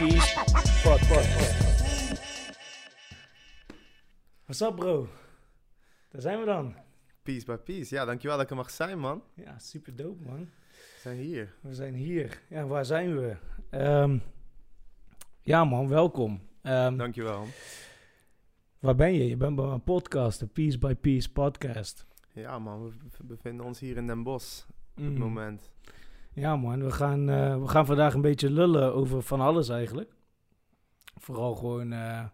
Peace Podcast. What's up, bro? Daar zijn we dan. Peace by peace. Ja, dankjewel dat ik er mag zijn, man. Ja, super dope, man. We zijn hier. We zijn hier. Ja, waar zijn we? Ehm, ja, man, welkom. Ehm, Dankjewel. waar ben je? Je bent bij een podcast, de Peace by Peace podcast. Ja, man. We bevinden ons hier in Den Bosch op het Mm. moment. Ja, man, we gaan, eh, we gaan vandaag een beetje lullen over van alles eigenlijk. Vooral gewoon eh,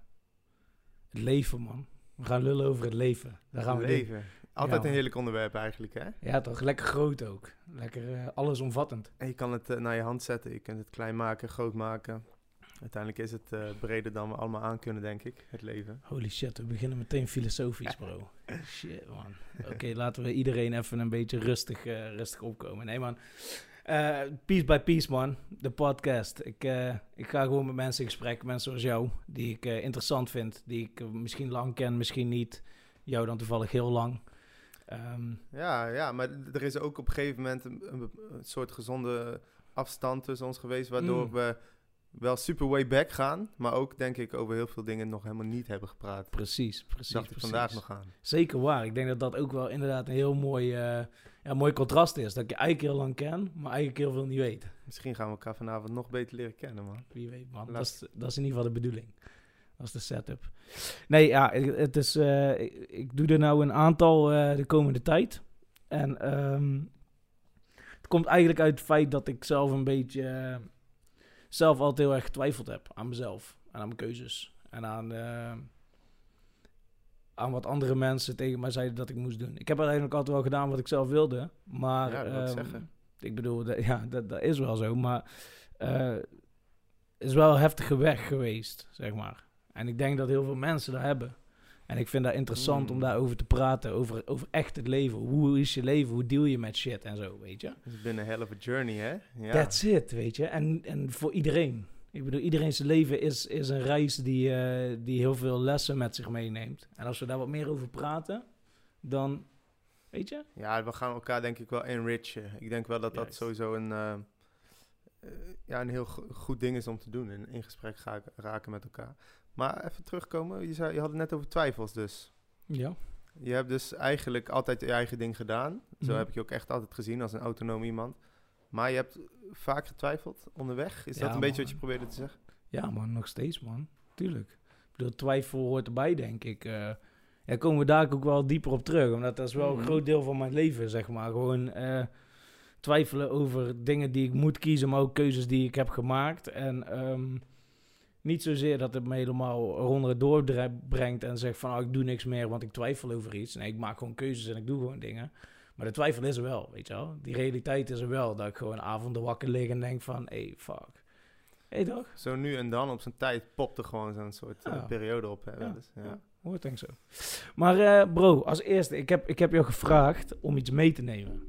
het leven, man. We gaan lullen over het leven. Daar gaan we Leven. Altijd Ja, een heerlijk onderwerp eigenlijk, hè? Ja, toch? Lekker groot ook. Lekker eh, allesomvattend. En je kan het naar je hand zetten. Je kunt het klein maken, groot maken. Uiteindelijk is het breder dan we allemaal aan kunnen, denk ik. Het leven. Holy shit, we beginnen meteen filosofisch, bro. Shit, man. Oké, laten we iedereen even een beetje rustig, rustig opkomen. Nee, man. Eh, piece by piece, man. De podcast. Ik, eh, ik ga gewoon met mensen in gesprek. Mensen zoals jou, die ik eh, interessant vind. Die ik misschien lang ken, misschien niet. Jou dan toevallig heel lang. Ehm, Ja, ja, maar er is ook op een gegeven moment een, een, een soort gezonde afstand tussen ons geweest. Waardoor Mm. we wel super way back gaan. Maar ook, denk ik, over heel veel dingen nog helemaal niet hebben gepraat. precies, precies. Dacht ik vandaag nog aan. Zeker waar. Ik denk dat dat ook wel inderdaad een heel mooi, eh, ja, mooi contrast is. Dat ik je eigenlijk heel lang ken, maar eigenlijk heel veel niet weet. Misschien gaan we elkaar vanavond nog beter leren kennen, man. Wie weet, man. Dat is, dat is in ieder geval de bedoeling. Dat is de setup. Nee, ja, het is, eh, ik, ik doe er nou een aantal eh, de komende tijd. En ehm, het komt eigenlijk uit het feit dat ik zelf een beetje... zelf altijd heel erg getwijfeld heb aan mezelf. En aan mijn keuzes. En aan, eh, aan wat andere mensen tegen mij zeiden dat ik moest doen. Ik heb uiteindelijk altijd wel gedaan wat ik zelf wilde. Maar Ja, dat ehm, zeggen. ik bedoel, dat- ja, dat, dat is wel zo. Maar het is wel een heftige weg geweest, zeg maar. En ik denk dat heel veel mensen dat hebben. En ik vind dat interessant om Mm. daarover te praten. Over, over echt het leven. Hoe is je leven? Hoe deal je met shit en zo, weet je? Het is binnen een hell of a journey, hè? Ja. That's it, weet je. En, en voor iedereen. Ik bedoel, iedereen zijn leven is, is een reis die, eh, die heel veel lessen met zich meeneemt. En als we daar wat meer over praten, dan, weet je? ja, we gaan elkaar denk ik wel enrichen. Ik denk wel dat dat sowieso een, eh, eh, ja, een heel go- goed ding is om te doen. In, in gesprek ga- raken met elkaar. Maar even terugkomen. Je, zei, je had het net over twijfels dus. Ja. Je hebt dus eigenlijk altijd je eigen ding gedaan. Zo Mhm. heb ik je ook echt altijd gezien als een autonoom iemand. Maar je hebt vaak getwijfeld onderweg. Is Ja, dat een beetje wat je probeerde te zeggen? Ja, man, nog steeds, man. Tuurlijk. Ik bedoel, twijfel hoort erbij, denk ik. Eh ja, komen we daar ook wel dieper op terug. Omdat dat is wel Mhm. een groot deel van mijn leven, zeg maar. Gewoon eh, twijfelen over dingen die ik moet kiezen, maar ook keuzes die ik heb gemaakt. En ehm, niet zozeer dat het me helemaal eronder het door brengt en zegt van... Oh, ik doe niks meer, want ik twijfel over iets. Nee, ik maak gewoon keuzes en ik doe gewoon dingen. Maar de twijfel is er wel, weet je wel. Die realiteit is er wel. Dat ik gewoon avonden wakker lig en denk van... Hé, hey, fuck. Hé, toch? Zo nu en dan op zijn tijd popte gewoon zo'n soort eh, periode op. Hè, Ja, eens. ja. ja. Hoort denk ik zo. Maar eh, bro, als eerste, ik heb, ik heb jou gevraagd om iets mee te nemen.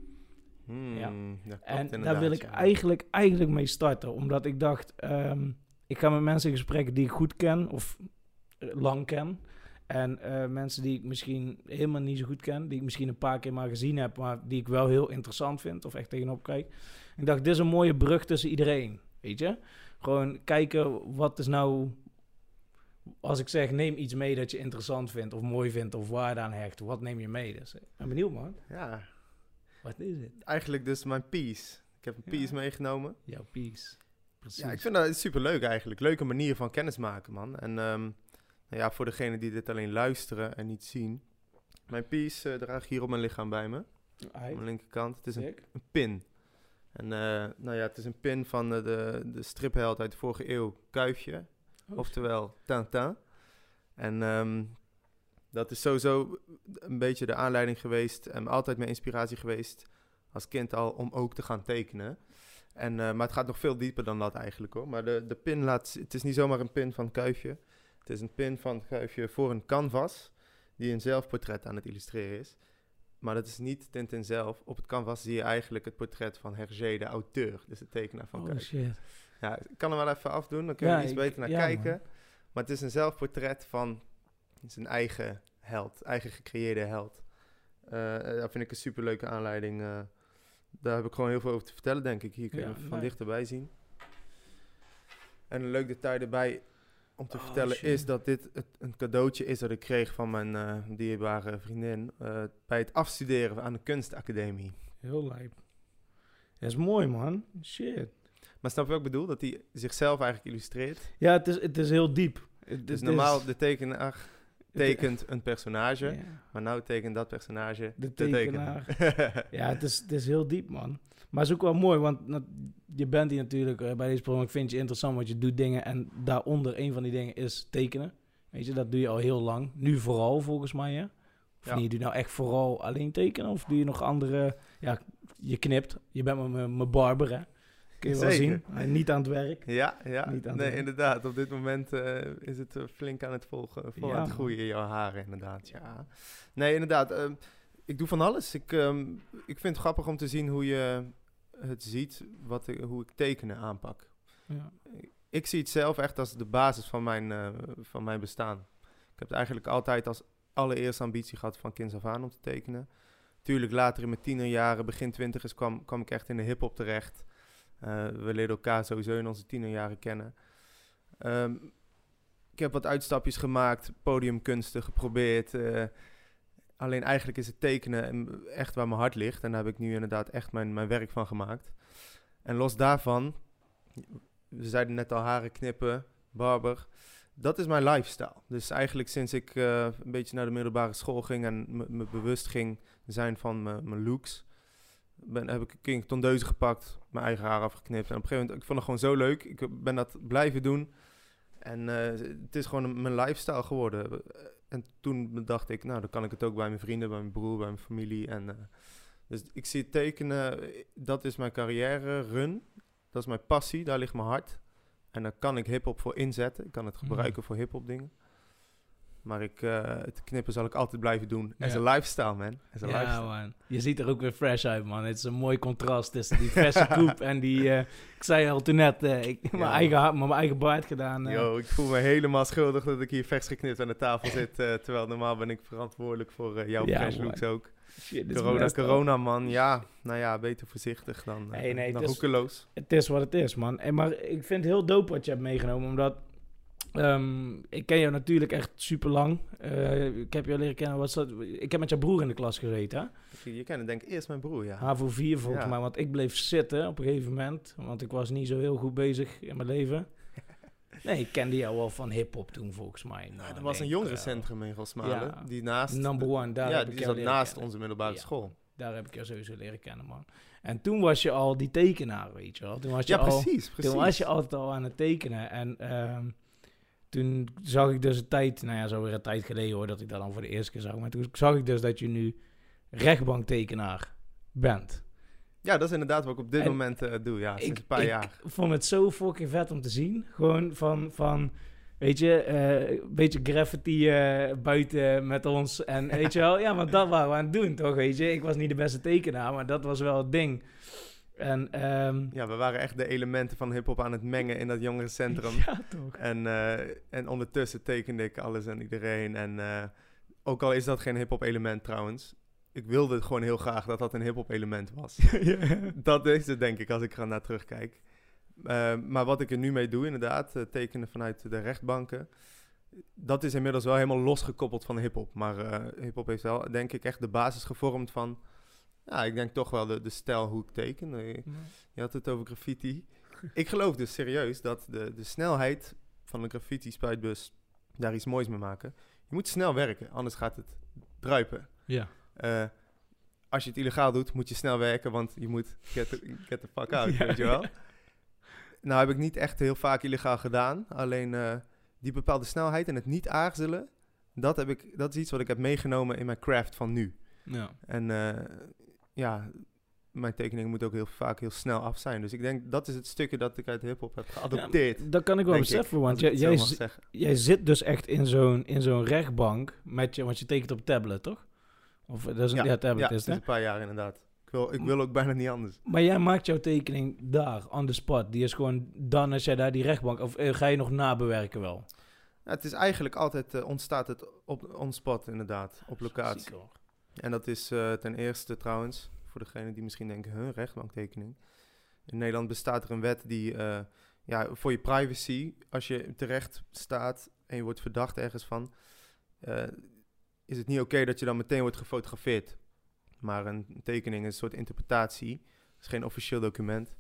Hmm, Ja. en daar wil ik eigenlijk, eigenlijk mee starten. Omdat ik dacht, ehm, ik ga met mensen in gesprek die ik goed ken of eh, lang ken. En eh, mensen die ik misschien helemaal niet zo goed ken. Die ik misschien een paar keer maar gezien heb. Maar die ik wel heel interessant vind. Of echt tegenop kijk. Ik dacht, dit is een mooie brug tussen iedereen. Weet je? Gewoon kijken, wat is nou... Als ik zeg, neem iets mee dat je interessant vindt. Of mooi vindt. Of waarde aan hecht. Wat neem je mee? Dus, ik ben benieuwd, man. Ja, Wat is het? eigenlijk dus mijn piece. Ik heb een Ja. piece meegenomen. Jouw peace. Precies. Ja, ik vind dat super leuk eigenlijk. Leuke manier van kennis maken, man. En nou ja, voor degenen die dit alleen luisteren en niet zien. Mijn piece eh, draag ik hier op mijn lichaam bij me. Aight. mijn linkerkant. Het is een, een pin. En eh, nou ja, het is een pin van eh, de, de stripheld uit de vorige eeuw, Kuifje. Oh, Oftewel Tintin. En ehm, dat is sowieso een beetje de aanleiding geweest en altijd mijn inspiratie geweest als kind al om ook te gaan tekenen. En, eh, maar het gaat nog veel dieper dan dat eigenlijk hoor. Maar de, de pin laat, het is niet zomaar een pin van Kuifje. Het is een pin van Kuifje voor een canvas die een zelfportret aan het illustreren is. Maar dat is niet Tintin zelf. Op het canvas zie je eigenlijk het portret van Hergé, de auteur. Dus de tekenaar van Oh Kuifje. shit. Ja, ik kan er wel even afdoen, dan kun je Ja, er iets beter naar ja, kijken. man. Maar het is een zelfportret van zijn eigen held, eigen gecreëerde held. Eh dat vind ik een superleuke aanleiding. Daar heb ik gewoon heel veel over te vertellen, denk ik. Hier kun je Ja, van dichterbij zien. En een leuk detail erbij om te Oh, vertellen shit. is dat dit het, een cadeautje is dat ik kreeg van mijn eh, dierbare vriendin eh, bij het afstuderen aan de kunstacademie. Heel lijp. Dat is mooi, man. Shit. Maar snap je wat ik bedoel? Dat hij zichzelf eigenlijk illustreert. Ja, het is, het is heel diep. Het, Dus het normaal, is- de tekenaar tekent een personage, Ja. maar nou tekent dat personage De de tekenaar. Ja, het is, het is heel diep, man. Maar het is ook wel mooi, want je bent hier natuurlijk eh, bij deze programma. Ik vind je interessant, want je doet dingen en daaronder een van die dingen is tekenen. Weet je, dat doe je al heel lang. Nu vooral, volgens mij, hè? Of Ja. niet, doe je nou echt vooral alleen tekenen? Of doe je nog andere... Ja, je knipt. Je bent mijn barber, hè? Kun je wel Zeker. zien. Hij niet aan het werk. Ja, ja. Niet aan nee, inderdaad. Op dit moment eh, is het eh, flink aan het volgen, vol Ja, aan het groeien, jouw haren, inderdaad. Ja. Nee, inderdaad. ehm, ik doe van alles. Ik, ehm, ik vind het grappig om te zien hoe je het ziet, wat ik, hoe ik tekenen aanpak. Ja. Ik zie het zelf echt als de basis van mijn, eh, van mijn bestaan. Ik heb het eigenlijk altijd als allereerste ambitie gehad van kinds af aan om te tekenen. Tuurlijk, later in mijn tienerjaren, begin twintigers, kwam, kwam ik echt in de hip-hop terecht. Eh, we leerden elkaar sowieso in onze tienerjaren kennen. Ehm, ik heb wat uitstapjes gemaakt, podiumkunsten geprobeerd. eh, alleen eigenlijk is het tekenen echt waar mijn hart ligt. En daar heb ik nu inderdaad echt mijn, mijn werk van gemaakt. En los daarvan, we zeiden net al haren knippen, barber. Dat is mijn lifestyle. Dus eigenlijk sinds ik eh, een beetje naar de middelbare school ging en me, bewust ging zijn van mijn looks, ben, heb ik een een tondeuze gepakt, mijn eigen haar afgeknipt. En op een gegeven moment, ik vond het gewoon zo leuk. Ik ben dat blijven doen. En eh, het is gewoon een- mijn lifestyle geworden. En toen dacht ik, nou, dan kan ik het ook bij mijn vrienden, bij mijn broer, bij mijn familie. En, eh, dus ik zie het tekenen, dat is mijn carrière run. Dat is mijn passie, daar ligt mijn hart. En daar kan ik hip-hop voor inzetten. Ik kan het gebruiken voor hip-hop dingen. Maar ik, eh, het knippen zal ik altijd blijven doen. As Ja. een lifestyle, man. As a Ja, lifestyle. man. Je ziet er ook weer fresh uit, man. Het is een mooi contrast tussen die verse coupe en die... eh, ik zei al toen net, eh, ik heb mijn, eigen, mijn eigen baard gedaan. Yo, ik voel me helemaal schuldig dat ik hier vers geknipt aan de tafel zit. terwijl normaal ben ik verantwoordelijk voor jouw fresh man. looks ook. Shit, Corona, corona, man. Ja, nou ja, beter voorzichtig dan, eh, Nee, nee, dan het is- roekeloos. Het is wat het is, man. En, maar ik vind het heel dope wat je hebt meegenomen, omdat... ehm, ik ken jou natuurlijk echt super lang. ik heb jou leren kennen, wat dat? Ik heb met jouw broer in de klas gezeten, hè? Je kent denk ik eerst mijn broer, ja. HAVO 4 volgens Ja. mij, want ik bleef zitten op een gegeven moment. Want ik was niet zo heel goed bezig in mijn leven. Nee, ik kende jou al van hip-hop toen volgens mij. Nou, er was een jongerencentrum in Rosmalen, ja. die naast... eh, Number one, daar ja, heb die zat naast kennen. onze middelbare school. Daar heb ik jou sowieso leren kennen, man. En toen was je al die tekenaar, weet je wel. Toen was je Ja, al, precies, precies. Toen was je altijd al aan het tekenen. En ehm, toen zag ik dus een tijd, nou ja, zo weer een tijd geleden hoor, dat ik dat dan voor de eerste keer zag. Maar toen zag ik dus dat je nu rechtbanktekenaar bent. Ja, dat is inderdaad wat ik op dit En moment eh, doe, ja, sinds ik, een paar ik jaar. vond het zo fucking vet om te zien. Gewoon van, van weet je, eh, een beetje graffiti eh, buiten met ons. En weet je wel, ja, want dat waren we aan het doen, toch? Weet je, ik was niet de beste tekenaar, maar dat was wel het ding. En ehm, Ja, we waren echt de elementen van hip-hop aan het mengen in dat jongerencentrum. ja, toch? En, eh, en ondertussen tekende ik alles en iedereen. En eh, ook al is dat geen hip-hop element trouwens. Ik wilde gewoon heel graag dat dat een hip-hop element was. dat is het, denk ik, als ik er naar terugkijk. Eh, maar wat ik er nu mee doe, inderdaad, eh, tekenen vanuit de rechtbanken. Dat is inmiddels wel helemaal losgekoppeld van hip-hop. Maar hip-hop heeft wel, denk ik, echt de basis gevormd van. Ja, ik denk toch wel de, de stijl hoe ik teken. Je had het over graffiti. ik geloof dus serieus dat de, de snelheid van een graffiti-spuitbus daar iets moois mee maken. Je moet snel werken, anders gaat het druipen. Ja. Eh, als je het illegaal doet, moet je snel werken, want je moet get the, get the fuck out, Ja, weet je wel. ja. Nou heb ik niet echt heel vaak illegaal gedaan. Alleen eh, die bepaalde snelheid en het niet aarzelen, dat, heb ik, dat is iets wat ik heb meegenomen in mijn craft van nu. Ja. En eh, ja, mijn tekeningen moeten ook heel vaak heel snel af zijn. Dus ik denk, dat is het stukje dat ik uit hip-hop heb geadopteerd. Dat kan ik wel ik, beseffen, want jij, zit dus echt in zo'n, in zo'n rechtbank met je, want je tekent op tablet, toch? Of eh, dat is een ja, tablet ja, is het, een paar jaar inderdaad. Ik wil, ik wil ook bijna niet anders. Maar jij maakt jouw tekening daar, on the spot. Die is gewoon dan als jij daar die rechtbank... Of eh, ga je nog nabewerken wel? Ja, het is eigenlijk altijd, eh, ontstaat het op on spot inderdaad, op locatie. Ziek. En dat is eh, ten eerste trouwens, voor degenen die misschien denken, huh, rechtbanktekening. In Nederland bestaat er een wet die eh, ja, voor je privacy, als je terecht staat en je wordt verdacht ergens van, eh, is het niet oké dat je dan meteen wordt gefotografeerd. Maar een tekening is een soort interpretatie, is geen officieel document.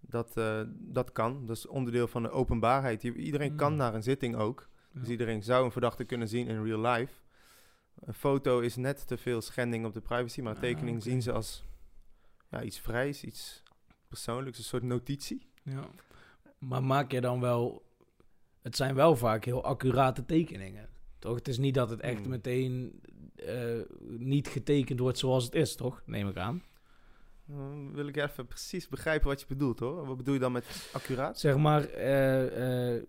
Dat, dat kan, dat is onderdeel van de openbaarheid. Iedereen kan Mm. naar een zitting ook. Dus iedereen zou een verdachte kunnen zien in real life. Een foto is net te veel schending op de privacy, maar een Ah, tekening zien ze als ja, iets vrijs, iets persoonlijks, een soort notitie. Ja. Maar maak je dan wel... Het zijn wel vaak heel accurate tekeningen, toch? Het is niet dat het echt Hmm. meteen eh, niet getekend wordt zoals het is, toch? Neem ik aan. Dan wil ik even precies begrijpen wat je bedoelt hoor. Wat bedoel je dan met accuraat? Zeg maar, eh, eh,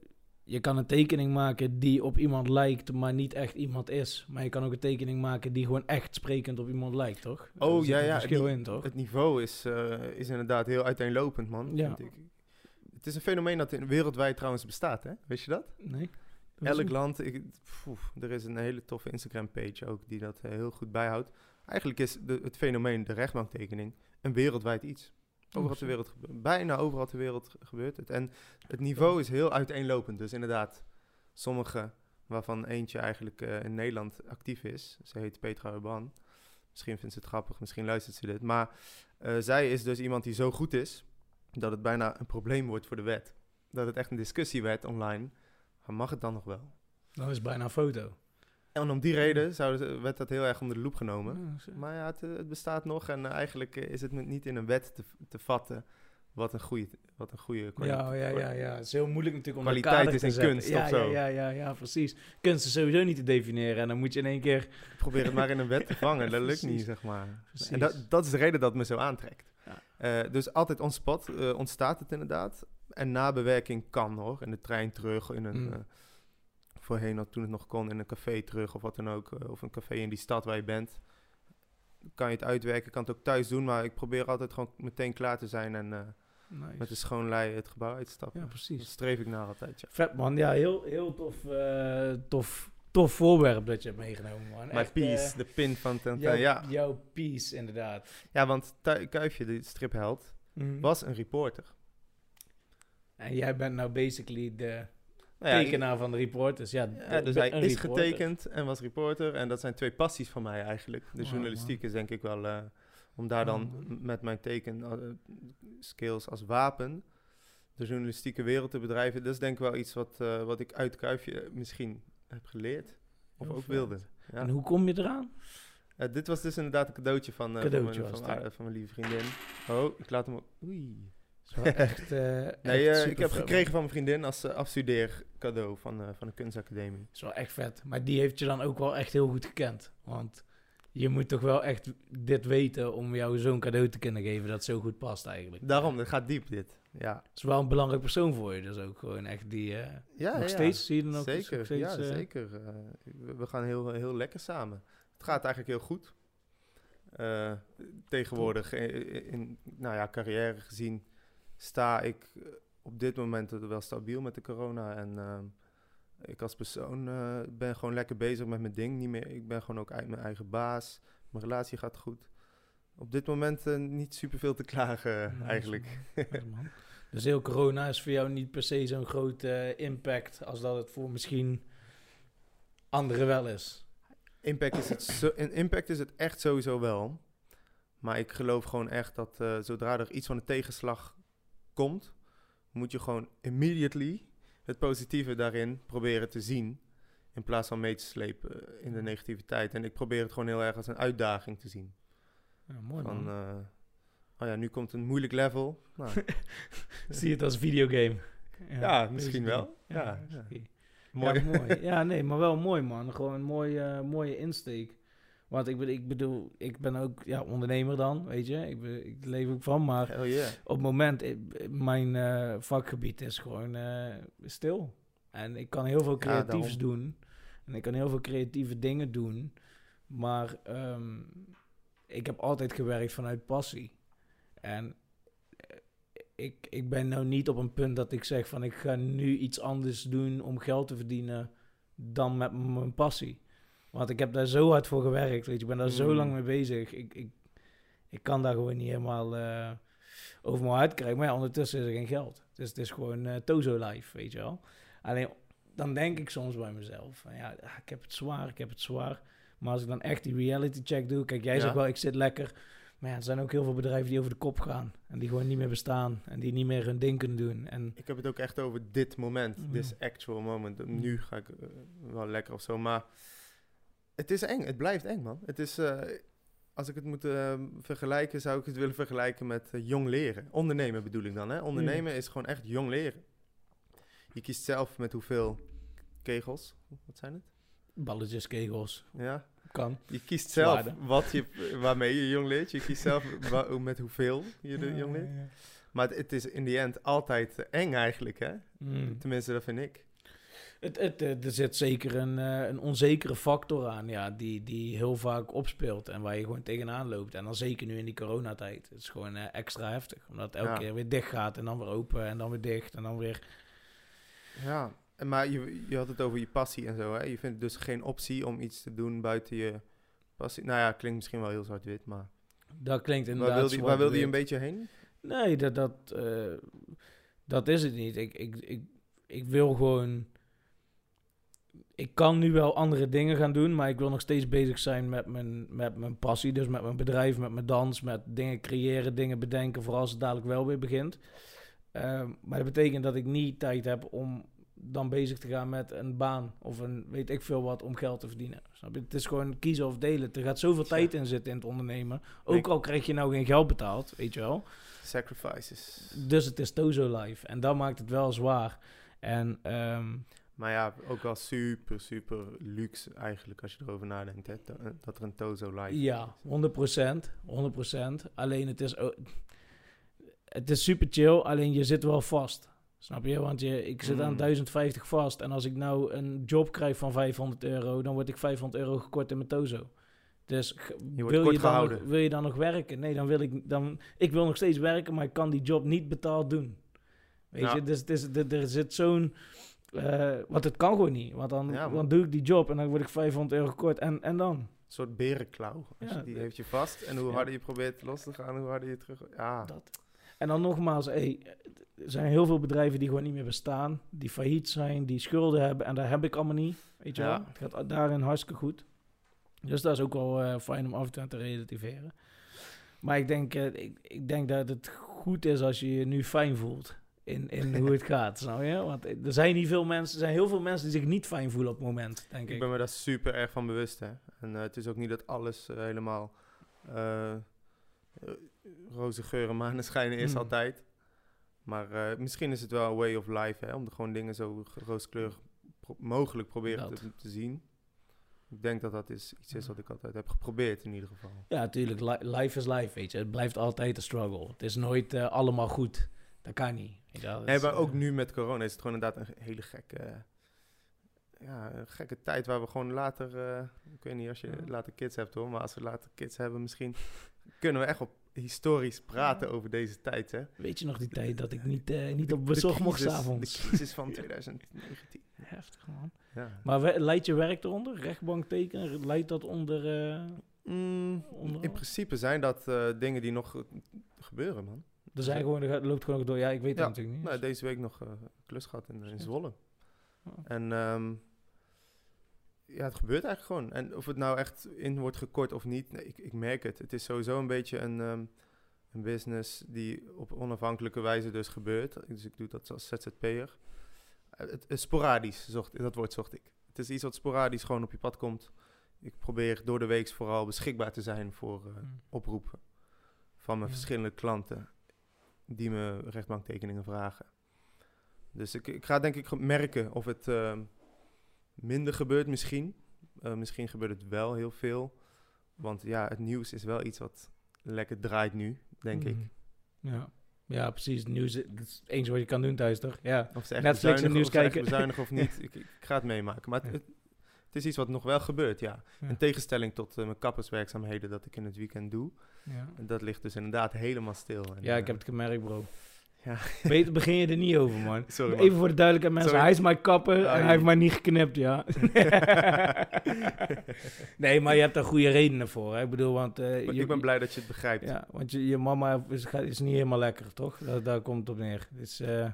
je kan een tekening maken die op iemand lijkt, maar niet echt iemand is. Maar je kan ook een tekening maken die gewoon echt sprekend op iemand lijkt, toch? Oh, ja, ja, verschil die- in, toch? Het niveau is, eh, is inderdaad heel uiteenlopend man. Ja. vind ik. Het is een fenomeen dat in, wereldwijd trouwens bestaat hè? Wist je dat? Nee? Elk land, ik, poef, er is een hele toffe Instagram page ook die dat eh, heel goed bijhoudt. Eigenlijk is de, het fenomeen de rechtbanktekening een wereldwijd iets. Overal zo. wereld, gebe- bijna overal ter wereld ge- gebeurt het. En het niveau is heel uiteenlopend. Dus inderdaad, sommige, waarvan eentje eigenlijk eh, in Nederland actief is. Ze heet Petra Urban. Misschien vindt ze het grappig, misschien luistert ze dit. Maar eh, zij is dus iemand die zo goed is, dat het bijna een probleem wordt voor de wet. Dat het echt een discussie werd online. Maar mag het dan nog wel? Dan is het bijna een foto. En om die reden ze- werd dat heel erg onder de loep genomen. Ja, zo. Maar ja, het, eh, het bestaat nog en eh, eigenlijk eh, is het niet in een wet te, te vatten wat een goede, wat een goede kwali- Ja, ja, ja, ja. Het is heel moeilijk natuurlijk om de Kwaliteit is in kunst ja, of zo. Ja, ja, ja, ja, precies. Kunst is sowieso niet te definiëren. En dan moet je in één keer... Probeer het maar in een wet te vangen. Dat lukt niet, zeg maar. Precies. En dat, dat is de reden dat het me zo aantrekt. Ja. Dus altijd on spot eh, ontstaat het inderdaad. En nabewerking kan hoor. In de trein terug, in een... Mm. Voorheen, nog- toen het nog kon, in een café terug of wat dan ook. eh, of een café in die stad waar je bent. Kan je het uitwerken, kan het ook thuis doen. Maar ik probeer altijd gewoon meteen klaar te zijn en eh, Nice. met een schoon lei het gebouw uit te stappen. Ja, Dat precies. streef ik naar altijd, ja. Vet man, ja, heel, heel tof, eh, tof, tof voorwerp dat je hebt meegenomen man. Mijn piece, eh, de pin van Tintin. jouw, Ja. jouw piece inderdaad. ja, want Kuifje, de stripheld, Mhm. was een reporter. En jij bent nou basically de Nou tekenaar van de reporters. Ja, Ja, dus hij is reporter. getekend en was reporter. En dat zijn twee passies van mij eigenlijk. De Wow, journalistiek is denk ik wel... eh, om daar dan Oh, met mijn teken eh, skills als wapen... de journalistieke wereld te bedrijven. Dat is denk ik wel iets wat, eh, wat ik uit Kuifje misschien heb geleerd. Of Heel ook vet. wilde. Ja. En hoe kom je eraan? Dit was dus inderdaad een cadeautje van, Cadeautje van, mijn, van, van mijn lieve vriendin. Oh, ik laat hem... Oei. echt, eh, Nee, eh, ik heb gekregen man. van mijn vriendin als uh, afstudeer cadeau van, eh, van de kunstacademie. is wel echt vet. Maar die heeft je dan ook wel echt heel goed gekend. Want je moet toch wel echt dit weten om jou zo'n cadeau te kunnen geven dat zo goed past eigenlijk. Daarom, dat gaat diep dit. Ja, Het is wel een belangrijk persoon voor je. Dus ook gewoon echt die... ja nog ja. steeds zie je dan ook Zeker, nog steeds, ja, zeker. We, gaan heel, heel lekker samen. Het gaat eigenlijk heel goed. Tegenwoordig, in, in nou ja, carrière gezien, sta ik eh, op dit moment wel stabiel met de corona. En ehm, ik als persoon eh, ben gewoon lekker bezig met mijn ding. Niet meer, ik ben gewoon ook mijn eigen baas. Mijn relatie gaat goed. Op dit moment eh, niet superveel te klagen eigenlijk. man. Dus heel corona is voor jou niet per se zo'n grote eh, impact als dat het voor misschien anderen wel is. Impact is het, zo, impact is het echt sowieso wel. Maar ik geloof gewoon echt dat eh, zodra er iets van een tegenslag komt, moet je gewoon immediately het positieve daarin proberen te zien. In plaats van mee te slepen in de negativiteit. En ik probeer het gewoon heel erg als een uitdaging te zien. Ja, mooi Van, eh, oh ja, nu komt een moeilijk level. Nou, Zie je het als videogame? Ja, misschien wel. Ja, mooi. Ja, mooi. Ja, nee, maar wel mooi, man. Gewoon een mooie, eh, mooie insteek. Want ik, ben- ik bedoel, ik ben ook ja, ondernemer dan, weet je. Ik, ik leef ook van, maar yeah. op het moment, eh, mijn eh, vakgebied is gewoon eh, stil. En ik kan heel veel creatiefs doen. En ik kan heel veel creatieve dingen doen. Maar ehm, ik heb altijd gewerkt vanuit passie. En ik, ik ben nou niet op een punt dat ik zeg van ik ga nu iets anders doen om geld te verdienen dan met mijn passie. Want ik heb daar zo hard voor gewerkt, weet je. Ik ben daar zo Mm. lang mee bezig. Ik, ik, ik kan daar gewoon niet helemaal eh, over mijn hart krijgen. Maar ja, ondertussen is er geen geld. Dus het is gewoon eh, Tozo life, weet je wel. Alleen, dan denk ik soms bij mezelf, ja, ah, ik heb het zwaar, ik heb het zwaar. Maar als ik dan echt die reality check doe, kijk, jij Ja. zegt wel, ik zit lekker. Maar ja, er zijn ook heel veel bedrijven die over de kop gaan. En die gewoon niet meer bestaan. En die niet meer hun ding kunnen doen. En Ik heb het ook echt over dit moment, Mm. this actual moment. Nu ga ik eh, wel lekker of zo, maar het is eng. Het blijft eng, man. Het is, eh, als ik het moet eh, vergelijken, zou ik het willen vergelijken met eh, jong leren. Ondernemen bedoel ik dan, hè? Ondernemen is gewoon echt jong leren. Je kiest zelf met hoeveel kegels, wat zijn het? balletjes, kegels, Ja, kan. je kiest zelf Zwaarden. wat je, waarmee je jong leert. Je kiest zelf met hoeveel je de jong leert. Maar het, het is in die end altijd eng eigenlijk, hè? Mm. Tenminste, dat vind ik. Het, het, er zit zeker een, eh, een onzekere factor aan, ja, die, die heel vaak opspeelt en waar je gewoon tegenaan loopt. En dan zeker nu in die coronatijd. Het is gewoon eh, extra heftig, omdat het elke Ja. keer weer dicht gaat en dan weer open en dan weer dicht en dan weer... Ja, maar je, je had het over je passie en zo, hè? Je vindt dus geen optie om iets te doen buiten je passie. Nou ja, klinkt misschien wel heel zwart-wit, maar... Dat klinkt inderdaad Waar wilde, je- waar wilde je een beetje heen? Nee, dat, dat, eh, dat is het niet. Ik, ik, ik, ik wil gewoon... Ik kan nu wel andere dingen gaan doen, maar ik wil nog steeds bezig zijn met mijn, met mijn passie. Dus met mijn bedrijf, met mijn dans, met dingen creëren, dingen bedenken, voor als het dadelijk wel weer begint. Ehm, maar dat betekent dat ik niet tijd heb om dan bezig te gaan met een baan of een weet ik veel wat om geld te verdienen. Snap je? Het is gewoon kiezen of delen. Er gaat zoveel Ja. tijd in zitten in het ondernemen. Ook al krijg je nou geen geld betaald, weet je wel. Sacrifices. Dus het is Tozo live. En dat maakt het wel zwaar. En ehm, Maar ja, ook wel super, super luxe eigenlijk als je erover nadenkt, hè? Dat, er een Tozo live ja, is. 100%. 100%. Alleen het is, ook- het is super chill, alleen je zit wel vast. Snap je? Want je, ik zit aan Mm. 1050 vast. En als ik nou een job krijg van 500 euro, dan word ik 500 euro gekort in mijn Tozo. Dus wil, je dan nog, wil je dan nog werken? Nee, dan wil ik, dan, ik wil nog steeds werken, maar ik kan die job niet betaald doen. Weet Ja. je, dus het is, er, er zit zo'n... eh, want het kan gewoon niet. Want dan, Ja, man. dan doe ik die job en dan word ik 500 euro gekort. En, en dan? Een soort berenklauw. Als Ja, je- die heeft je vast. En hoe harder je probeert los te gaan, hoe harder je terug... Ja, Dat. En dan nogmaals, hey, er zijn heel veel bedrijven die gewoon niet meer bestaan. Die failliet zijn, die schulden hebben. En dat heb ik allemaal niet. Weet je wel? Het gaat daarin hartstikke goed. Dus dat is ook wel eh, fijn om af en toe aan te relativeren. Maar ik denk, eh, ik, ik denk dat het goed is als je je nu fijn voelt. In, in hoe het gaat, snap je? Want er zijn niet veel mensen, er zijn heel veel mensen die zich niet fijn voelen op het moment, denk ik. ik ben me daar super erg van bewust, hè. En eh, het is ook niet dat alles eh, helemaal... eh, roze geuren, maneschijnen is Hmm. altijd. Maar misschien is het wel een way of life, hè. Om de gewoon dingen zo rooskleurig pro- mogelijk proberen te, te zien. Ik denk dat dat is iets is wat ik altijd heb geprobeerd, in ieder geval. Ja, natuurlijk. li- life is life, weet je. Het blijft altijd een struggle. Het is nooit allemaal goed. Dat kan niet. Dat Nee, is, maar ook eh, nu met corona is het gewoon inderdaad een hele gekke, ja, een gekke tijd waar we gewoon later, eh, ik weet niet als je later kids hebt hoor, maar als we later kids hebben misschien kunnen we echt op historisch praten over deze tijd hè. Weet je nog die tijd dat ik niet, eh, niet De- op de bezoek mocht s'avonds? De crisis van 2019. Heftig, man. Ja. Maar we, leidt je werk eronder? Rechtbank tekenen? Leidt dat onder... Mm, Onder- in principe zijn dat dingen die nog gebeuren man. Er, zijn gewoon, er loopt gewoon nog door. Ja, ik weet het natuurlijk niet. Nou, deze week nog een klus gehad in, in. Zwolle. Oh. En ehm, ja, het gebeurt eigenlijk gewoon. En of het nou echt in wordt gekort of niet, nee, ik, ik merk het. Het is sowieso een beetje een, ehm, een business die op onafhankelijke wijze dus gebeurt. Dus ik doe dat als ZZP'er. Eh, Het, het sporadisch, zocht, dat woord zocht ik. Het is iets wat sporadisch gewoon op je pad komt. Ik probeer door de week vooral beschikbaar te zijn voor eh, Hmm. oproepen van mijn Ja. verschillende klanten die me rechtbanktekeningen vragen. Dus ik, ik ga denk ik merken of het ehm, minder gebeurt misschien. Eh, misschien gebeurt het wel heel veel. Want ja, het nieuws is wel iets wat lekker draait nu, denk ik. Mhm. Ja. ja, precies. Nieuws, dat is het enige wat je kan doen thuis, toch? Ja. Of ze echt Netflix en nieuws of ze echt kijken. bezuinigen of niet. ik, ik ga het meemaken. Maar het, Ja. het, het is iets wat nog wel gebeurt, ja. Ja. In tegenstelling tot eh, mijn kapperswerkzaamheden dat ik in het weekend doe. Ja. En dat ligt dus inderdaad helemaal stil. En, Ja, ik eh, heb het gemerkt, bro. Ja. Beter begin je er niet over, man. Sorry, man. Even voor de duidelijkheid, mensen. Sorry. Hij is mijn kapper en Ai. hij heeft mij niet geknipt, ja. nee, maar je hebt daar goede redenen voor. Hè? Ik bedoel, want... eh, je, ik ben blij dat je het begrijpt. Ja, want je, je mama is, gaat- is niet helemaal lekker, toch? Dat, daar komt het op neer. Dus, eh,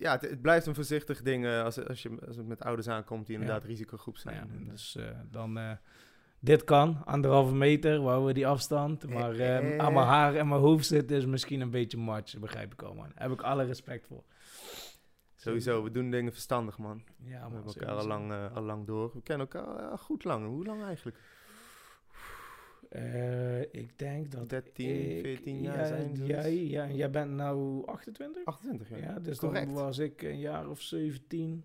ja, het, het blijft een voorzichtig ding eh, als, als, je, als het met ouders aankomt die inderdaad Ja. risicogroep zijn. Nou ja, eh, dus eh, dan... dit kan, anderhalve meter, waar we die afstand. Maar eh, Eh. aan mijn haar en mijn hoofd zitten is misschien een beetje much, begrijp ik al, man. Daar heb ik alle respect voor. Sowieso, we doen dingen verstandig, man. Ja, we man. hebben elkaar al lang, al lang door. We kennen elkaar goed lang. Hoe lang eigenlijk? Eh, ik denk dat 13, ik- 14 jaar ja, zijn, zoiets? Jij, ja, jij bent nou 28? 28 jaar. Ja, dus Correct. dan was ik een jaar of 17,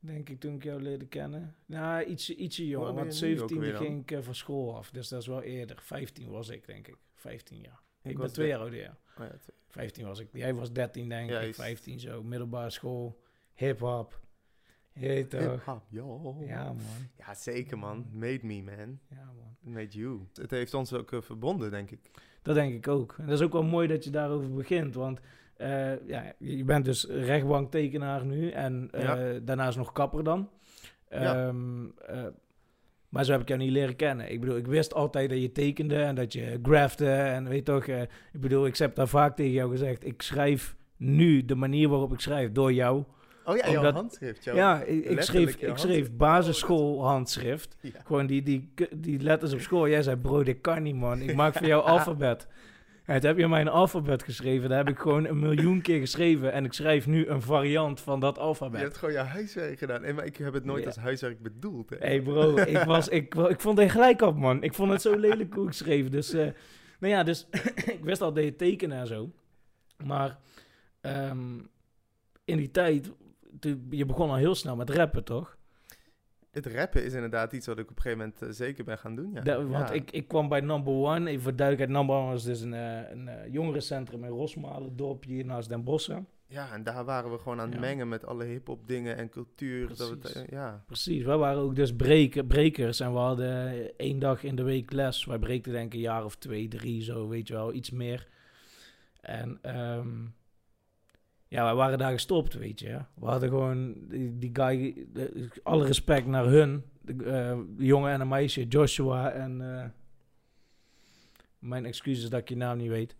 denk ik, toen ik jou leerde kennen. Nou, ietsje, ietsje jonger, want ben je nu ook 17 alweer dan? ging ik eh, van school af. Dus dat is wel eerder. 15 was ik, denk ik. 15 jaar. Ik, ben was twee jaar ouder, ja. Oh, ja, twee. 15 was ik. Jij was 13, denk Ja, ik. is- 15 zo. Middelbare school. Hip-hop. Je weet toch? Hip-hop, yo. Ja, man. Ja, zeker, man. Made me, man. Ja, man. Made you. Het heeft ons ook eh, verbonden, denk ik. Dat denk ik ook. En dat is ook wel mooi dat je daarover begint. Want eh, ja, je bent dus rechtbanktekenaar nu. En eh, Ja. daarnaast nog kapper dan. Ja. Ehm, eh, maar zo heb ik jou niet leren kennen. Ik bedoel, ik wist altijd dat je tekende en dat je grafte. En weet toch, ik bedoel, ik heb daar vaak tegen jou gezegd. Ik schrijf nu de manier waarop ik schrijf door jou. Oh ja, jouw handschrift. Jouw, ja, ik, schreef, ik schreef basisschoolhandschrift. Ja. Gewoon die, die, die letters op school. Jij zei, bro, dit kan niet, man. Ik maak voor jou alfabet. En toen heb je mij een alfabet geschreven. Daar heb ik gewoon een miljoen keer geschreven. En ik schrijf nu een variant van dat Je alfabet. hebt gewoon je huiswerk gedaan. Nee, maar ik heb het nooit Ja. als huiswerk bedoeld. Hè. Hé hey bro, ik, was, ik, ik vond het gelijk op, man. Ik vond het zo lelijk hoe ik schreef. Dus, eh, nou ja, dus ik wist al dat je tekenen en zo. Maar ehm, in die tijd, je begon al heel snel met rappen, toch? Het rappen is inderdaad iets wat ik op een gegeven moment eh, zeker ben gaan doen. Ja. Want Ja. ik, ik kwam bij Number One. Even voor duidelijkheid, Number One was dus een, eh, een eh, jongerencentrum in Rosmalen, dorpje hier naast Den Bosch. hè. ja, en daar waren we gewoon aan het Ja. mengen met alle hip-hop dingen en cultuur. Dat we Precies. het, eh, ja. Precies, wij waren ook dus breken, brekers en we hadden één dag in de week les. Wij breekten denk ik een jaar of twee, drie, zo weet je wel, iets meer. En ehm, ja, wij waren daar gestopt, weet je. We hadden gewoon die, die guy, alle respect naar hun, de, eh, de jongen en een meisje, Joshua en eh, mijn excuses dat ik je naam niet weet.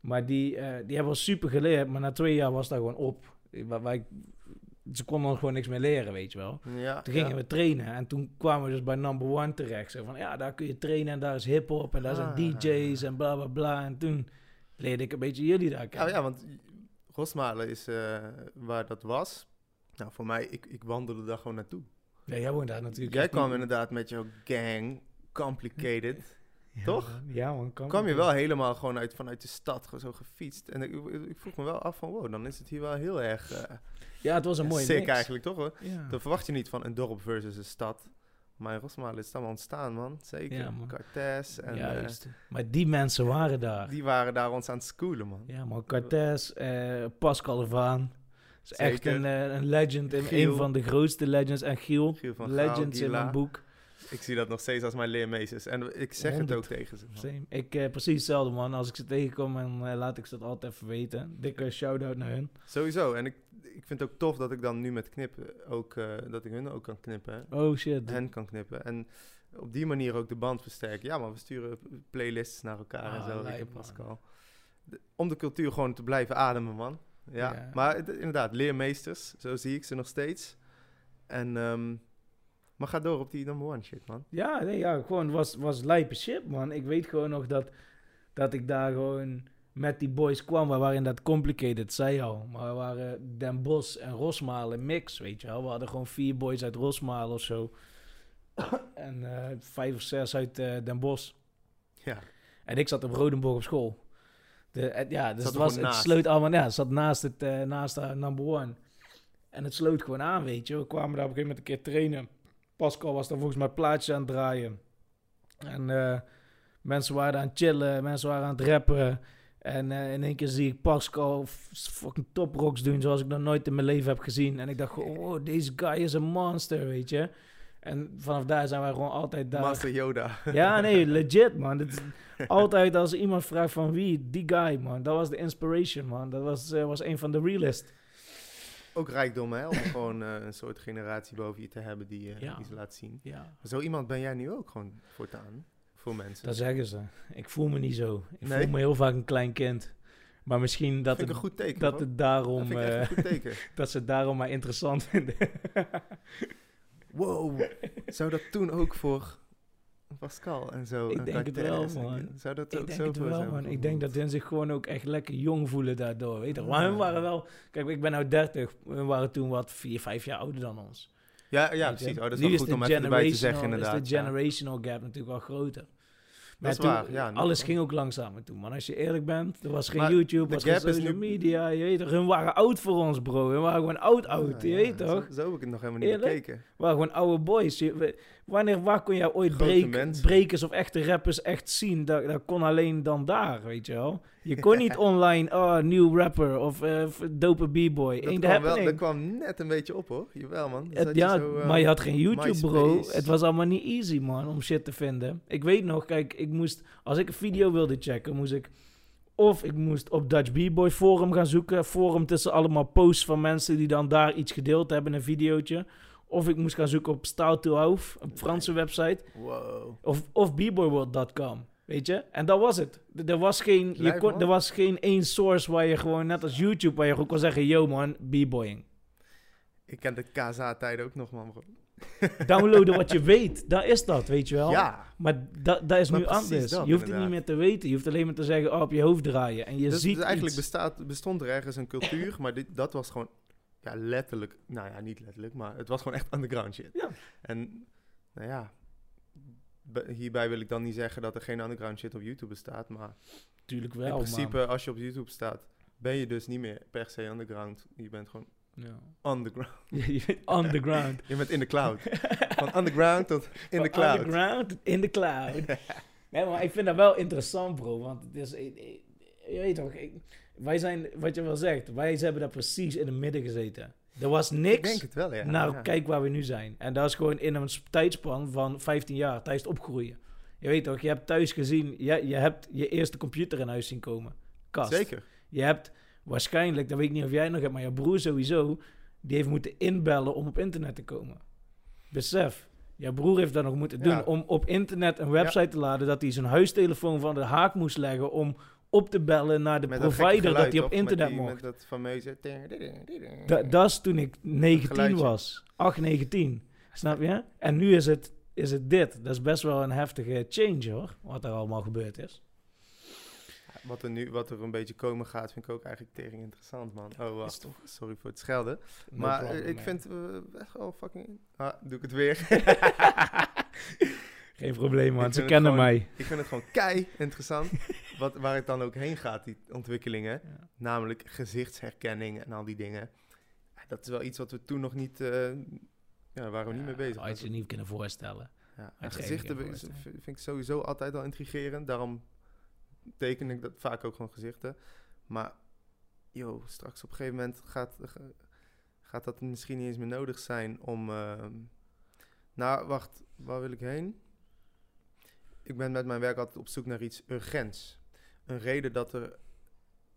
Maar die, eh, die hebben ons super geleerd, maar na twee jaar was dat gewoon op. Wij, wij- ze konden gewoon niks meer leren, weet je wel. ja Toen gingen ja. we trainen en toen kwamen we dus bij number one terecht. Zo van, ja, daar kun je trainen en daar is hip-hop en daar zijn Ah. DJ's en bla bla bla. En toen leerde ik een beetje jullie daar ja, want Rosmalen is eh, waar dat was. Nou, voor mij, ik, ik wandelde daar gewoon naartoe. Ja, jij woont daar natuurlijk. Jij kwam inderdaad met jouw gang, complicated. Ja, toch? Ja, man. Kan kwam je wel helemaal gewoon uit, vanuit de stad, gewoon zo gefietst. En ik, ik vroeg me wel af van, wow, dan is het hier wel heel erg eh Ja, het was een mooie sick mix. eigenlijk, toch? Hoor? Ja. Dan verwacht je niet van een dorp versus een stad. Maar in Rosmalen is allemaal ontstaan, man. Zeker. Ja, man. Cortez en eh, Juist. maar die mensen waren daar. die waren daar ons aan het schoolen, man. Ja, man. Cortez, eh, Pascal Vaan. is echt een, eh, een legend. En Giel. een van de grootste legends. En Giel. Giel van Gaal, Legends in mijn boek. Ik zie dat nog steeds als mijn leermeesters. En ik zeg het ook 100. tegen ze. man. Ik eh, precies hetzelfde, man. Als ik ze tegenkom, en laat ik ze dat altijd even weten. Dikke shout-out naar hun. Sowieso. En ik, ik vind het ook tof dat ik dan nu met knippen ook, eh, dat ik hun ook kan knippen. Oh shit. Hen kan knippen. En op die manier ook de band versterken. Ja, maar we sturen playlists naar elkaar en Ah, zo. Ik en. Pascal. De- om de cultuur gewoon te blijven ademen, man. Ja, Ja. maar het- inderdaad, leermeesters. Zo zie ik ze nog steeds. En, ehm, maar ga door op die number one shit, man. Ja, nee, ja, gewoon was, was lijpe shit, man. Ik weet gewoon nog dat, dat ik daar gewoon met die boys kwam. We waren in dat complicated, zei je al. Maar we waren Den Bosch en Rosmalen mix, weet je wel. We hadden gewoon vier boys uit Rosmalen of zo. en eh, vijf of zes uit eh, Den Bosch. Ja, En ik zat op Rodenborg op school. De, het- ja, dus het, was, het sloot allemaal... Ja, het zat naast het eh, naast de number one. En het sloot gewoon aan, weet je. We kwamen daar op een gegeven moment een keer trainen. Pascal was dan volgens mij plaatjes aan het draaien. En eh, mensen waren aan het chillen, mensen waren aan het rappen. En eh, in één keer zie ik Pascal fucking toprocks doen zoals ik nog nooit in mijn leven heb gezien. En ik dacht gewoon, oh, deze guy is een monster, weet je. En vanaf daar zijn wij gewoon altijd daar. Master Yoda. Ja, nee, legit, man. Dit altijd als iemand vraagt van wie, die guy, man. Dat was de inspiration, man. Dat was, eh, was een van de realist. Ook rijkdom, hè? Om gewoon eh, een soort generatie boven je te hebben die, eh, Ja. die ze laat zien. Ja, Zo iemand ben jij nu ook gewoon voortaan. Voor mensen. dat zeggen ze. Ik voel me niet zo. Ik Nee? voel me heel vaak een klein kind. Maar misschien dat, het, een goed teken. dat het Dat daarom... echt eh, goed teken. dat ze het daarom maar interessant vinden. Wow, zou dat toen ook voor Pascal en zo? Ik en denk het wel, man. Zou dat ik ook denk zo het voor wel, zijn man. Ik denk dat hun zich gewoon ook echt lekker jong voelen daardoor. Weet je. Maar hun waren wel... Kijk, ik ben nou 30. Hun waren toen wat 4, 5 jaar ouder dan ons. Ja, ja precies. Oh, dat is Nu wel goed de om even erbij te zeggen, inderdaad. is de ja. generational gap natuurlijk wel groter. Is toen- waar, ja, alles ging ook langzamer toen, man. Als je eerlijk bent, er was geen Maar YouTube, de was geen social nu- media, je weet toch. Hun waren oud voor ons, bro. Hun waren gewoon oud, oud, Ah, je weet toch. Zo, heb ik het nog helemaal niet Eerlijk? bekeken. waren gewoon oude boys. Je- we- wanneer, waar kon jij ooit break, brekers of echte rappers echt zien? Dat, dat kon alleen dan daar, weet je wel. Je kon niet online, oh, nieuw rapper of eh, f- dope b-boy. Dat kwam, wel, dat kwam net een beetje op, hoor. Jawel, man. Het- je ja, zo, eh, maar je had geen YouTube, bro. Het was allemaal niet easy, man, om shit te vinden. Ik weet nog, kijk, ik moest, als ik een video wilde checken, moest ik... Of ik moest op Dutch B-Boy forum gaan zoeken. Forum tussen allemaal posts van mensen die dan daar iets gedeeld hebben, een videootje. Of ik moest gaan zoeken op Style to Houf, een Franse website. Wow. Of, of bboyworld.com. Weet je? En dat was het. Er- was, geen, je kon, er was geen één source waar je gewoon, net als YouTube, waar je gewoon kon zeggen: Yo man, b-boying. Ik ken de KZA-tijden ook nog, man. Downloaden wat je weet. Dat is dat, weet je wel. Ja. Maar dat, dat is Maar nu anders. dat, je hoeft het niet meer te weten. Je hoeft alleen maar te zeggen: oh, op je hoofd draaien. En je dus, ziet dus eigenlijk iets. bestaat, bestond er ergens een cultuur, maar dit, dat was gewoon, ja, letterlijk, nou ja, niet letterlijk, maar het was gewoon echt underground shit. Ja. En, nou ja, hierbij wil ik dan niet zeggen dat er geen underground shit op YouTube bestaat, maar Tuurlijk wel. in principe, als je op YouTube staat, ben je dus niet meer per se underground. Je bent gewoon Ja. underground. Je bent Underground. Je bent in de cloud. Van underground tot in de cloud. Underground in de cloud. nee, maar ik vind dat wel interessant, bro. Want het is... Je weet toch, wij zijn, wat je wel zegt, wij hebben daar precies in het midden gezeten. Er was Ik niks. denk het wel, ja. nou, ja. kijk waar we nu zijn. En dat is gewoon in een sp- tijdspan van 15 jaar tijdens het opgroeien. Je weet toch, je hebt thuis gezien, je, je hebt je eerste computer in huis zien komen. Kast. Zeker. Je hebt waarschijnlijk, dat weet ik niet of jij nog hebt, maar je broer sowieso, die heeft moeten inbellen om op internet te komen. Besef, jouw broer heeft dat nog moeten doen Ja. om op internet een website te laden, dat hij zijn huistelefoon van de haak moest leggen om op te bellen naar de Met dat provider dat geluid, hij op internet die- mocht. Dat fameuze... Da- Dat is toen ik 19 geluidje. was. 8, 19. Snap je? En nu is het, is het dit. Dat is best wel een heftige change hoor. Wat er allemaal gebeurd is. Wat er nu, wat er een beetje komen gaat, vind ik ook eigenlijk tering interessant, man. Oh, wacht. toch- Sorry voor het schelden. No maar eh, ik vind eh, echt wel fucking... Ah, doe ik het weer. Geen probleem man, Ik ze kennen gewoon- mij. ik vind het gewoon kei interessant. wat, waar het dan ook heen gaat, die ontwikkelingen. Ja. Namelijk gezichtsherkenning en al die dingen. Dat is wel iets wat we toen nog niet... eh ja, waren we niet mee bezig. Had je je niet kunnen voorstellen. Ja, en gezichten vind ik sowieso altijd al intrigerend. Daarom teken ik dat vaak ook gewoon gezichten. Maar, joh, straks op een gegeven moment gaat, gaat dat misschien niet eens meer nodig zijn om... ehm, nou, wacht, waar wil ik heen? Ik ben met mijn werk altijd op zoek naar iets urgents. Een reden dat er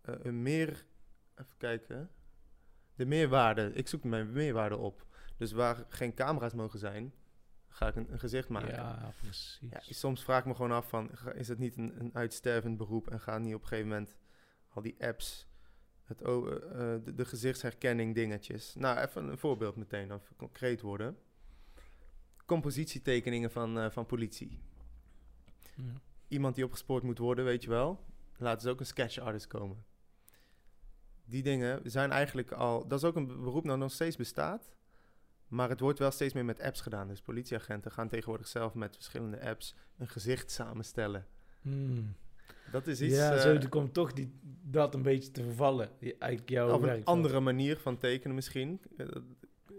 eh, een meer... Even kijken. De meerwaarde. Ik zoek mijn meerwaarde op. Dus waar geen camera's mogen zijn, ga ik een, een gezicht maken. Ja, precies. Ja, soms vraag ik me gewoon af van, is het niet een, een uitstervend beroep en gaan niet op een gegeven moment al die apps, het, eh, eh, de, de gezichtsherkenning dingetjes. Nou, even een voorbeeld meteen, even concreet worden. Compositietekeningen van, eh, van politie. Ja. Iemand die opgespoord moet worden, weet je wel. Laten ze ook een sketch artist komen. Die dingen zijn eigenlijk al, dat is ook een beroep dat nog steeds bestaat. Maar het wordt wel steeds meer met apps gedaan. Dus politieagenten gaan tegenwoordig zelf met verschillende apps een gezicht samenstellen. Hmm. Dat is iets. ja, eh, zo er komt toch die, dat een beetje te vervallen. Eigenlijk jouw of een andere manier van tekenen misschien.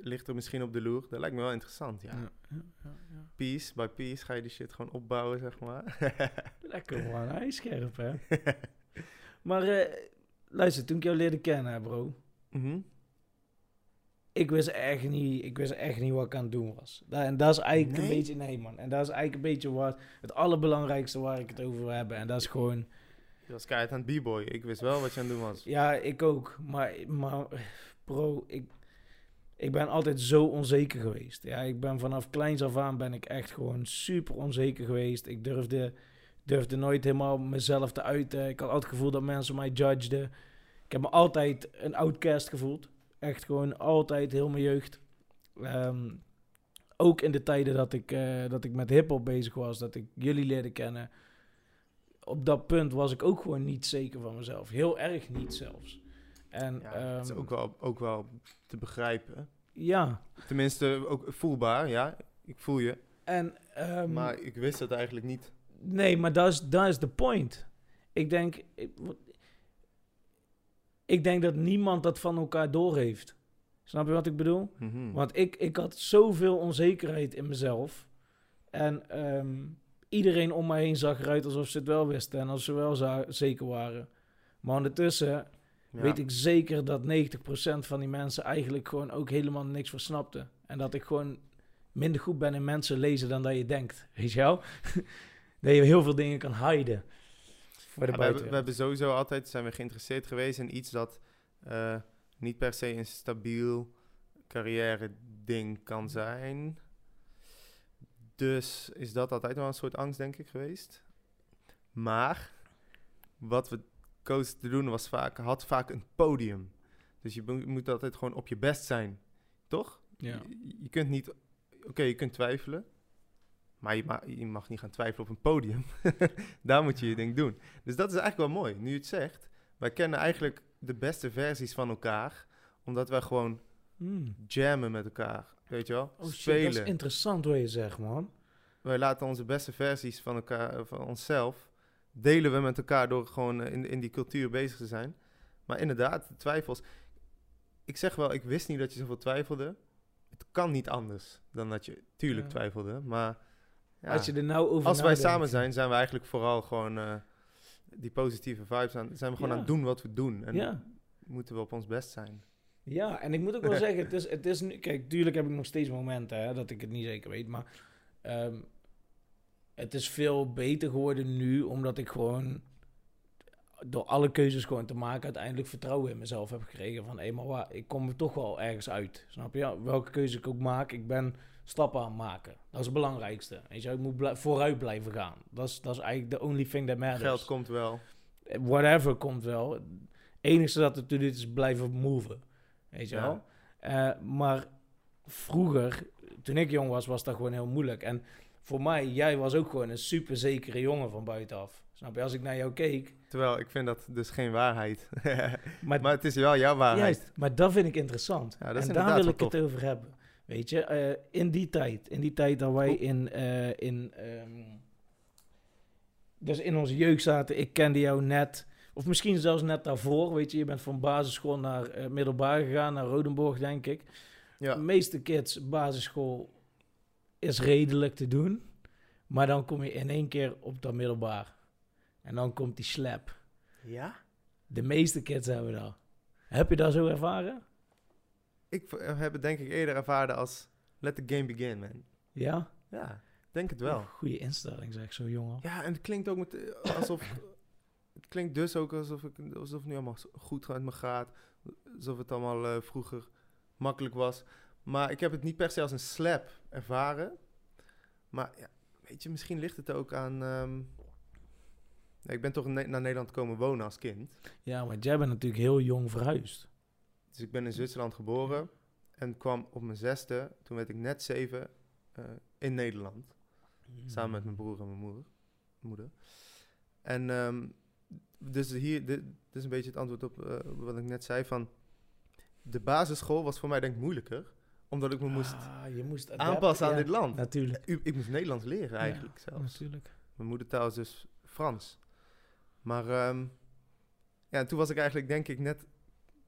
Ligt er misschien op de loer. Dat lijkt me wel interessant, ja. Ja, ja, ja, ja. Piece by piece ga je die shit gewoon opbouwen, zeg maar. Lekker man, hij is scherp hè. maar eh, luister, toen ik jou leerde kennen bro. Mhm. Ik wist echt niet, ik wist echt niet wat ik aan het doen was. En dat is eigenlijk Nee? een beetje, nee man. En dat is eigenlijk een beetje wat, het allerbelangrijkste waar ik het over wil hebben. En dat is gewoon, Je was keihard aan het b-boy. Ik wist wel wat je aan het doen was. ja, ik ook. Maar, maar bro, ik, ik ben altijd zo onzeker geweest. Ja, ik ben vanaf kleins af aan ben ik echt gewoon super onzeker geweest. Ik durfde durfde nooit helemaal mezelf te uiten. Ik had altijd het gevoel dat mensen mij judgeden. Ik heb me altijd een outcast gevoeld. Echt gewoon altijd heel mijn jeugd. Ehm, ook in de tijden dat ik, eh, dat ik met hip-hop bezig was, dat ik jullie leerde kennen. Op dat punt was ik ook gewoon niet zeker van mezelf. Heel erg niet zelfs. En, Ja, dat is ehm, ook wel, ook wel te begrijpen. Ja, Tenminste, ook voelbaar, ja. Ik voel je. en... ehm, maar ik wist dat eigenlijk niet. Nee, maar dat is, dat is de point. Ik denk... Ik, ik denk dat niemand dat van elkaar doorheeft. Snap je wat ik bedoel? Mhm. Want ik, ik had zoveel onzekerheid in mezelf. En ehm, iedereen om mij heen zag eruit alsof ze het wel wisten. En als ze wel zeker waren. Maar ondertussen Ja. weet ik zeker dat 90% van die mensen eigenlijk gewoon ook helemaal niks voor snapten. En dat ik gewoon minder goed ben in mensen lezen dan dat je denkt. Weet je wel? dat je heel veel dingen kan hiden. Voor de Ja, we, hebben, we buitenwereld. hebben sowieso altijd zijn we geïnteresseerd geweest in iets dat eh, niet per se een stabiel carrière ding kan zijn. Dus is dat altijd wel een soort angst, denk ik, geweest. Maar wat we te doen was vaak, had vaak een podium. Dus je moet- altijd gewoon op je best zijn, toch? Ja. Je, je kunt niet, oké, je kunt twijfelen, maar je, ma- je mag niet gaan twijfelen op een podium. Daar moet je je ding doen. Dus dat is eigenlijk wel mooi, nu je het zegt. Wij kennen eigenlijk de beste versies van elkaar, omdat wij gewoon Hmm. jammen met elkaar, weet je wel? Oh shit, Spelen. dat is interessant wat je zegt, man. wij laten onze beste versies van elkaar, van onszelf, delen we met elkaar door gewoon eh, in, in die cultuur bezig te zijn. Maar inderdaad, de twijfels. Ik zeg wel, ik wist niet dat je zoveel twijfelde. Het kan niet anders dan dat je tuurlijk Ja. twijfelde. Maar ja, Als je er nou over als wij samen zijn, zijn we eigenlijk vooral gewoon eh, die positieve vibes aan. Zijn we gewoon Ja. aan het doen wat we doen. En Ja. moeten we op ons best zijn. Ja, en ik moet ook wel zeggen, het is, het is nu... Kijk, tuurlijk heb ik nog steeds momenten hè, dat ik het niet zeker weet, maar... ehm, het is veel beter geworden nu, omdat ik gewoon... Door alle keuzes gewoon te maken, uiteindelijk vertrouwen in mezelf heb gekregen. Van, hé, maar waar, ik kom er toch wel ergens uit. Snap je? Ja, welke keuze ik ook maak, ik ben stappen aan het maken. Dat is het belangrijkste. Weet je, ik moet vooruit blijven gaan. Dat is, dat is eigenlijk the only thing that matters Geld komt wel. whatever komt wel. Het enige dat te doen is blijven moven. Weet je Ja. wel? Eh, maar vroeger, toen ik jong was, was dat gewoon heel moeilijk. En voor mij, jij was ook gewoon een super zekere jongen van buitenaf. Snap je? Als ik naar jou keek. Terwijl ik vind dat dus geen waarheid. Maar, maar het is wel jouw waarheid. juist, maar dat vind ik interessant. Ja, en daar wil ik het over hebben. Weet je, eh, in die tijd, in die tijd dat wij in, eh, in, ehm, dus in onze jeugd zaten, ik kende jou net, of misschien zelfs net daarvoor, weet je, je bent van basisschool naar eh, middelbaar gegaan, naar Rodenborg, denk ik. Ja. De meeste kids, basisschool is redelijk te doen, maar dan kom je in één keer op dat middelbaar. En dan komt die slap. Ja? De meeste kids hebben dat. Heb je dat zo ervaren? Ik v- heb het denk ik eerder ervaren als let the game begin, man. Ja? Ja, denk het wel. Goede instelling, zeg zo jongen. Ja, en het klinkt ook met, eh, alsof... het klinkt dus ook alsof, ik, alsof het nu allemaal goed met me gaat. Alsof het allemaal eh, vroeger makkelijk was. Maar ik heb het niet per se als een slap ervaren. Maar ja, weet je, misschien ligt het ook aan... ehm, ik ben toch naar Nederland komen wonen als kind. Ja, want jij bent natuurlijk heel jong verhuisd. Dus ik ben in Zwitserland geboren en kwam op mijn zesde, toen werd ik net zeven, eh, in Nederland. Samen met mijn broer en mijn moeder. moeder. En ehm, dus hier, dit, dit is een beetje het antwoord op eh, wat ik net zei van... De basisschool was voor mij denk ik moeilijker, omdat ik me moest Ah, je moest adapten, aanpassen aan ja, dit land. Natuurlijk. U- ik moest Nederlands leren eigenlijk zelfs. Natuurlijk. Mijn moedertaal is dus Frans. Maar ehm, ja, toen was ik eigenlijk denk ik net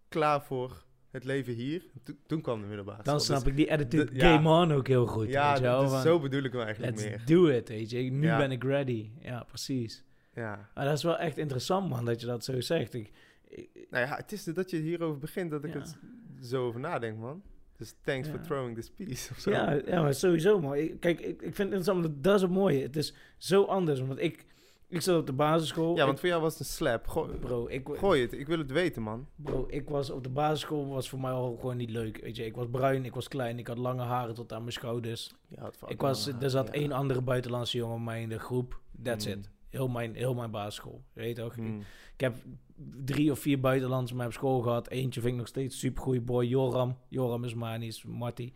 klaar voor het leven hier. To- toen kwam de middelbare Dan snap ik die attitude de- ja. game on ook heel goed. Dus, ja, weet je wel, dus van, zo bedoel ik hem eigenlijk Let's meer. do it, weet je. Nu Ja. ben ik ready. Ja, precies. Ja. Maar dat is wel echt interessant, man, dat je dat zo zegt. Ik, ik- Nou ja, het is dat je hierover begint dat ik Ja. het zo over nadenk, man. Dus thanks Ja. for throwing this piece of zo. ja, ja, maar sowieso. Ik, kijk, ik, ik vind het interessant, dat is het mooie. Het is zo anders, want ik, ik zat op de basisschool. Ja, want Ik- voor jou was het een slap. Gooi, bro, ik, gooi het, ik wil het weten, man. Bro, ik was op de basisschool was voor mij al gewoon niet leuk. Weet je, ik was bruin, ik was klein, ik had lange haren tot aan mijn schouders. Ja, het ik was, er zat ja. één andere buitenlandse jongen bij mij in de groep. That's Mm. it. Heel mijn, heel mijn basisschool. Je weet toch? Hmm. Ik heb drie of vier buitenlanders met op school gehad. Eentje vind ik nog steeds super goede boy. Joram. Joram is Manis, Marty.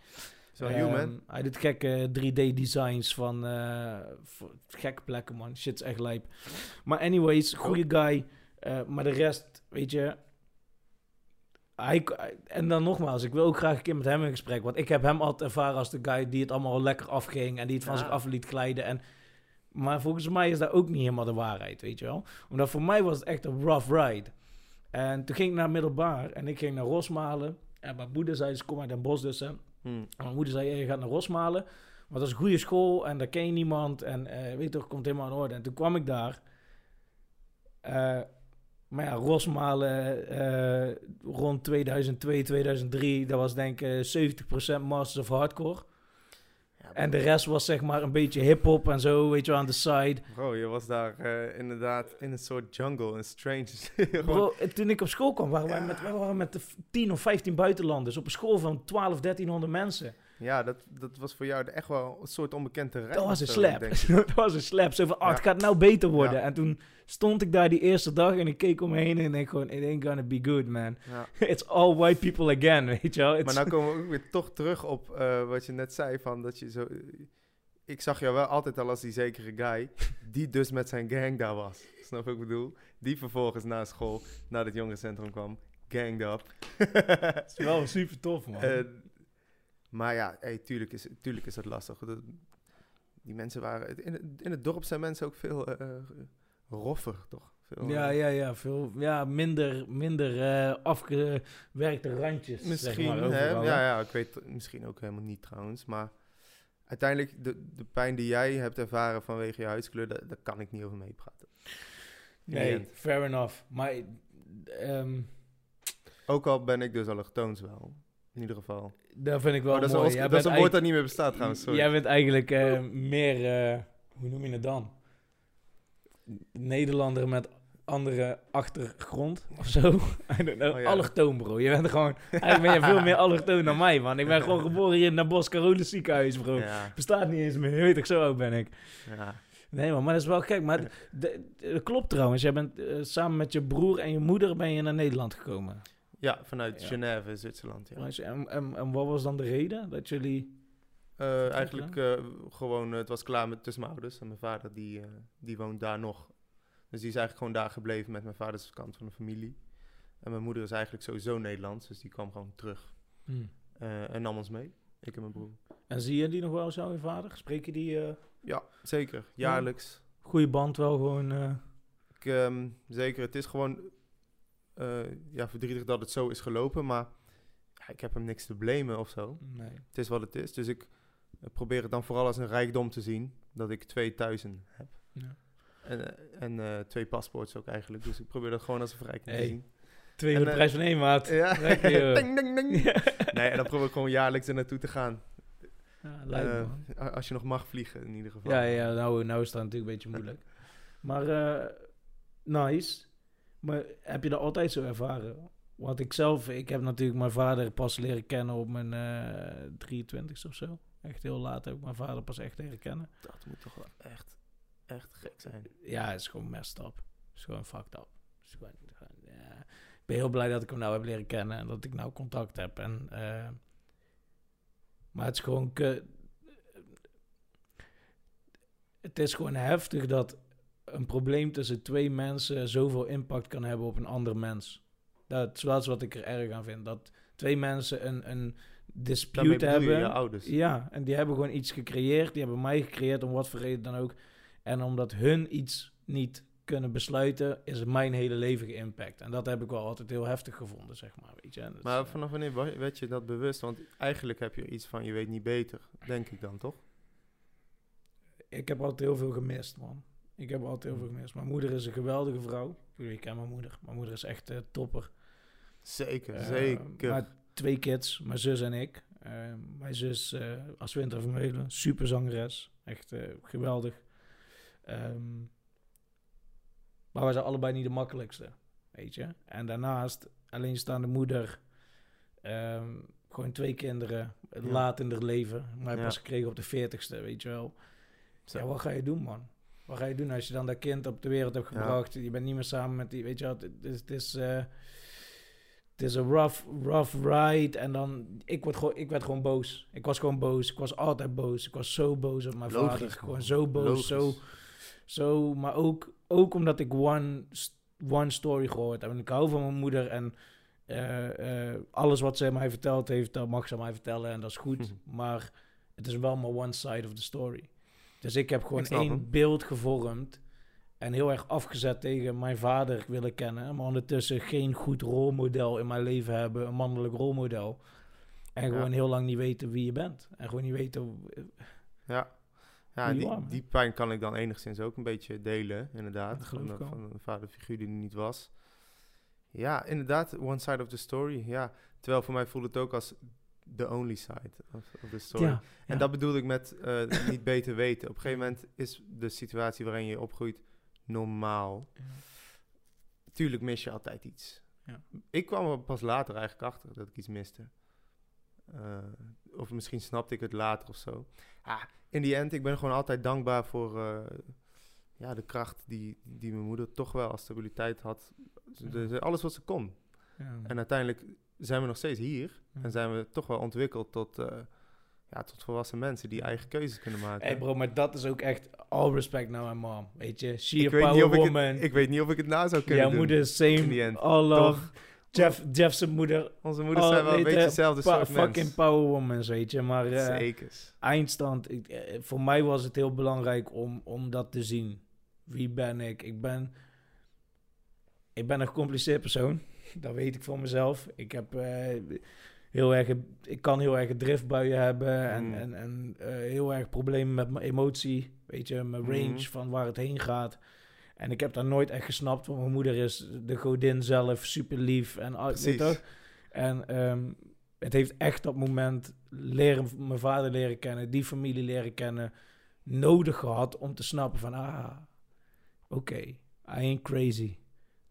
Zo, man. Ehm, Hij doet gekke 3D-designs van gekke plekken, man. Shit is echt lijp. Maar anyways, goede guy. Eh, maar de rest, weet je... Hij, en dan nogmaals, ik wil ook graag een keer met hem in gesprek. Want ik heb hem altijd ervaren als de guy die het allemaal lekker afging. En die het van Ja. zich af liet glijden. En, maar volgens mij is dat ook niet helemaal de waarheid, weet je wel. Omdat voor mij was het echt een rough ride. En toen ging ik naar middelbaar. En ik ging naar Rosmalen. En mijn moeder zei, ze kom uit Den Bosch dus, hè. Hmm. En mijn moeder zei, je gaat naar Rosmalen. Want dat is een goede school en daar ken je niemand. En eh, weet toch, komt helemaal in orde. En toen kwam ik daar. Eh, maar ja, Rosmalen eh, rond 2002, 2003, dat was denk ik eh, 70% Masters of Hardcore. En de rest was zeg maar een beetje hip-hop en zo, weet je wel, aan de side. Bro, je was daar eh, inderdaad in een soort jungle, een strange. Bro, toen ik op school kwam, waren wij met, wij waren met de f- 10 of 15 buitenlanders op een school van 12, 1300 mensen. Ja, dat, dat was voor jou echt wel een soort onbekend terrein. Dat was een slap. dat was een slap. Zo van, oh, het gaat nou beter worden. Ja. En toen stond ik daar die eerste dag en ik keek om me heen en ik denk gewoon, it ain't gonna be good, man. Ja. It's all white people again, weet je wel. It's- Maar nou komen we ook weer toch terug op eh, wat je net zei, van dat je zo... Ik zag jou wel altijd al als die zekere guy, die dus met zijn gang daar was. Snap wat ik bedoel? Die vervolgens na school naar het jongerencentrum kwam, ganged up. Het is wel super tof, man. Eh, maar ja, hey, tuurlijk, is, tuurlijk is dat lastig. Dat- die mensen waren... In het, in het dorp zijn mensen ook veel eh, roffer, toch? Veel, ja, eh, ja, ja. Veel, ja, minder, minder eh, afgewerkte randjes, Misschien, zeg maar, hè? Ja, ja, ik weet misschien ook helemaal niet trouwens. Maar uiteindelijk, de, de pijn die jij hebt ervaren vanwege je huidskleur, daar, daar kan ik niet over meepraten. Nee, fair enough. Maar ehm Ook al ben ik dus allochtoons wel, in ieder geval. dat vind ik wel Oh, dat is, mooi. een, Oscar- dat is een woord dat niet meer bestaat trouwens, sorry. Jij bent eigenlijk eh, meer, eh, hoe noem je het dan? Nederlander met andere achtergrond of zo. I don't know. Oh ja. Allochtoon, bro. Je bent gewoon, eigenlijk ben je veel meer allochtoon dan mij, man. Ik ben gewoon geboren hier in het Bos Carolus ziekenhuis, bro. Ja, Bestaat niet eens meer. Je weet toch, zo oud ben ik. ja. Nee, man, maar dat is wel gek. Maar dat klopt trouwens. Jij bent eh, samen met je broer en je moeder ben je naar Nederland gekomen. Ja, vanuit Ja. Genève, Zwitserland. Ja. En, en, en wat was dan de reden dat jullie... Eh, eigenlijk eh, gewoon, eh, het was klaar met, tussen mijn ouders. En mijn vader, die, die woont daar nog. Dus die is eigenlijk gewoon daar gebleven met mijn vaders kant van de familie. En mijn moeder is eigenlijk sowieso Nederlands, dus die kwam gewoon terug. Hmm. en nam ons mee, ik en mijn broer. En zie je die nog wel zo, je vader? Spreek je die... Ja, zeker. Jaarlijks. goede band wel gewoon. Ik, ehm, zeker, het is gewoon ja, verdrietig dat het zo is gelopen, maar ja, ik heb hem niks te blamen of zo. nee. Het is wat het is, dus ik eh, probeer het dan vooral als een rijkdom te zien dat ik twee thuizen heb. Ja. En, eh, en eh, twee paspoorts ook eigenlijk, dus ik probeer dat gewoon als een verrijking Hey. te zien. Twee voor de eh, prijs van één, maat. Ja, ding, ding, ding. Nee, en dan probeer ik gewoon jaarlijks er naartoe te gaan. Ja, Eh, a- als je nog mag vliegen, in ieder geval. ja, ja nou, nou is dat natuurlijk een beetje moeilijk. Maar eh, nice. Maar heb je dat altijd zo ervaren? Want ik zelf, ik heb natuurlijk mijn vader pas leren kennen op mijn eh 23ste of zo. Echt heel laat heb ik mijn vader pas echt leren kennen. Dat moet toch wel echt, echt gek zijn. Ja, het is gewoon messed up. Het is gewoon fucked up. Het is gewoon, gewoon, ja. Ik ben heel blij dat ik hem nou heb leren kennen en dat ik nou contact heb. En, eh, maar het is gewoon... ke- het is gewoon heftig dat een probleem tussen twee mensen zoveel impact kan hebben op een ander mens. Dat is wel eens wat ik er erg aan vind. Dat twee mensen een, een dispute hebben. je ouders. Ja, en die hebben gewoon iets gecreëerd. Die hebben mij gecreëerd, om wat voor reden dan ook. En omdat hun iets niet kunnen besluiten, is het mijn hele leven geïmpact. En dat heb ik wel altijd heel heftig gevonden, zeg maar. Weet je? Dat is, Maar eh, vanaf wanneer wa- werd je dat bewust? Want eigenlijk heb je iets van je weet niet beter, denk ik dan toch? ik heb altijd heel veel gemist, man. Ik heb altijd heel veel gemist. Mijn moeder is een geweldige vrouw. Ik ken mijn moeder. Mijn moeder is echt eh, topper. Zeker, Eh, zeker. Maar twee kids, mijn zus en ik. Eh, mijn zus, als Winter Vermeulen, super zangeres. Echt geweldig. Ehm, maar we zijn allebei niet de makkelijkste, weet je. En daarnaast, alleenstaande moeder. ehm, gewoon twee kinderen, Ja. laat in haar leven. Maar Ja. pas gekregen op de veertigste, weet je wel. Zo. Ja, wat ga je doen, man? Wat ga je doen als je dan dat kind op de wereld hebt Ja. gebracht? Je bent niet meer samen met die, weet je wat? Het is, het is, eh, het is een rough, rough ride. En dan, ik, word gewoon, ik werd gewoon boos. Ik was gewoon boos. Ik was altijd boos. Ik was zo boos op mijn Logisch, vader. Gewoon zo boos, Logisch. zo, zo. Maar ook, ook omdat ik one, one story gehoord heb. En ik hou van mijn moeder en... eh, eh, alles wat zij mij verteld heeft, dat mag ze mij vertellen en dat is goed. Maar het is wel maar one side of the story. Dus ik heb gewoon Ik één hem. beeld gevormd en heel erg afgezet tegen mijn vader willen kennen, maar ondertussen geen goed rolmodel in mijn leven hebben, een mannelijk rolmodel. En gewoon heel lang niet weten wie je bent. En gewoon niet weten. Ja, ja die, warm, die pijn kan ik dan enigszins ook een beetje delen, inderdaad. Van, de- van een vaderfiguur die niet was. Ja, inderdaad, one side of the story. Ja, terwijl voor mij voelt het ook als the only side of, of the story. Ja, En ja. dat bedoel ik met eh, niet beter weten. Op een gegeven moment is de situatie waarin je opgroeit normaal. Ja. Tuurlijk mis je altijd iets. Ja. Ik kwam er pas later eigenlijk achter dat ik iets miste. Eh, of misschien snapte ik het later of zo. Ah, in die end, ik ben gewoon altijd dankbaar voor eh, ja, de kracht die, die mijn moeder toch wel als stabiliteit had. Ze- alles wat ze kon. Ja. En uiteindelijk zijn we nog steeds hier. En zijn we toch wel ontwikkeld tot, eh, ja, tot volwassen mensen die eigen keuzes kunnen maken. Hey bro, maar dat is ook echt all respect naar mijn mom. Weet je, she ik, a weet niet power of ik, woman. het, ik weet niet of ik het na zou kunnen Jouw doen. moeder same, the end. all love. Toch? Jeff, Jeff's moeder, Onze moeders Oh, zijn wel een beetje je, hetzelfde pa- soort fucking mens. power woman, weet je. Maar eh, Zekers. eindstand, ik, eh, voor mij was het heel belangrijk om, om dat te zien. Wie ben ik? Ik ben, ik ben een gecompliceerd persoon. Dat weet ik van mezelf. Ik heb eh, heel erg, ik kan heel erg driftbuien hebben en, Mm. en, en eh, heel erg problemen met mijn emotie. Weet je, mijn range Mhm. van waar het heen gaat. En ik heb daar nooit echt gesnapt, want mijn moeder is de godin zelf, super lief en Precies. toch? En ehm, het heeft echt dat moment leren, mijn vader leren kennen, die familie leren kennen, nodig gehad om te snappen van, ah, oké, I ain't crazy.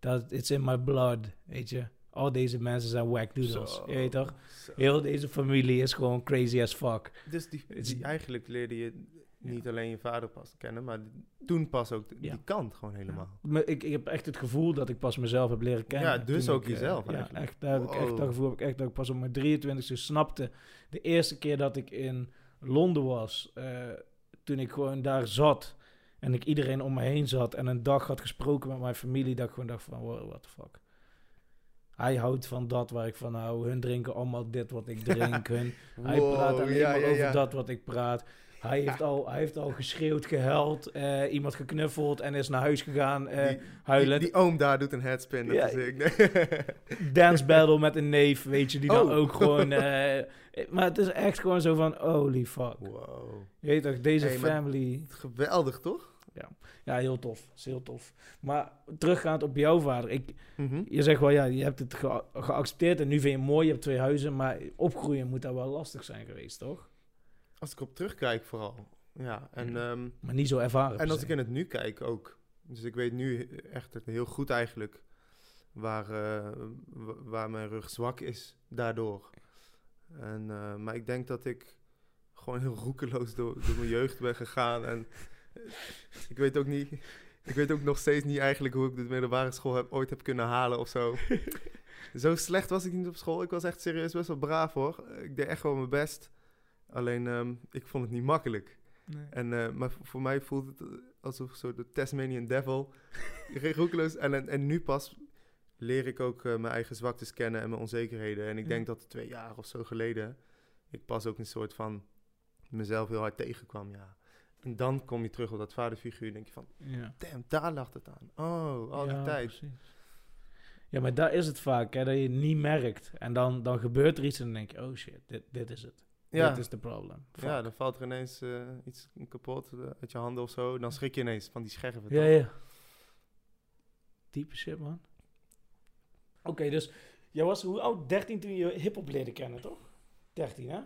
Dat it's in my blood, weet je. Al deze mensen zijn whack doodles, Zo, je weet toch? zo. Heel deze familie is gewoon crazy as fuck. Dus die, eigenlijk leerde je niet alleen je vader pas kennen, maar toen pas ook Ja. die kant gewoon helemaal. Maar ik, ik heb echt het gevoel dat ik pas mezelf heb leren kennen. Ja, dus ook ik, eh, jezelf Ja, eigenlijk. echt, daar heb ik echt dat gevoel heb ik echt dat ik pas op mijn 23e snapte. De eerste keer dat ik in Londen was, eh, toen ik gewoon daar zat en ik iedereen om me heen zat en een dag had gesproken met mijn familie, dat ik gewoon dacht van, wow, what the fuck. Hij houdt van dat waar ik van hou. Hun drinken allemaal dit wat ik drink. Hun, hij praat alleen ja, maar ja, over ja. dat wat ik praat. Hij heeft, al, hij heeft al geschreeuwd, gehuild, eh, iemand geknuffeld en is naar huis gegaan. eh, die, die, huilend. die oom daar doet een headspin, dat Ja. is ik. Nee. dance battle met een neef, weet je, die dan Oh. ook gewoon... eh, maar het is echt gewoon zo van, holy fuck. wow. Je weet toch, deze Hey, family... Geweldig, toch? Ja, heel tof. is heel tof. Maar teruggaand op jouw vader. Ik, Mhm. je zegt wel, ja, je hebt het ge- geaccepteerd en nu vind je het mooi, je hebt twee huizen. Maar opgroeien moet daar wel lastig zijn geweest, toch? Als ik op terugkijk vooral. Ja, en, Ja. ehm, Maar niet zo ervaren. en als ik in het nu kijk ook. Dus ik weet nu echt heel goed eigenlijk waar, eh, wa- waar mijn rug zwak is daardoor. En, eh, maar ik denk dat ik gewoon heel roekeloos door, door mijn jeugd ben gegaan. En ik weet ook niet... Ik weet ook nog steeds niet eigenlijk hoe ik de middelbare school heb, ooit heb kunnen halen of zo. zo slecht was ik niet op school. Ik was echt serieus best wel braaf hoor. Ik deed echt wel mijn best. Alleen ehm, ik vond het niet makkelijk. Nee. En, eh, maar voor mij voelt het alsof zo de Tasmanian Devil. roekeloos. En, en, en nu pas leer ik ook eh, mijn eigen zwaktes kennen en mijn onzekerheden. En ik Ja. denk dat twee jaar of zo geleden ik pas ook een soort van mezelf heel hard tegenkwam. Ja. En dan kom je terug op dat vaderfiguur en denk je van, Ja. damn, daar lag het aan. Oh, al die Ja, tijd. precies. Ja, maar daar is het vaak, hè, dat je het niet merkt. En dan, dan gebeurt er iets en dan denk je, oh shit, dit, dit is het. Ja. Dit is de probleem. Ja, dan valt er ineens eh, iets kapot eh, uit je handen of zo. Dan schrik je ineens van die scherven. Ja, ja. Diepe shit, man. Oké, dus jij was hoe oud? 13 toen je hip-hop leerde kennen, toch? 13, hè?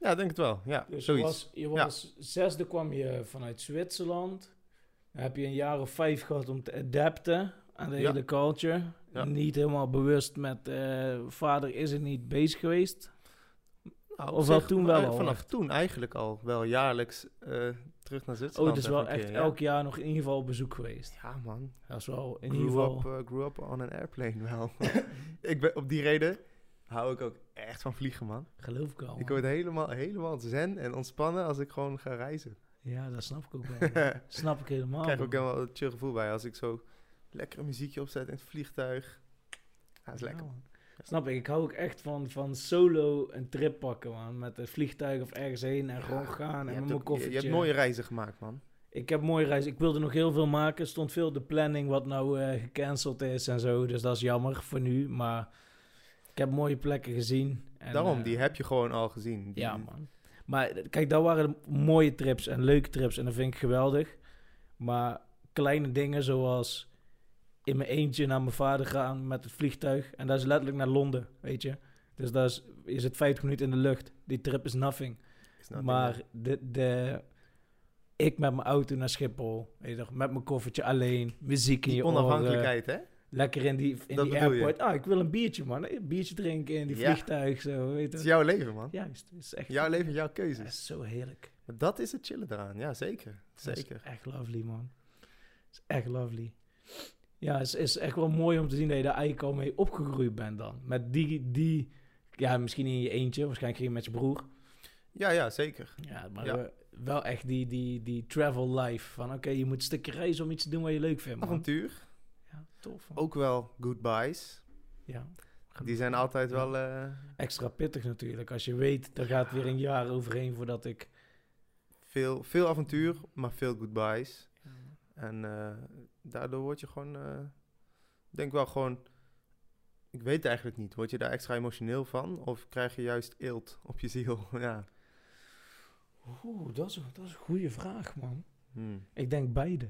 Ja, denk het wel. Ja, Dus je zoiets. was, je was zesde kwam je vanuit Zwitserland. Dan heb je een jaar of vijf gehad om te adapten aan de Ja. hele culture. Ja. Niet helemaal bewust met eh, vader is er niet bezig geweest. Nou, Of wel toen wel eh, al Vanaf echt? toen eigenlijk al wel jaarlijks eh, terug naar Oh, Zwitserland. het is wel echt keer, elk jaar nog in ieder geval op bezoek geweest. Ja, man. Dat is wel in grew ieder geval... Up, grew up on an airplane wel. ik ben, op die reden hou ik ook echt van vliegen, man. Geloof ik al. ik word helemaal, helemaal zen en ontspannen als ik gewoon ga reizen. Ja, dat snap ik ook wel. snap ik helemaal. Ik krijg ook helemaal een chill gevoel bij als ik zo lekker een muziekje opzet in het vliegtuig. Ja, is Ja, lekker. man. Snap ik. Ik hou ook echt van, van solo een trip pakken, man. Met het vliegtuig of ergens heen en gewoon gaan. En met mijn je, koffertje. je hebt mooie reizen gemaakt, man. Ik heb mooie reizen. Ik wilde nog heel veel maken. Er stond veel de planning wat nou eh, gecanceld is en zo. Dus dat is jammer voor nu. Maar heb mooie plekken gezien. En, Daarom, eh, die heb je gewoon al gezien. Die- Ja, man. Maar eh, kijk, dat waren mooie trips en leuke trips. En dat vind ik geweldig. Maar kleine dingen zoals in mijn eentje naar mijn vader gaan met het vliegtuig. En dat is letterlijk naar Londen, weet je. Dus dat is, je zit 50 minuten in de lucht. Die trip is nothing. is maar de, de, ik met mijn auto naar Schiphol, weet je met mijn koffertje alleen, muziek in die je oren. onafhankelijkheid, hè? Lekker in die, in Dat die je. airport. Ah, ik wil een biertje, man. Een biertje drinken in die Ja. vliegtuig, zo, weet Het is jouw leven, man. Juist, het is echt... Jouw leven, jouw keuzes. is zo heerlijk. Maar dat is het chillen eraan. Ja, zeker. Zeker. echt lovely, man. Het is echt lovely. Ja, het is, is echt wel mooi om te zien dat je daar eigenlijk al mee opgegroeid bent dan. Met die, die ja, misschien in je eentje, waarschijnlijk ging je met je broer. Ja, ja, zeker. Ja, maar Ja. wel echt die, die, die travel life. Van oké, je moet een stukje reizen om iets te doen wat je leuk vindt, man. Avontuur. Tof. Ook wel goodbyes. Ja. Die zijn altijd wel... eh, Extra pittig natuurlijk. Als je weet, er gaat weer een jaar overheen voordat ik... veel, veel avontuur, maar veel goodbyes. En eh, daardoor word je gewoon... ik denk wel gewoon... Ik weet eigenlijk niet. Word je daar extra emotioneel van? Of krijg je juist eelt op je ziel? ja. Oeh, dat is, dat is een goede vraag, man. Hmm. Ik denk beide.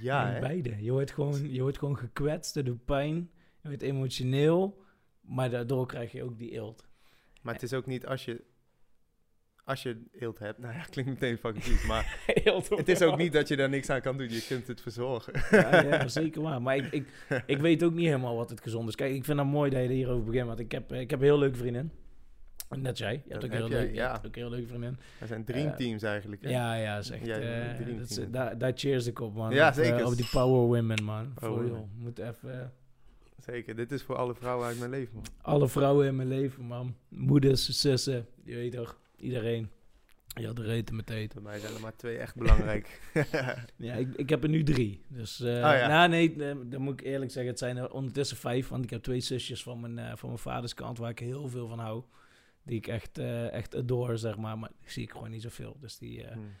Ja, hè? beide. Je wordt, gewoon, je wordt gewoon gekwetst, er doet pijn. Je wordt emotioneel. Maar daardoor krijg je ook die eelt. Maar het is ook niet als je... Als je eelt hebt... Nou ja, klinkt meteen fucking vies, maar... eelt Het is ook niet dat je daar niks aan kan doen. Je kunt het verzorgen. Ja, ja, zeker waar. Maar ik, ik, ik weet ook niet helemaal wat het gezond is. Kijk, ik vind het mooi dat je er hierover begint. Want ik heb, ik heb een heel leuke vriendin. Net jij. Je hebt Dat ook heb heel, leuk, je ja. hebt ook heel leuke vriendin. Er zijn dreamteams eigenlijk. Hè? Ja, ja, is echt... Bent eh, dat is- daar, daar cheers ik op, man. Ja, Op, eh, zeker. op die power women, man. Voor joh. Moet even... eh, Zeker. Dit is voor alle vrouwen uit mijn leven, man. alle vrouwen in mijn leven, man. Moeders, zussen, je weet toch. Iedereen. Ja, de reten met eten. Bij mij zijn er maar twee echt belangrijk. Ja, ik, ik heb er nu drie. Dus, eh ja. nou, nee, eh, dan moet ik eerlijk zeggen, het zijn er ondertussen vijf. Want ik heb twee zusjes van mijn, eh, van mijn vaders kant waar ik heel veel van hou. Die ik echt, eh echt adore, zeg maar. Maar die zie ik gewoon niet zoveel. Dus die, eh, Hmm.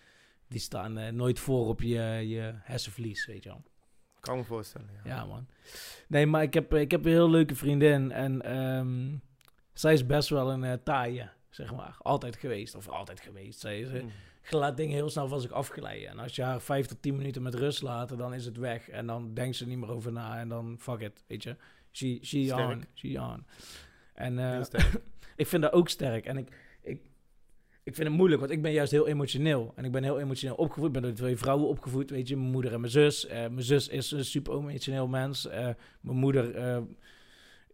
die staan eh, nooit voor op je, je hersenvlies, weet je wel. Kan me voorstellen, ja. Ja, man. Nee, maar ik heb, ik heb een heel leuke vriendin. En ehm, zij is best wel een taaie, zeg maar. Altijd geweest. Of altijd geweest. Zij is, Hmm. je laat dingen heel snel van zich afglijden. En als je haar vijf tot tien minuten met rust laat, dan is het weg. En dan denkt ze niet meer over na. En dan fuck it, weet je. She, she Sterk. on, she on. En. ik vind dat ook sterk. En ik, ik, ik vind het moeilijk, want ik ben juist heel emotioneel. En ik ben heel emotioneel opgevoed. Ik ben door twee vrouwen opgevoed, weet je. Mijn moeder en mijn zus. Eh, mijn zus is een super emotioneel mens. Eh, mijn moeder eh,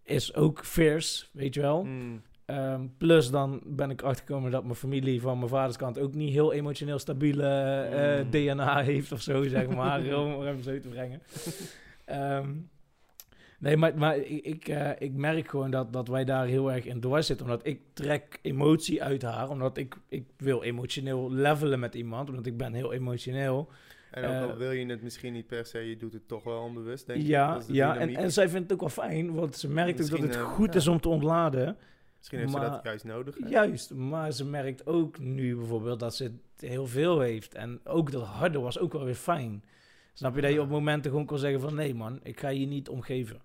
is ook fierce, weet je wel. Hmm. Ehm, plus dan ben ik achtergekomen dat mijn familie van mijn vaders kant ook niet heel emotioneel stabiele eh, Mm. DNA heeft of zo, zeg maar. om er hem zo te brengen. Ehm, nee, maar, maar ik, ik, eh, ik merk gewoon dat, dat wij daar heel erg in door zitten. Omdat ik trek emotie uit haar. Omdat ik, ik wil emotioneel levelen met iemand. Omdat ik ben heel emotioneel. En ook al Eh, wil je het misschien niet per se, je doet het toch wel onbewust, denk ik. Ja, is de ja en, zij vindt het ook wel fijn. Want ze merkt ook dat Misschien, het eh, goed is om te ontladen. Misschien heeft ze dat juist nodig. hè? Juist, maar ze merkt ook nu bijvoorbeeld dat ze het heel veel heeft. En ook dat harde was ook wel weer fijn. Snap je dat je op momenten gewoon kan zeggen van... nee man, ik ga je niet omgeven.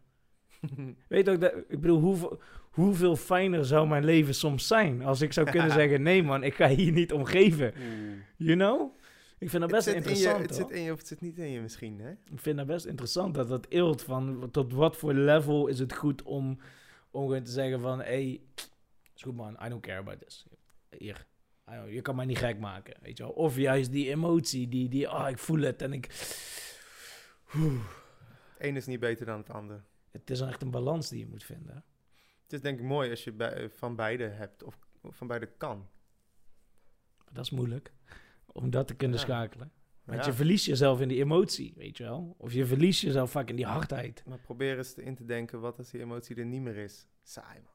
Weet ook dat, ik bedoel, hoeveel, hoeveel fijner zou mijn leven soms zijn... als ik zou kunnen zeggen, nee man, ik ga hier niet omgeven. Oeh. You know? Ik vind dat Het best in je, interessant, het hoor. zit in je of het zit niet in je misschien, hè? Ik vind dat best interessant, dat dat eelt van... tot wat voor level is het goed om, om gewoon te zeggen van... hey, is goed man, I don't care about this. Hier, je kan mij niet gek maken, weet je wel. Of juist die emotie, die, die ah, ik voel het en ik... Eén is niet beter dan het ander. Het is echt een balans die je moet vinden. Het is denk ik mooi als je bij, van beide hebt, of, van beide kan. Maar dat is moeilijk. om dat te kunnen Ja. schakelen. Want Ja. je verliest jezelf in die emotie, weet je wel. Of je verliest jezelf vaak in die hardheid. Maar probeer eens in te denken, wat als die emotie er niet meer is? Saai, man.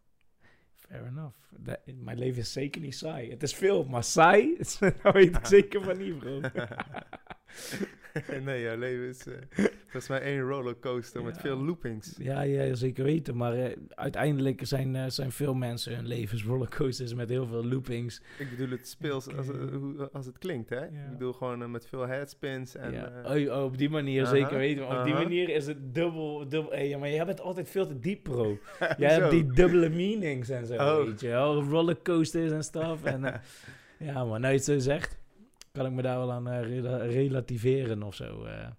Fair enough. Dat- mijn leven is zeker niet saai. Het is veel, maar saai, dat weet ik zeker van niet, bro. nee, jouw leven is eh, volgens mij één rollercoaster met veel loopings. Ja, ja, zeker weten. Maar eh, uiteindelijk zijn, eh, zijn veel mensen hun levens rollercoasters met heel veel loopings. Ik bedoel het speels als, als het klinkt, hè? Ja. Ik bedoel gewoon met veel headspins en... ja. eh, oh, oh, op die manier zeker weten. Maar op die manier is het dubbel... dubbel hey, maar jij bent altijd veel te diep, bro. Jij hebt die dubbele meanings en zo, Oh. weet je wel. Rollercoasters en stuff. En, ja, maar nou je het zo zegt, kan ik me daar wel aan eh, rela- relativeren of zo. eh.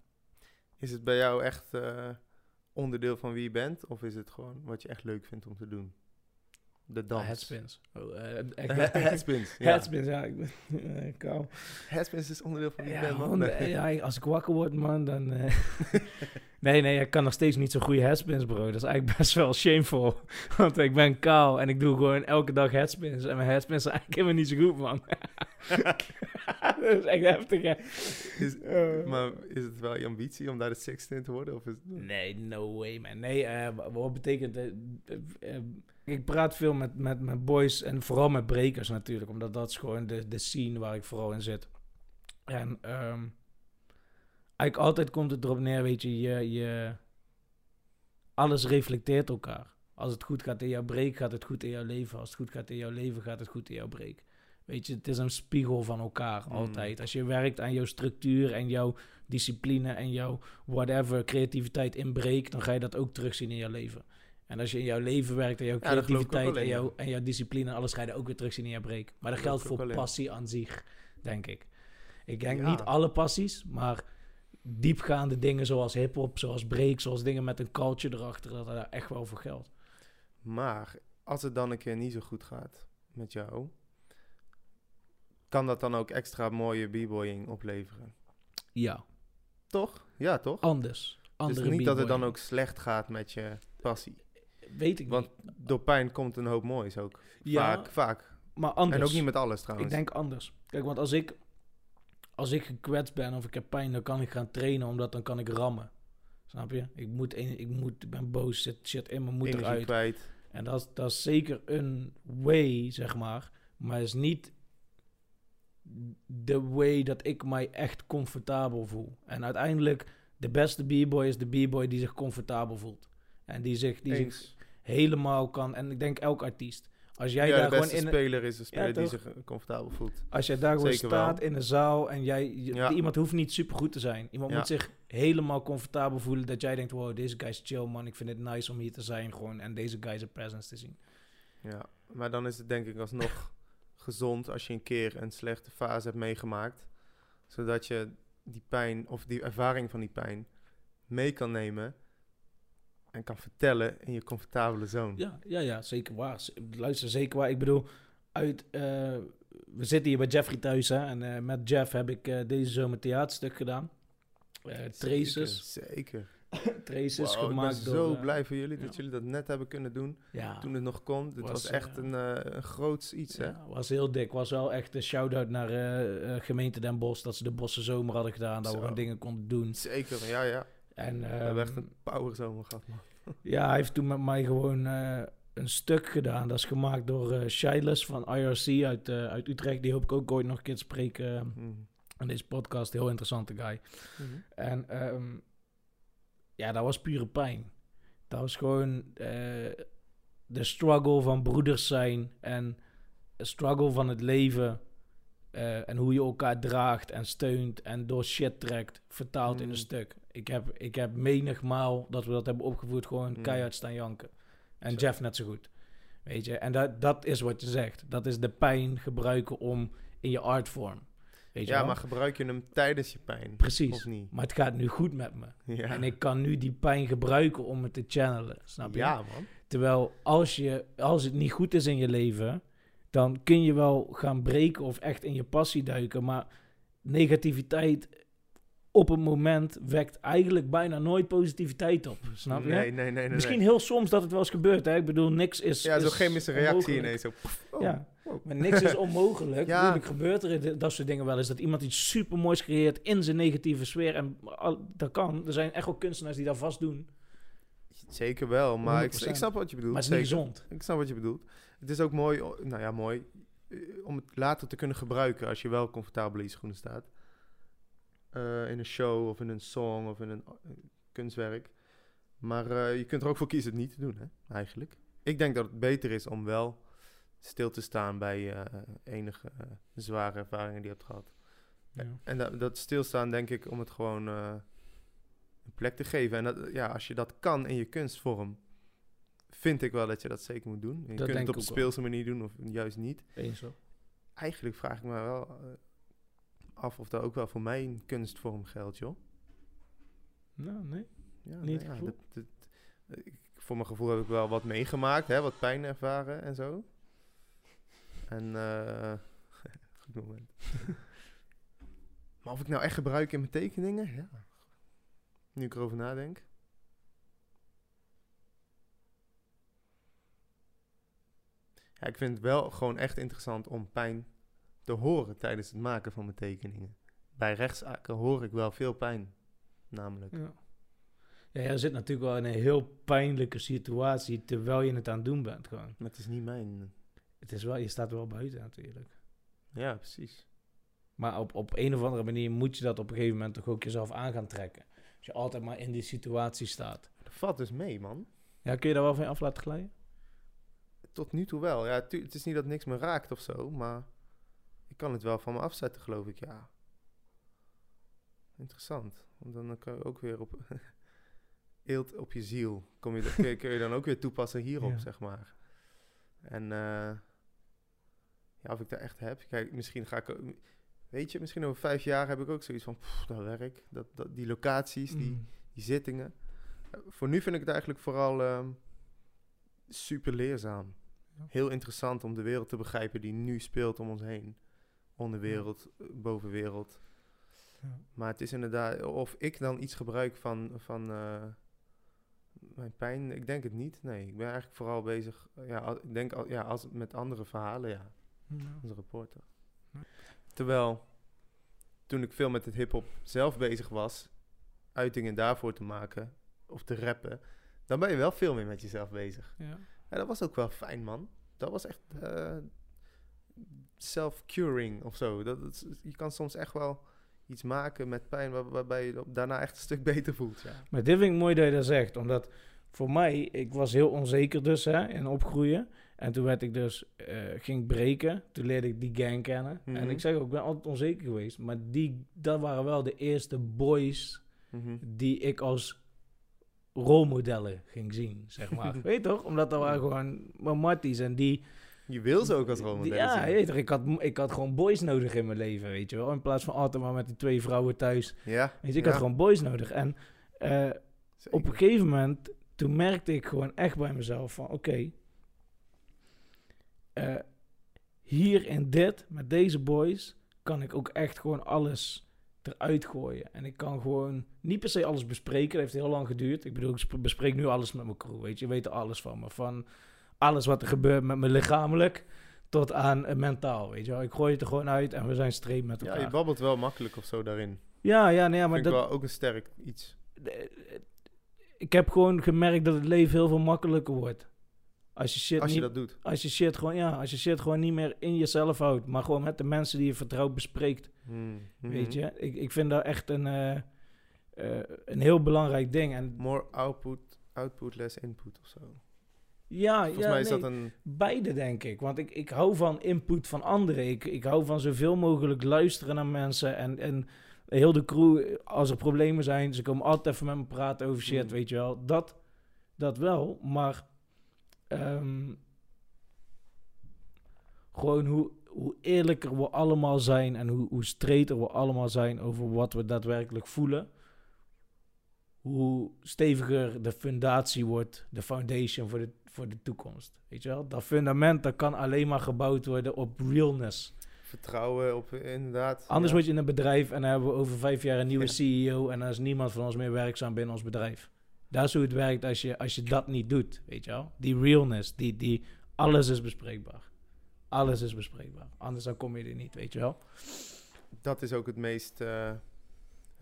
Is het bij jou echt eh, onderdeel van wie je bent? Of is het gewoon wat je echt leuk vindt om te doen? De dans. headspins. Oh, eh, Headspins, ja. Headspins, ja. Ik ben eh, kou. Headspins is onderdeel van je Ja, man. Nee. ja, als ik wakker word, man, dan... eh, nee, nee, ik kan nog steeds niet zo goede headspins, bro. Dat is eigenlijk best wel shameful. Want ik ben kaal en ik doe gewoon elke dag headspins. En mijn headspins zijn eigenlijk helemaal niet zo goed, man. dat is echt heftig, hè. Is, Eh. maar is het wel je ambitie om daar de sixth in te worden? Of is het... Nee, no way, man. Nee, eh, wa- wat betekent... ik praat veel met, met, met boys en vooral met brekers natuurlijk. Omdat dat is gewoon de, de scene waar ik vooral in zit. En ehm, eigenlijk altijd komt het erop neer, weet je, je, je... Alles reflecteert elkaar. Als het goed gaat in jouw break, gaat het goed in jouw leven. Als het goed gaat in jouw leven, gaat het goed in jouw break. Weet je, het is een spiegel van elkaar, Mm. altijd. Als je werkt aan jouw structuur en jouw discipline en jouw whatever creativiteit in break, dan ga je dat ook terugzien in jouw leven. En als je in jouw leven werkt en jouw creativiteit en, jouw, en jouw discipline, en alles ga je dat ook weer terugzien in jouw break. Maar dat Geloof geldt voor passie aan zich, denk ik. Ik denk Ja. niet alle passies, maar diepgaande dingen zoals hip-hop, zoals break, zoals dingen met een culture erachter, dat er daar echt wel voor geldt. Maar als het dan een keer niet zo goed gaat met jou, kan dat dan ook extra mooie b-boying opleveren? Ja, Toch? Ja, toch? anders. Andere dus niet dat het dan ook slecht gaat met je passie. Weet ik Want niet. door pijn komt een hoop moois ook. Ja, Vaak, vaak. maar anders. En ook niet met alles trouwens. Ik denk anders. Kijk, want als ik, als ik gekwetst ben of ik heb pijn, dan kan ik gaan trainen, omdat dan kan ik rammen. Snap je? Ik moet, een- ik moet, ik ben boos, zit shit in moet Energie eruit. kwijt. En dat, is- dat is zeker een way, zeg maar. Maar het is niet de way dat ik mij echt comfortabel voel. En uiteindelijk, de beste b-boy is de b-boy die zich comfortabel voelt. En die zich, die zich. Helemaal kan. En ik denk elk artiest. Als jij ja, daar de gewoon in, speler is een speler die zich comfortabel voelt. als jij daar gewoon Zeker staat wel. in een zaal en jij, je- Ja. iemand hoeft niet super goed te zijn. Iemand moet zich helemaal comfortabel voelen dat jij denkt, wow, deze guy is chill man, ik vind het nice om hier te zijn gewoon en deze guy zijn presence te zien. Ja, maar dan is het denk ik alsnog gezond als je een keer een slechte fase hebt meegemaakt. Zodat je die pijn of die ervaring van die pijn mee kan nemen en kan vertellen in je comfortabele zone. Ja, ja, ja, zeker waar. Luister, zeker waar. Ik bedoel, uit, eh, we zitten hier bij Jeffrey thuis hè, en eh, met Jeff heb ik eh, deze zomer theaterstuk gedaan. Traces, Zeker. zeker. Traces Wow, ik ben gemaakt zo blij voor jullie dat jullie dat net hebben kunnen doen ja, toen het nog kon. Dit Was, was, echt een, een groots iets, hè? Ja, was heel dik. Was wel echt een shout-out naar gemeente Den Bosch. Dat ze de Bosse Zomer hadden gedaan. Dat we gewoon dingen konden doen. Zeker, ja, ja. En, hebben echt een powerzomer gehad, man. Ja, hij heeft toen met mij gewoon eh, een stuk gedaan. Dat is gemaakt door Shilas van IRC uit, eh, uit Utrecht. Die hoop ik ook ooit nog een keer te spreken Mhm. in deze podcast. Heel interessante guy. Mhm. En ehm, ja, dat was pure pijn. Dat was gewoon de struggle van broeders zijn en de struggle van het leven. en hoe je elkaar draagt en steunt en door shit trekt, vertaald in Mm. een stuk. Ik heb, ik heb menigmaal dat we dat hebben opgevoerd, gewoon Mm. keihard staan janken. En Zo. Jeff net zo goed. Weet je, en dat, dat is wat je zegt. Dat is de pijn gebruiken om in je artvorm. Weet je Ja, wel? maar gebruik je hem tijdens je pijn? Precies. Of niet? Maar het gaat nu goed met me. Ja, En ik kan nu die pijn gebruiken om het te channelen. Snap je? ja man. Terwijl als, je, als het niet goed is in je leven, dan kun je wel gaan breken of echt in je passie duiken. Maar negativiteit op een moment wekt eigenlijk bijna nooit positiviteit op. Snap je? Nee, nee, nee. nee Misschien nee. heel soms dat het wel eens gebeurt. Hè? Ik bedoel, niks is. Ja, zo is chemische reactie ineens. Zo, pff, oh. Ja, wow. maar niks is onmogelijk. Ja. Natuurlijk gebeurt er dat soort dingen wel eens. Dat iemand iets super moois creëert in zijn negatieve sfeer. En dat kan. Er zijn echt wel kunstenaars die dat vast doen. Zeker wel, maar ik, 100%. ik snap wat je bedoelt. Maar het is niet zeker. gezond. Ik snap wat je bedoelt. Het is ook mooi, nou ja, mooi, eh, om het later te kunnen gebruiken als je wel comfortabel in je schoenen staat. Eh, in een show of in een song of in een eh, kunstwerk. Maar eh, je kunt er ook voor kiezen het niet te doen, hè, eigenlijk. Ik denk dat het beter is om wel stil te staan bij eh, enige zware ervaringen die je hebt gehad. Ja. En dat, dat stilstaan, denk ik, om het gewoon een plek te geven. En dat, ja, als je dat kan in je kunstvorm, vind ik wel dat je dat zeker moet doen. Je Dat kunt het op een speelse manier doen of juist niet. Eens zo. Eigenlijk vraag ik me wel af of dat ook wel voor mijn kunstvorm geldt, joh. Nou, nee. Ja, Niet nou ja, dat, dat- ik, voor mijn gevoel heb ik wel wat meegemaakt, hè, wat pijn ervaren en zo. En, eh goed moment. maar of ik nou echt gebruik in mijn tekeningen? Ja. Nu ik erover nadenk. Ja, ik vind het wel gewoon echt interessant om pijn te horen tijdens het maken van mijn tekeningen. Bij rechtszaken hoor ik wel veel pijn, namelijk. Ja. Ja, je zit natuurlijk wel in een heel pijnlijke situatie terwijl je het aan het doen bent gewoon. Maar het is niet mijn... Het is wel, je staat wel buiten natuurlijk. Ja, precies. Maar op, op een of andere manier moet je dat op een gegeven moment toch ook jezelf aan gaan trekken. Als je altijd maar in die situatie staat. Dat valt dus mee, man. Ja, kun je daar wel van je af laten glijden? Tot nu toe wel. Ja, het is niet dat niks me raakt of zo, maar kan het wel van me afzetten, geloof ik, ja. Interessant. Want dan kan je ook weer op... Eelt op je ziel. Kom je, kun, je, kun je dan ook weer toepassen hierop, Ja. zeg maar. En eh, ja, of ik dat echt heb. Kijk, misschien ga ik... ook- Weet je, misschien over vijf jaar heb ik ook zoiets van... pff, dat werk, dat, dat, die locaties, die, Mm. die zittingen. Eh, voor nu vind ik het eigenlijk vooral ehm, super leerzaam. Ja. Heel interessant om de wereld te begrijpen die nu speelt om ons heen. Onderwereld, bovenwereld. Ja. Maar het is inderdaad, of ik dan iets gebruik van, van eh, mijn pijn, ik denk het niet. Nee, ik ben eigenlijk vooral bezig, ja, al- ik denk al, ja, als, met andere verhalen, ja, Ja. als reporter. Ja. Terwijl, toen ik veel met het hip-hop zelf bezig was, uitingen daarvoor te maken of te rappen, dan ben je wel veel meer met jezelf bezig. Ja. Ja, dat was ook wel fijn, man. Dat was echt eh, self-curing of zo. Dat, je kan soms echt wel iets maken met pijn waar- waarbij je daarna echt een stuk beter voelt. Ja. Maar dit vind ik mooi dat je dat zegt. Omdat voor mij, ik was heel onzeker dus hè, in opgroeien. En toen werd ik dus, eh, ging breken. Toen leerde ik die gang kennen. Mhm. En ik zeg ook, ik ben altijd onzeker geweest. Maar die, dat waren wel de eerste boys Mhm. die ik als rolmodellen ging zien, zeg maar. Weet je toch? Omdat dat waren gewoon mijn matties en die... Je wil ze ook als rolmodellen Ja, je weet toch, ik had, ik had gewoon boys nodig in mijn leven, weet je wel. In plaats van altijd maar met die twee vrouwen thuis. Ja, Weet je, ik ja, had gewoon boys nodig. En zeker. op een gegeven moment, toen merkte ik gewoon echt bij mezelf van, oké, eh, hier in dit, met deze boys, kan ik ook echt gewoon alles eruit gooien. En ik kan gewoon niet per se alles bespreken, dat heeft heel lang geduurd. Ik bedoel, ik sp- bespreek nu alles met mijn crew, weet je, je weet er alles van me. Van alles wat er gebeurt met me lichamelijk tot aan eh, mentaal, weet je wel. Ik gooi het er gewoon uit en we zijn streep met Ja, elkaar. je babbelt wel makkelijk of zo daarin. ja, ja, nee, ja, maar Vind ik dat, wel ook een sterk iets. ik heb gewoon gemerkt dat het leven heel veel makkelijker wordt. Als je shit, Als je niet, dat doet. als je shit gewoon, ja, als je shit gewoon niet meer in jezelf houdt, maar gewoon met de mensen die je vertrouwt bespreekt, Hmm. weet Mhm. je. Ik, ik vind dat echt een, eh, eh, een heel belangrijk ding. En More output, output, less input of zo. Ja, Volgens ja, mij is nee, dat een... beide denk ik. Want ik, ik hou van input van anderen. Ik, ik hou van zoveel mogelijk luisteren naar mensen en, en heel de crew, als er problemen zijn, ze komen altijd even met me praten over shit, Mm. weet je wel. Dat, dat wel, maar ehm, gewoon hoe, hoe eerlijker we allemaal zijn en hoe, hoe straighter we allemaal zijn over wat we daadwerkelijk voelen, hoe steviger de fundatie wordt, de foundation voor de, voor de toekomst. Weet je wel? Dat fundament dat kan alleen maar gebouwd worden op realness. Vertrouwen op, inderdaad. Anders ja. word je in een bedrijf en dan hebben we over vijf jaar een nieuwe Ja. CEO en dan is niemand van ons meer werkzaam binnen ons bedrijf. Dat is hoe het werkt als je, als je dat niet doet, weet je wel. Die realness, die, die, alles is bespreekbaar. Alles is bespreekbaar. Anders dan kom je er niet, weet je wel. Dat is ook het meest, eh,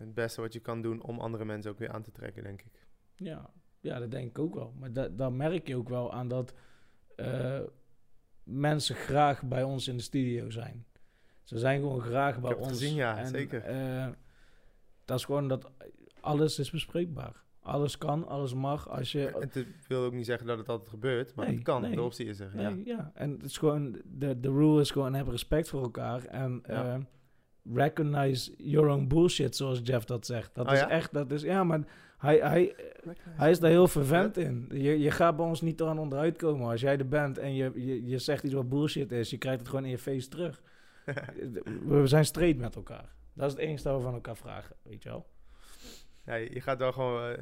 het beste wat je kan doen om andere mensen ook weer aan te trekken, denk ik. Ja, ja dat denk ik ook wel. Maar da dan merk je ook wel aan dat eh, mensen graag bij ons in de studio zijn. Ze zijn gewoon graag bij heb ons. gezien, ja, En, zeker. eh, dat is gewoon dat alles is bespreekbaar. Alles kan, alles mag. Als je, En het wil ook niet zeggen dat het altijd gebeurt, maar Nee, het kan, nee. de optie is er. Nee, Ja. ja. en het is gewoon, de, de rule is gewoon, heb respect voor elkaar en Ja. eh, recognize your own bullshit, zoals Jeff dat zegt. Dat Oh is ja? echt, dat is, ja, maar hij, hij, hij is daar heel vervent in. Je, je gaat bij ons niet eraan onderuit komen. Als jij er bent en je, je, je zegt iets wat bullshit is, je krijgt het gewoon in je face terug. We zijn straight met elkaar. Dat is het enige dat we van elkaar vragen, weet je wel. Ja, je je gaat wel gewoon eh,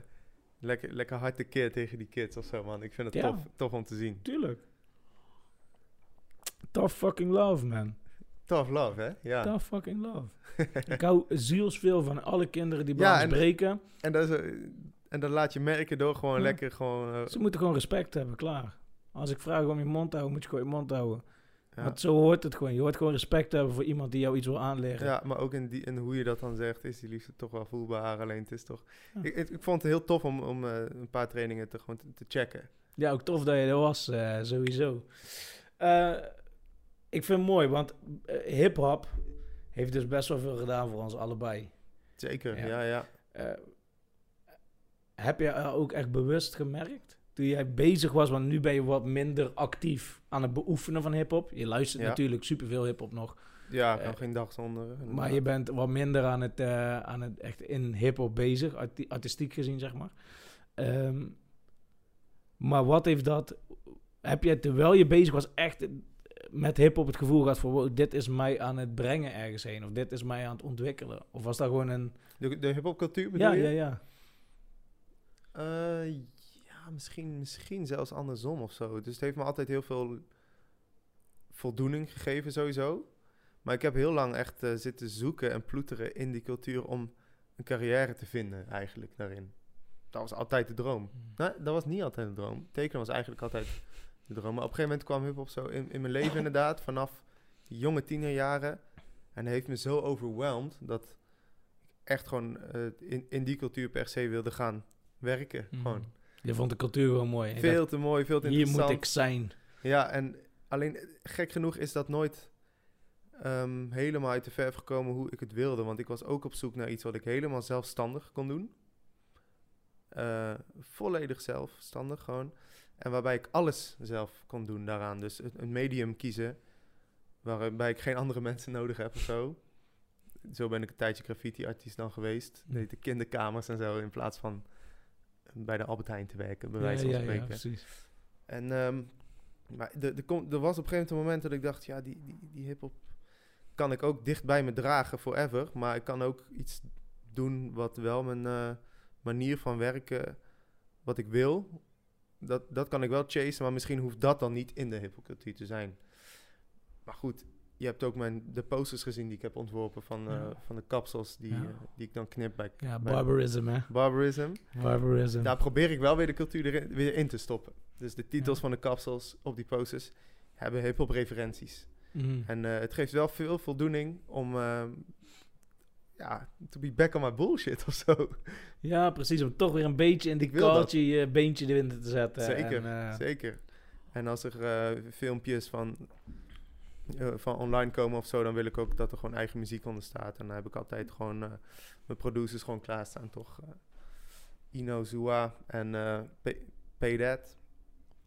lekker, lekker hard de keer tegen die kids of zo, man. Ik vind het Ja. tof, tof om te zien. Tuurlijk. Tough fucking love, man. Tough love, hè? Ja. Tough fucking love. Ik hou zielsveel van alle kinderen die bij Ja, en- breken. En, dat is, eh, en dat laat je merken door gewoon Ja. lekker gewoon... eh, Ze moeten gewoon respect hebben, klaar. Als ik vraag om je mond te houden, moet je gewoon je mond houden. ja. Want zo hoort het gewoon. Je hoort gewoon respect te hebben voor iemand die jou iets wil aanleren. Ja, maar ook in, die, in hoe je dat dan zegt, is die liefde toch wel voelbaar. Alleen het is toch... Ik, ik, ik vond het heel tof om, om eh, een paar trainingen te, gewoon te, te checken. Ja, ook tof dat je er was, sowieso. Eh, ik vind het mooi, want eh, hip-hop heeft dus best wel veel gedaan voor ons allebei. Zeker, Ja. ja, ja. Eh, heb je ook echt bewust gemerkt? Toen jij bezig was, want nu ben je wat minder actief aan het beoefenen van hip-hop. Je luistert Ja. natuurlijk superveel hip-hop nog. Ja, ik kan Eh, geen dag zonder. inderdaad. Maar je bent wat minder aan het, aan het echt in hip-hop bezig, arti- artistiek gezien, zeg maar. Ehm, maar wat heeft dat. Heb jij terwijl je bezig was echt met hip-hop het gevoel gehad van wow, dit is mij aan het brengen ergens heen, of dit is mij aan het ontwikkelen? Of was dat gewoon een. De, de hip-hop-cultuur bedoel Ja, je? ja, ja. Eh, ja, misschien, misschien zelfs andersom of zo. Dus het heeft me altijd heel veel voldoening gegeven sowieso. Maar ik heb heel lang echt eh, zitten zoeken en ploeteren in die cultuur om een carrière te vinden eigenlijk daarin. Dat was altijd de droom. Nee, dat was niet altijd de droom. Tekenen was eigenlijk altijd de droom. Maar op een gegeven moment kwam hip-hop zo in, in mijn leven inderdaad, vanaf jonge tienerjaren. En heeft me zo overweldigd dat ik echt gewoon eh, in, in die cultuur per se wilde gaan werken. Mhm. Gewoon. Je vond de cultuur wel mooi. Je Veel te mooi, veel te Hier interessant. moet ik zijn. Ja, en alleen gek genoeg is dat nooit ehm, helemaal uit de verf gekomen hoe ik het wilde. Want ik was ook op zoek naar iets wat ik helemaal zelfstandig kon doen. Eh, volledig zelfstandig gewoon. En waarbij ik alles zelf kon doen daaraan. Dus een, medium kiezen waarbij ik geen andere mensen nodig heb of zo. Zo ben ik een tijdje graffiti-artiest dan geweest. Deed de kinderkamers en zo in plaats van bij de Albert Heijn te werken, bij Ja, wijze van ja, ja, spreken. precies. En ehm, maar de, de, kom- er was op een gegeven moment een moment dat ik dacht, ja, die, die, die hip-hop kan ik ook dicht bij me dragen forever. Maar ik kan ook iets doen wat wel mijn eh, manier van werken, wat ik wil. Dat, dat kan ik wel chasen, maar misschien hoeft dat dan niet in de hip-hop cultuur te zijn. Maar goed, je hebt ook mijn, de posters gezien die ik heb ontworpen van, eh, Ja. van de kapsels die, Ja. eh, die ik dan knip bij Ja, bij barbarism, hè? Barbarism. Barbarism. Daar probeer ik wel weer de cultuur erin, weer in te stoppen. Dus de titels Ja. van de kapsels op die posters hebben hip-hop referenties. Mhm. En eh, het geeft wel veel voldoening om, ehm, ja, to be back on my bullshit of zo. Ja, precies. Om toch weer een beetje in die culture je beentje erin te zetten. Zeker, En, eh, Zeker. En als er eh, filmpjes van, eh, van online komen of zo, dan wil ik ook dat er gewoon eigen muziek onder staat. En dan heb ik altijd gewoon mijn producers gewoon klaarstaan, toch? Ino Zua en P- Pay That.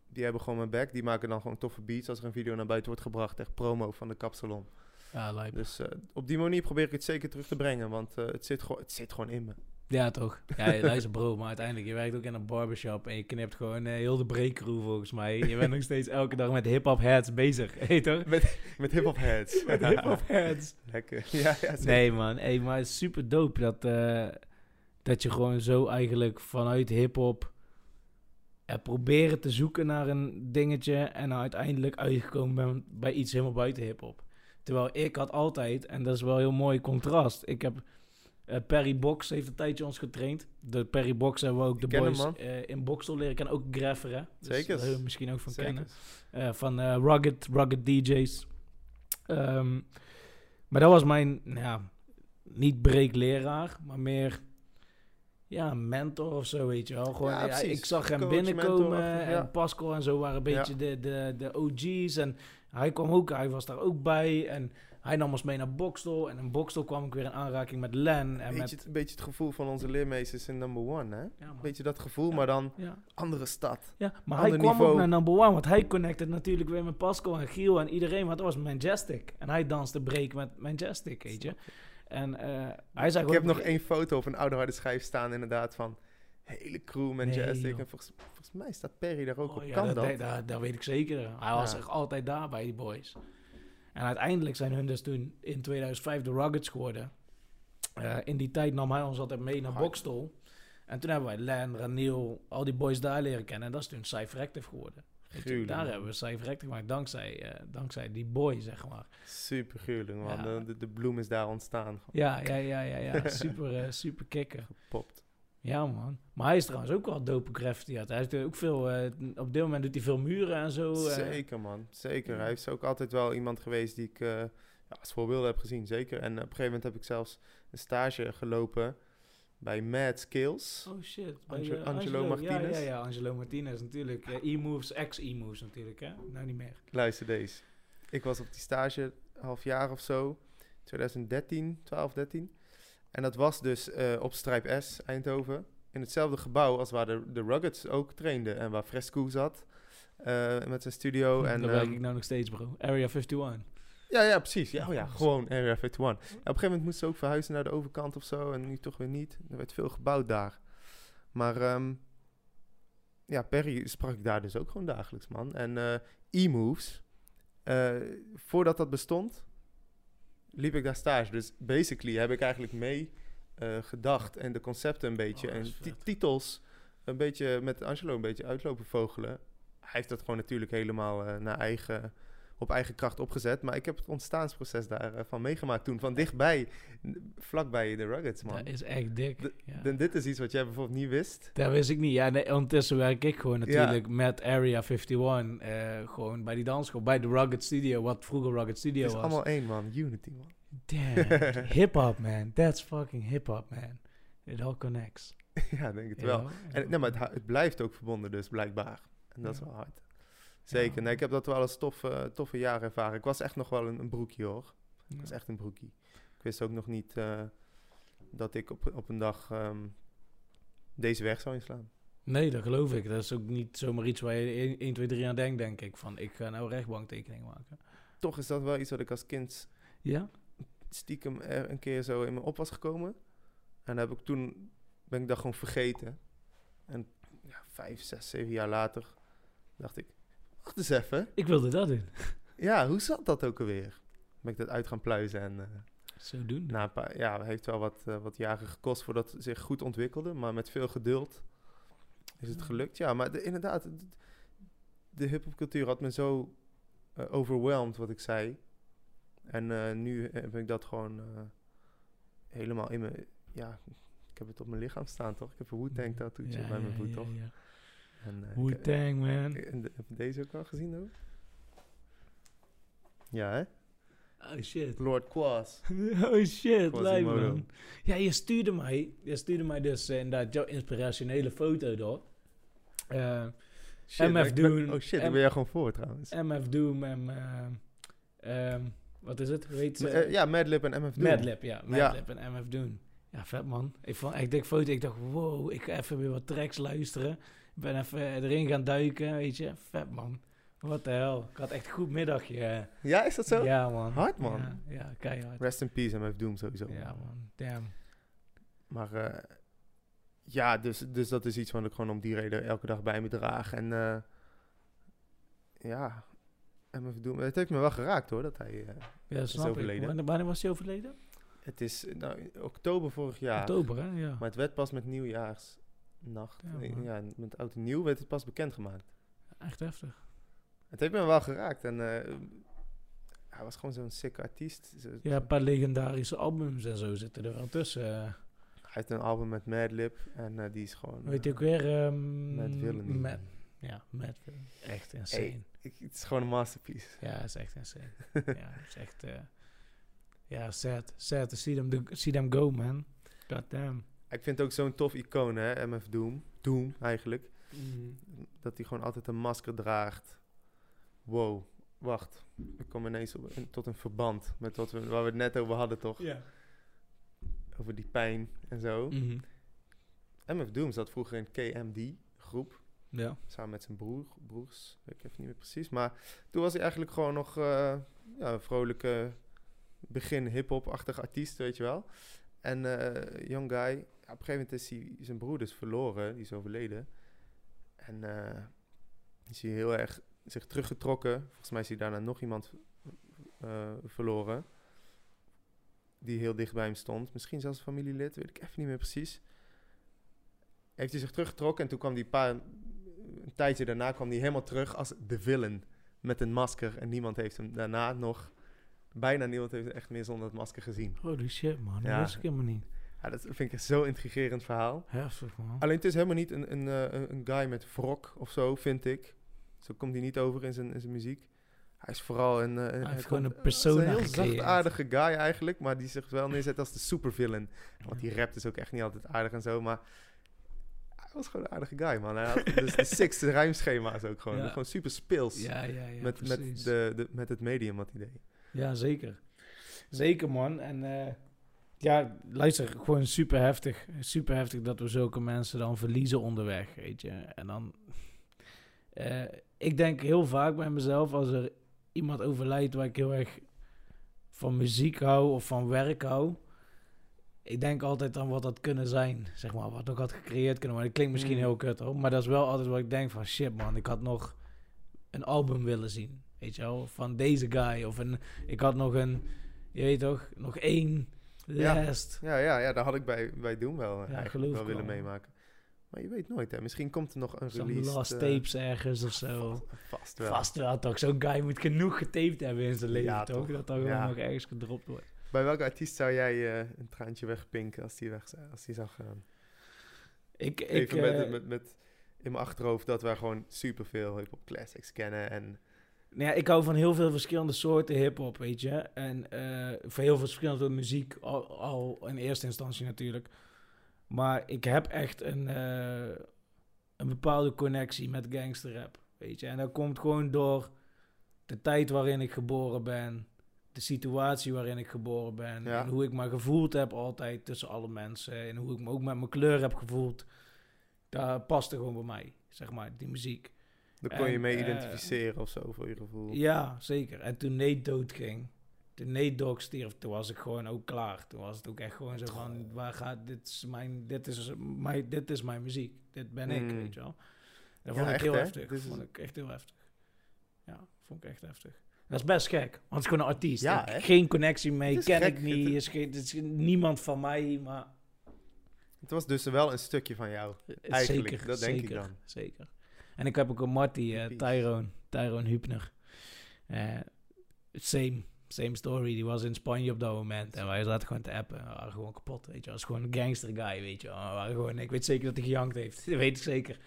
Die hebben gewoon mijn back. Die maken dan gewoon toffe beats als er een video naar buiten wordt gebracht. Echt promo van de kapsalon. Ja. Dus eh, op die manier probeer ik het zeker terug te brengen. Want eh, het, zit gewoon, het zit gewoon in me. Ja, toch? Ja, luister bro, maar uiteindelijk, je werkt ook in een barbershop en je knipt gewoon eh, heel de breakcrew volgens mij. Je bent nog steeds elke dag met hip-hop heads bezig, heet toch? Met, met hip-hop heads. Met hip-hop heads. Lekker. Ja, ja. Nee man, hey, maar het is super dope dat, dat je gewoon zo eigenlijk vanuit hip-hop proberen te zoeken naar een dingetje en uiteindelijk uitgekomen bent bij iets helemaal buiten hip-hop. Terwijl ik had altijd, en dat is wel een heel mooi contrast. Ik heb eh, Perry Box heeft een tijdje ons getraind. De Perry Box hebben we ook de hem, boys eh, in Boxel leren kennen. Ook Greffer, hè? Dus Zeker. daar we misschien ook van kennen. Eh, van eh, Rugged, Rugged DJ's. Ehm, maar dat was mijn, nou ja, niet breekleraar, maar meer, ja, mentor of zo, weet je wel. Gewoon, Ja, ik zag hem Coach, binnenkomen mentor, ja. en Pascal en zo waren een beetje de, de, de OG's. En hij kwam ook, hij was daar ook bij en hij nam ons mee naar Boxtel. En in Boxtel kwam ik weer in aanraking met Len en Beetje, met... het- een beetje het gevoel van onze leermeesters in number one, hè? Ja. Beetje dat gevoel, Ja. maar dan ja. andere stad. Ja, maar hij kwam niveau. ook naar number one, want hij connected natuurlijk weer met Pascal en Giel en iedereen, want dat was Majestic. En hij danste break met Majestic, weet je. En eh, hij zei Ik heb nog één foto op een oude harde schijf staan, inderdaad, van hele crew, Majestic. joh. en volgens, volgens mij staat Perry daar ook Oh, op. ja, kan dat, dat? dat, dat, dat weet ik zeker. Hij was echt altijd daar bij die boys. En uiteindelijk zijn hun dus toen in 2005 de Ruggeds geworden. Eh, in die tijd nam hij ons altijd mee naar Hard. Boxstol. En toen hebben wij Len, Raniel, al die boys daar leren kennen. En dat is toen Cypher Active geworden. Daar hebben we Cypher Active gemaakt dankzij, eh, dankzij die boy, zeg maar. Super gruwelijk, man. Ja. De, bloem is daar ontstaan. Ja, ja, ja, ja, ja. Super, eh, super kicker. Gepopt. Ja, man. Maar hij is trouwens ook wel dope graffiti. uit. Hij doet ook veel, eh, op dit moment doet hij veel muren en zo. eh. Zeker, man. Zeker. Hij is ook altijd wel iemand geweest die ik eh, ja, als voorbeeld heb gezien. Zeker. En op een gegeven moment heb ik zelfs een stage gelopen bij Mad Skills. Oh shit. Ange- Angelo Martinez. ja, ja, Angelo Martinez natuurlijk. E-moves, ex-E-moves natuurlijk, hè? Nou niet meer. Luister deze. Ik was op die stage, half jaar of zo. 2013, 12, 13. En dat was dus eh, op Strijp S, Eindhoven. In hetzelfde gebouw als waar de, de Ruggeds ook trainden. En waar Fresco zat. eh, met zijn studio. En, Daar werk ehm, ik nou nog steeds, bro. Area 51. Ja, ja, precies. Ja, oh ja, gewoon Area 51. Op een gegeven moment moesten ze ook verhuizen naar de overkant of zo. En nu toch weer niet. Er werd veel gebouwd daar. Maar ehm, ja, Perry sprak ik daar dus ook gewoon dagelijks, man. En eh, e-moves, voordat dat bestond, liep ik daar stage. Dus basically heb ik eigenlijk mee eh, gedacht en de concepten een beetje. Oh, en titels een beetje met Angelo een beetje uitlopen vogelen. Hij heeft dat gewoon natuurlijk helemaal eh, naar eigen, op eigen kracht opgezet. Maar ik heb het ontstaansproces daarvan van meegemaakt toen. Van dichtbij, vlakbij de Ruggets, man. Dat is echt dik. Ja. En dit is iets wat jij bijvoorbeeld niet wist. Dat wist ik niet. Ja, nee, ondertussen werk ik gewoon natuurlijk met Area 51. eh, gewoon bij die dansschool, bij de Rugged Studio, wat vroeger Rugged Studio Het is was. allemaal één, man. Unity, man. Damn. hip-hop, man. That's fucking hip-hop, man. It all connects. ja, denk het wel. En, nee, maar het, het blijft ook verbonden dus, blijkbaar. En dat is wel hard. Zeker. Ja. Nee, ik heb dat wel als toffe, toffe jaar ervaren. Ik was echt nog wel een, een broekje, hoor. Dat is echt een broekie. Ik wist ook nog niet eh, dat ik op, op een dag ehm, deze weg zou inslaan. Nee, dat geloof ik. Dat is ook niet zomaar iets waar je 1, 2, 3 aan denkt, denk ik. Van, ik ga nou rechtbanktekening maken. Toch is dat wel iets wat ik als kind Ja? stiekem er een keer zo in me op was gekomen. En heb ik toen, ben ik dat gewoon vergeten. En ja, vijf, zes, zeven jaar later dacht ik, wacht eens even. Ik wilde dat doen. Ja, hoe zat dat ook alweer? Ben ik dat uit gaan pluizen en... eh, Zo doen. Na een paar, ja, heeft wel wat, eh, wat jaren gekost voordat het zich goed ontwikkelde. Maar met veel geduld is het gelukt. Ja, maar de, inderdaad, de, de hip-hopcultuur had me zo eh, overwhelmed, wat ik zei. En nu heb ik dat gewoon helemaal in me. Ja, ik heb het op mijn lichaam staan, toch? Ik heb een Wu-Tang tattooetje Ja, bij mijn voet, ja, toch? ja. En, ik- Wu-Tang, man. heb je deze ook al gezien, hoor? Ja, hè? Oh shit. Lord Quas. Oh shit, Quasimodo. man. Ja, je stuurde mij, je stuurde mij dus eh, inderdaad jouw inspirationele foto door. Eh, Shit, MF ik- Doom. Oh shit, ik M- ben jij gewoon voor, trouwens. MF Doom en... eh, ehm, wat is het? Ze? Eh, ja, Madlib en MF Doom. Madlib, ja. Ja. Madlib en MF Doom. Ja, vet man. Ik vond echt dik foto. Ik dacht, wow, ik ga even weer wat tracks luisteren. Ik ben even erin gaan duiken, weet je. Vet man. Wat de hel. Ik had echt een goed middagje. Ja, is dat zo? Ja man. Hard, man. Ja, ja keihard. Rest in peace MF Doom sowieso. Ja man, damn. Maar eh, ja, dus, dus dat is iets wat ik gewoon om die reden elke dag bij me draag. En eh, ja, MF Doom. Het heeft me wel geraakt hoor, dat hij... eh, Ja, is ik. overleden. Wanneer, wanneer was hij overleden? Het is nou, oktober vorig jaar. Oktober, hè? Ja. Maar het werd pas met nieuwjaarsnacht. Ja, met oud en nieuw werd het pas bekendgemaakt. Echt heftig. Het heeft me wel geraakt. En eh, hij was gewoon zo'n sick artiest. Zo- Ja, een paar legendarische albums en zo zitten er wel tussen. eh. Hij heeft een album met Madlib en eh, die is gewoon... Weet je ook weer? Matt Villainy. Matt- ja, Villainy. Echt insane. Hey. ik- het is gewoon een masterpiece. Ja, het is echt insane. ja, het is echt... ja, sad. Sad to see them, do- see them go, man. God damn. Ik vind het ook zo'n tof icoon, hè, MF Doom. Doom, eigenlijk. Dat hij gewoon altijd een masker draagt. Wow, wacht. Ik kom ineens op, in- tot een verband met wat we, waar we het net over hadden, toch? Ja. Over die pijn en zo. Mhm. MF Doom zat vroeger in KMD, groep. Ja. Samen met zijn broer, broers, weet ik even niet meer precies. Maar toen was hij eigenlijk gewoon nog eh, ja, een vrolijke begin hip-hop-achtig artiest, weet je wel. En eh young guy, op een gegeven moment is hij zijn broer dus verloren, die is overleden. En eh, is hij heel erg zich teruggetrokken. Volgens mij is hij daarna nog iemand eh, verloren. Die heel dicht bij hem stond. Misschien zelfs een familielid, weet ik even niet meer precies. Heeft hij zich teruggetrokken en toen kwam een paar... Een tijdje daarna kwam hij helemaal terug als de villain. Met een masker. En niemand heeft hem daarna nog... Bijna niemand heeft echt meer zonder het masker gezien. Holy shit, man. Dat Ja. wist ik helemaal niet. Ja, dat vind ik zo'n intrigerend verhaal. Heftig, man. Alleen het is helemaal niet een, een, eh, een, een guy met wrok of zo, vind ik. Zo komt hij niet over in zijn, in zijn muziek. Hij is vooral een... eh, heeft hij gewoon komt- een persona Een heel zachtaardige guy eigenlijk, maar die zich wel neerzet als de supervillain. Want die rapt is ook echt niet altijd aardig en zo, maar... Hij was gewoon een aardige guy, man. Hij had dus de sixte rijmschema's ook gewoon. Ja. Gewoon super speels. Ja, ja, ja. met, met, de, de, met het medium wat hij deed. Ja, zeker. Zeker, man. En eh, ja, luister, gewoon super heftig. Super heftig dat we zulke mensen dan verliezen onderweg, weet je. En dan... eh, ik denk heel vaak bij mezelf, als er iemand overlijdt waar ik heel erg van muziek hou of van werk hou... Ik denk altijd aan wat dat kunnen zijn, zeg maar. Wat ook had gecreëerd kunnen worden. Dat klinkt misschien Mm. heel kut, hoor. Maar dat is wel altijd wat ik denk van... Shit, man, ik had nog een album willen zien. Weet je wel? Van deze guy. Of een... Ik had nog een... Je weet toch? Nog één Ja. last. Ja, ja, ja daar had ik bij, bij Doom wel, eh, eigenlijk geloof wel willen meemaken. Maar je weet nooit, hè. Misschien komt er nog een Zo'n release. last eh, tapes ergens of zo. Vast, vast wel. Vast wel toch. Zo'n guy moet genoeg getaped hebben in zijn leven, Ja, toch? Dat dan gewoon Ja. nog ergens gedropt wordt. Bij welke artiest zou jij eh, een traantje wegpinken als die, weg, zou- als die zou gaan? Ik, ik, Even met, eh, met, met in mijn achterhoofd dat wij gewoon superveel hip-hop classics kennen. En Nou ja, ik hou van heel veel verschillende soorten hip-hop, weet je. En eh van heel veel verschillende muziek, al, al in eerste instantie natuurlijk. Maar ik heb echt een, eh, een bepaalde connectie met gangsterrap, weet je. En dat komt gewoon door de tijd waarin ik geboren ben, de situatie waarin ik geboren ben, Ja. en hoe ik me gevoeld heb altijd tussen alle mensen, en hoe ik me ook met mijn kleur heb gevoeld. Dat paste gewoon bij mij, zeg maar, die muziek. Daar kon je mee eh, identificeren of zo, voor je gevoel. Ja, zeker. En toen Nate doodging, toen Nate Dogg stierf, toen was ik gewoon ook klaar. Toen was het ook echt gewoon zo van, waar gaat, dit is mijn, dit is mijn, dit is mijn muziek. Dit ben ik, Mm. weet je wel. Dat Ja, vond ik echt, heel hè? heftig. Is- vond ik echt heel heftig. Ja, vond ik echt heftig. Dat is best gek, want het is gewoon een artiest. Ja, Ik- geen connectie mee, ken gek. ik niet, Het- is, geen, het is niemand van mij, maar... Het was dus wel een stukje van jou. eh, Eigenlijk, zeker, dat denk ik zeker, dan. Zeker. En ik heb ook een Marty, eh. Tyrone, Tyrone Hübner. Eh, same, same story. Die was in Spanje op dat moment. En wij zaten gewoon te appen. We waren gewoon kapot, weet je. was gewoon een gangster guy, weet je. We waren gewoon, ik weet zeker dat hij gejankt heeft. Dat weet ik zeker.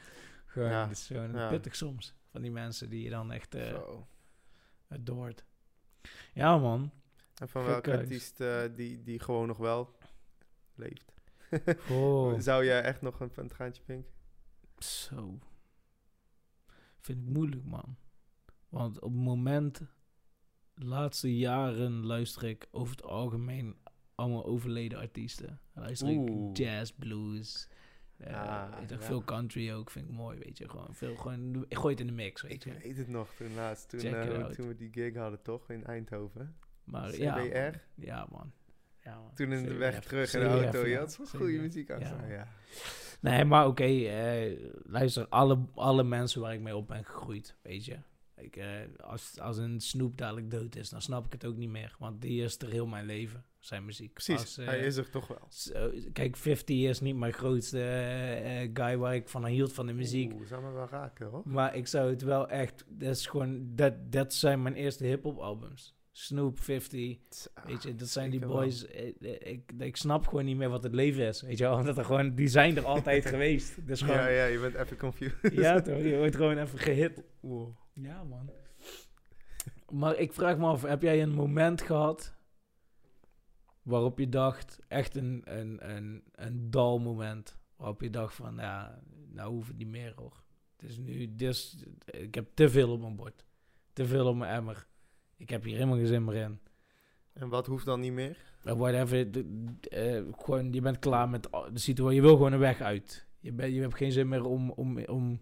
Gewoon, Ja, het is gewoon ja. pittig soms. Van die mensen die je dan echt Zo. adoort. Ja, man. En van welke artiest die, die gewoon nog wel leeft? Oh, Zou jij echt nog een, een traantje pinken? zo. Vind ik moeilijk, man. Want op het moment, de laatste jaren luister ik over het algemeen allemaal overleden artiesten. Luister Oeh. ik jazz, blues, eh, Ah, ja. veel country ook, vind ik mooi, weet je. Gewoon veel, gewoon, ik gooi het in de mix, weet Ik je. weet het nog, toen laatst. Toen, eh, toen we die gig hadden, toch? In Eindhoven. Maar CBR? ja, man. ja, man. Ja, man. Toen in de weg terug in de auto. Je had zo'n goede muziek aan ja. Nee, maar oké, eh, luister, alle, alle mensen waar ik mee op ben gegroeid, weet je. Ik, eh, als, als een Snoep dadelijk dood is, dan snap ik het ook niet meer. Want die is er heel mijn leven, zijn muziek. Precies, Als, eh, hij is er toch wel. kijk, 50 is niet mijn grootste eh, guy waar ik van hield van de muziek. Oeh, zou me wel raken, hoor. Maar ik zou het wel echt, dat is gewoon, dat, dat zijn mijn eerste hip-hop albums. Snoop 50. Ah, Weet je, dat zijn die zeker wel. boys. Ik, ik, ik snap gewoon niet meer wat het leven is. Weet je wel, omdat er gewoon, die zijn er altijd geweest. Dus gewoon, Ja, ja, ja, je bent even confused. toch, je wordt gewoon even gehit. Wow. Ja, man. Maar ik vraag me af, heb jij een moment gehad waarop je dacht, echt een, een, een, een dal moment, waarop je dacht van, ja, nou hoeft het niet meer hoor. Het is nu, dus, ik heb te veel op mijn bord. Te veel op mijn emmer. Ik heb hier helemaal geen zin meer in. En wat hoeft dan niet meer? Uh, whatever, de- de- eh, gewoon, je bent klaar met al- de situatie. Je wil gewoon een weg uit. Je, bent je hebt geen zin meer om, om, om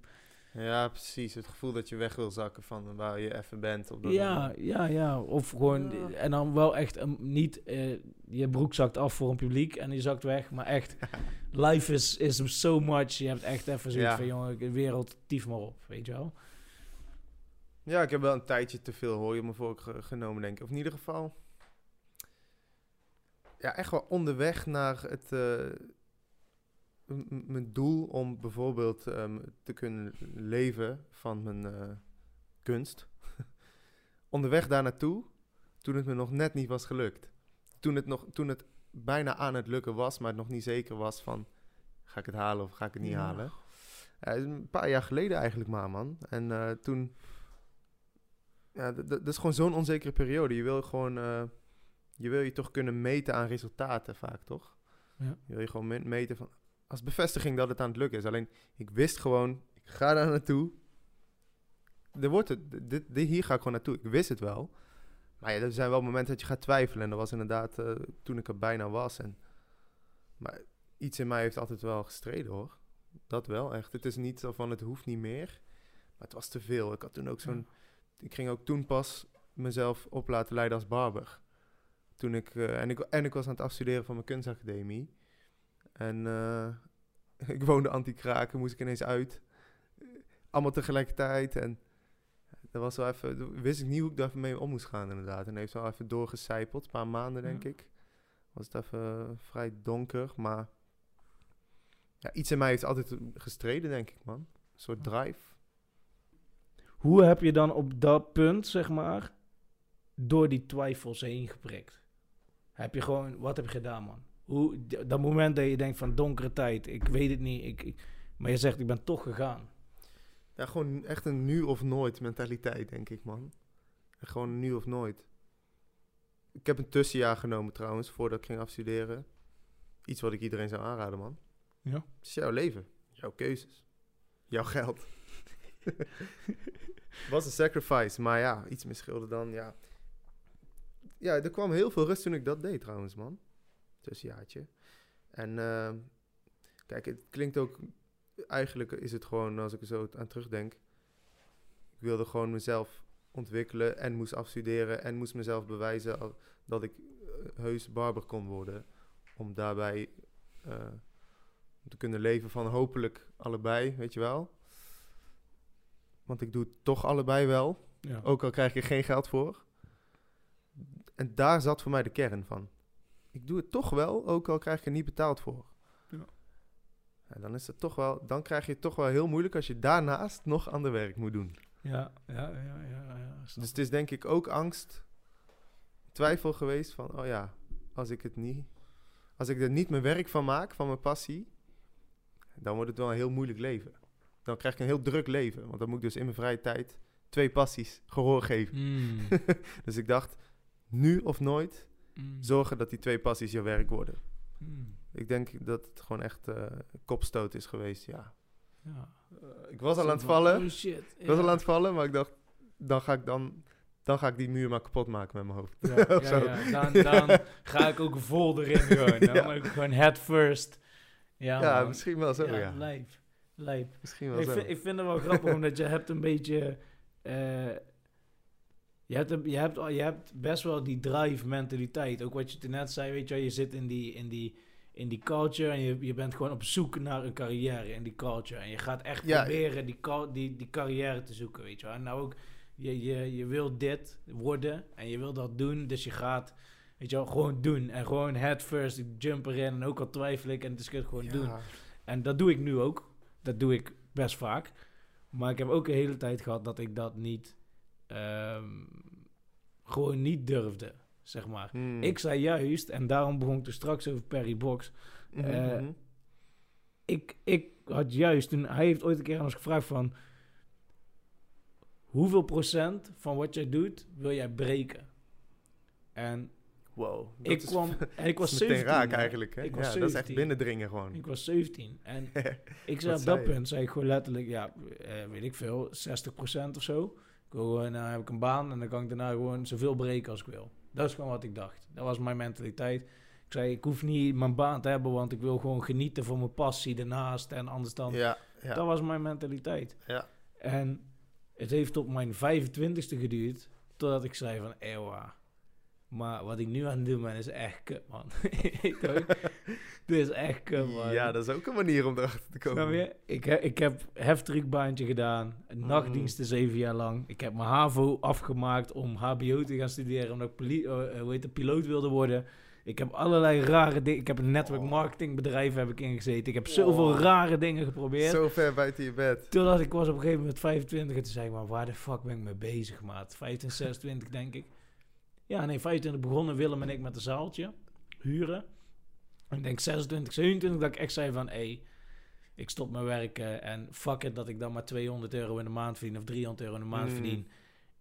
Ja, precies. Het gevoel dat je weg wil zakken van waar je even bent. Op dat Ja, moment. ja, ja. Of gewoon, Ja. en dan wel echt een, niet, eh, je broek zakt af voor een publiek en je zakt weg, maar echt, life is, is so much. Je hebt echt even zoiets Ja. van, jongen, de wereld, tief maar op, weet je wel. Ja, ik heb wel een tijdje te veel hoor je me voor ge- genomen, denk ik. Of in ieder geval... Ja, echt wel onderweg naar het... eh, mijn doel om bijvoorbeeld ehm, te kunnen leven van mijn eh, kunst. onderweg daar naartoe, toen het me nog net niet was gelukt. Toen het, nog, toen het bijna aan het lukken was, maar het nog niet zeker was van... Ga ik het halen of ga ik het niet Ja. halen? Een paar jaar geleden eigenlijk maar, man. En eh, toen... Ja, dat is gewoon zo'n onzekere periode. Je wil gewoon... eh, je wil je toch kunnen meten aan resultaten vaak, toch? Ja. Je wil je gewoon me- meten van... Als bevestiging dat het aan het lukken is. Alleen, ik wist gewoon... Ik ga daar naartoe. Er wordt het... Dit, dit, hier ga ik gewoon naartoe. Ik wist het wel. Maar ja, er zijn wel momenten dat je gaat twijfelen. En dat was inderdaad eh, toen ik er bijna was. En, maar iets in mij heeft altijd wel gestreden, hoor. Dat wel, echt. Het is niet zo van, het hoeft niet meer. Maar het was te veel. Ik had toen ook zo'n... Ik ging ook toen pas mezelf op laten leiden als barber. Toen ik, eh, en, ik, en ik was aan het afstuderen van mijn kunstacademie. En eh, ik woonde anti-kraken, moest ik ineens uit. Allemaal tegelijkertijd. En dat was wel even, wist ik niet hoe ik daar mee om moest gaan inderdaad. En heeft wel even doorgecijpeld, een paar maanden denk Ja. ik. Was het even vrij donker, maar... Ja, iets in mij heeft altijd gestreden, denk ik, man. Een soort drive. Hoe heb je dan op dat punt, zeg maar, door die twijfels heen geprikt? Heb je gewoon, wat heb je gedaan, man? Hoe, dat moment dat je denkt van donkere tijd, ik weet het niet, ik, ik- maar je zegt, ik ben toch gegaan. Ja, gewoon echt een nu of nooit mentaliteit, denk ik, man. En gewoon nu of nooit. Ik heb een tussenjaar genomen trouwens, voordat ik ging afstuderen. Iets wat ik iedereen zou aanraden, man. Ja. Het is jouw leven, jouw keuzes, jouw geld. was een sacrifice, maar ja, iets meer scheelde dan, ja. Ja, er kwam heel veel rust toen ik dat deed trouwens, man. Tussenjaartje. En ehm, kijk, het klinkt ook eigenlijk is het gewoon, als ik er zo aan terugdenk, ik wilde gewoon mezelf ontwikkelen en moest afstuderen en moest mezelf bewijzen dat ik eh, heus barber kon worden. Om daarbij eh, te kunnen leven van hopelijk allebei, weet je wel. Want ik doe het toch allebei wel, Ja. ook al krijg ik er geen geld voor. En daar zat voor mij de kern van. Ik doe het toch wel, ook al krijg ik er niet betaald voor. Ja. Ja, dan is het toch wel, dan krijg je het toch wel heel moeilijk als je daarnaast nog ander werk moet doen. Ja, ja, ja, ja. ja, Dus het is denk ik ook angst, twijfel geweest van, oh ja, als ik het niet, als ik er niet mijn werk van maak, van mijn passie, dan wordt het wel een heel moeilijk leven. Dan krijg ik een heel druk leven, want dan moet ik dus in mijn vrije tijd twee passies gehoor geven. Mm, dus ik dacht, nu of nooit, mm, zorgen dat die twee passies je werk worden. mm, Ik denk dat het gewoon echt eh kopstoot is geweest, ja. ja. ik was al aan het vallen, Oh shit. ik was al aan het vallen, maar ik dacht, dan ga ik dan, dan ga ik die muur maar kapot maken met mijn hoofd. Ja, ja. Dan, dan ga ik ook vol erin gewoon. Dan ook gewoon head first. Ja, misschien wel zo, ja. ja. Lijp. Lijp. Misschien wel Ik zo. vind, ik vind het wel grappig, omdat je hebt een beetje... eh, je, hebt je, hebt, je hebt best wel die drive mentaliteit. Ook wat je net zei, weet je. Je zit in die, in die, in die culture en je, je bent gewoon op zoek naar een carrière in die culture. En je gaat echt Ja. proberen die, die, die carrière te zoeken, weet je wel. En nou ook, je, je, je wil dit worden en je wil dat doen. Dus je gaat, weet je wel, gewoon doen. En gewoon head first, ik jump erin. En ook al twijfel ik en het is gewoon doen. En dat doe ik nu ook. Dat doe ik best vaak. Maar ik heb ook een hele tijd gehad dat ik dat niet. ehm, gewoon niet durfde, zeg maar. Hmm. Ik zei juist, en daarom begon ik er straks over Perry Box. Mhm, eh, mhm. Ik, ik had juist, toen, hij heeft ooit een keer aan ons gevraagd van... Hoeveel procent van wat jij doet, wil jij breken? En Wow. ik is- kwam, en ik was meteen 17. raak eigenlijk. Hè? Ik ja, was dat is echt 17. binnendringen gewoon. Ik was 17. En ik zei op dat je? punt, zei ik gewoon letterlijk, ja, eh, weet ik veel, 60% of zo. Ik wil gewoon, nou heb ik een baan en dan kan ik daarna gewoon zoveel breken als ik wil. Dat is gewoon wat ik dacht. Dat was mijn mentaliteit. Ik zei, ik hoef niet mijn baan te hebben, want ik wil gewoon genieten van mijn passie daarnaast. En anders dan... Ja, ja. Dat was mijn mentaliteit. Ja. En het heeft tot mijn 25ste geduurd, totdat ik zei van, ewa. Maar wat ik nu aan het doen ben, is echt kut, man. Dit is echt kut, man. ja, dat is ook een manier om erachter te komen. Snap je? Ik, he- ik heb heftruckbaantje gedaan. Een nachtdiensten zeven jaar lang. Ik heb mijn HAVO afgemaakt om HBO te gaan studeren. Omdat ik poli- eh, eh, hoe heet het, piloot wilde worden. Ik heb allerlei rare dingen. Ik heb een network Oh. marketingbedrijf heb ik ingezeten. Ik heb zoveel Oh. rare dingen geprobeerd. Zo ver buiten je bed. Totdat ik was op een gegeven moment 25 en toen zei ik, maar waar de fuck ben ik mee bezig, maat? 25, 26 denk ik. Ja, nee, 25 begonnen Willem en ik met een zaaltje huren. Ik denk 26, 27 dat ik echt zei van, hé, hey, ik stop met werken en fuck it dat ik dan maar 200 euro in de maand verdien of 300 euro in de maand Mm. verdien.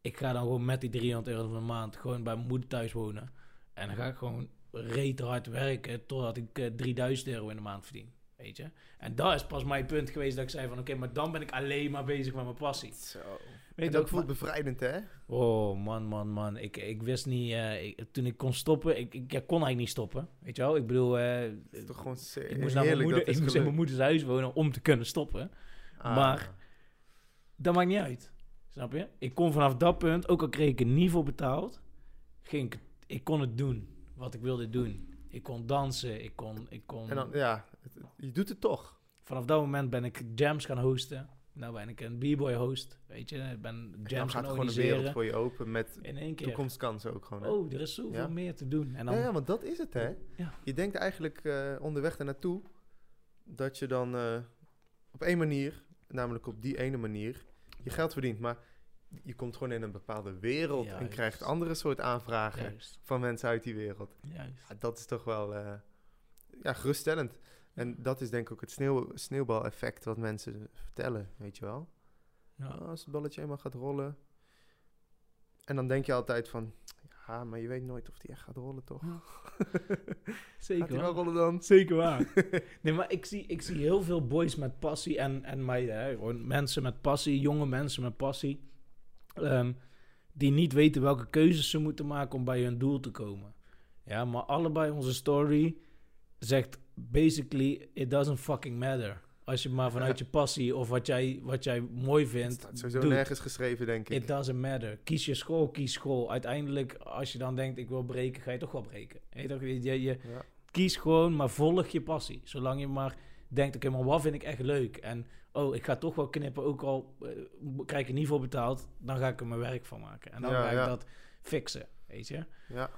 Ik ga dan gewoon met die 300 euro van de maand gewoon bij mijn moeder thuis wonen. En dan ga ik gewoon reet hard werken totdat ik eh, 3000 euro in de maand verdien. Weet je? En dat is pas mijn punt geweest dat ik zei van oké, maar dan ben ik alleen maar bezig met mijn passie. Zo. Weet En je dat voelt bevrijdend, hè? Oh man, man, man. Ik, ik wist niet, eh, ik- toen ik kon stoppen, ik, ik, ik kon eigenlijk niet stoppen. Weet je wel? Ik bedoel, Het is toch gewoon se- ik moest, naar mijn, moeder, ik moest in mijn moeders huis wonen om te kunnen stoppen. Ah. maar- Dat maakt niet uit. Snap je? Ik kon vanaf dat punt, ook al kreeg ik er niet voor betaald, ging ik, ik kon het doen wat ik wilde doen. Ik kon dansen, ik kon, ik kon... En dan, ja, het- het- je doet het toch. Vanaf dat moment ben ik jams gaan hosten. Nou ben ik een b-boy host, weet je. Ik ben jams gaan gaat gewoon de wereld voor je open met In één keer. toekomstkansen ook gewoon. Hè? Oh, er is zoveel Ja. meer te doen. En dan, ja, ja, want dat is het, hè? Ja. Je denkt eigenlijk eh, onderweg ernaartoe dat je dan eh, op één manier, namelijk op die ene manier, je geld verdient. Maar je komt gewoon in een bepaalde wereld en krijgt andere soort aanvragen Juist, van mensen uit die wereld. juist. Ja, dat is toch wel eh, ja, geruststellend. En dat is denk ik ook het sneeuw, sneeuwbaleffect wat mensen vertellen, weet je wel. Ja. Ah, als het balletje eenmaal gaat rollen. En dan denk je altijd van, ja, maar je weet nooit of die echt gaat rollen, toch? Ja. gaat Zeker wel rollen dan? Zeker waar. nee, maar ik zie, ik zie heel veel boys met passie en, en meiden. Hè? Gewoon mensen met passie, jonge mensen met passie. ehm, die niet weten welke keuzes ze moeten maken om bij hun doel te komen. Ja, maar allebei onze story zegt basically, it doesn't fucking matter. Als je maar vanuit Ja. je passie of wat jij, wat jij mooi Het vindt, staat sowieso doet. nergens geschreven, denk ik. It doesn't matter. Kies je school, kies school. Uiteindelijk, als je dan denkt, ik wil breken, ga je toch wel breken. Je, toch? je, je, Ja. kies gewoon, maar volg je passie. Zolang je maar denkt, oké, maar wat vind ik echt leuk? En, oh, ik ga toch wel knippen, ook al eh, krijg ik er niet voor betaald, dan ga ik er mijn werk van maken. En dan Ja, ga ik dat fixen, weet je. Ja,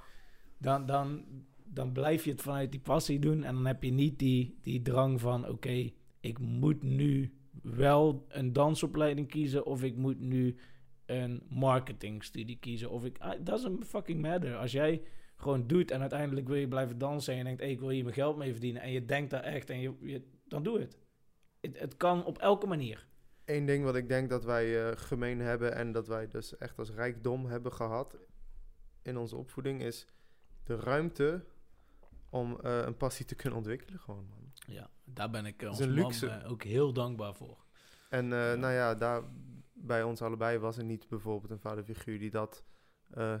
Dan, dan, dan blijf je het vanuit die passie doen en dan heb je niet die, die drang van, oké, ik moet nu wel een dansopleiding kiezen of ik moet nu een marketingstudie kiezen. Of ik, ah, doesn't fucking matter. Als jij gewoon doet en uiteindelijk wil je blijven dansen en je denkt, ik wil hier mijn geld mee verdienen en je denkt daar echt en je, je dan doe het. het. Het kan op elke manier. Eén ding wat ik denk dat wij eh, gemeen hebben en dat wij dus echt als rijkdom hebben gehad in onze opvoeding is de ruimte om eh, een passie te kunnen ontwikkelen gewoon, man. Ja, daar ben ik uh, is ons man, luxe. eh, ook heel dankbaar voor. En eh, nou ja, daar bij ons allebei was er niet bijvoorbeeld een vaderfiguur die dat eh,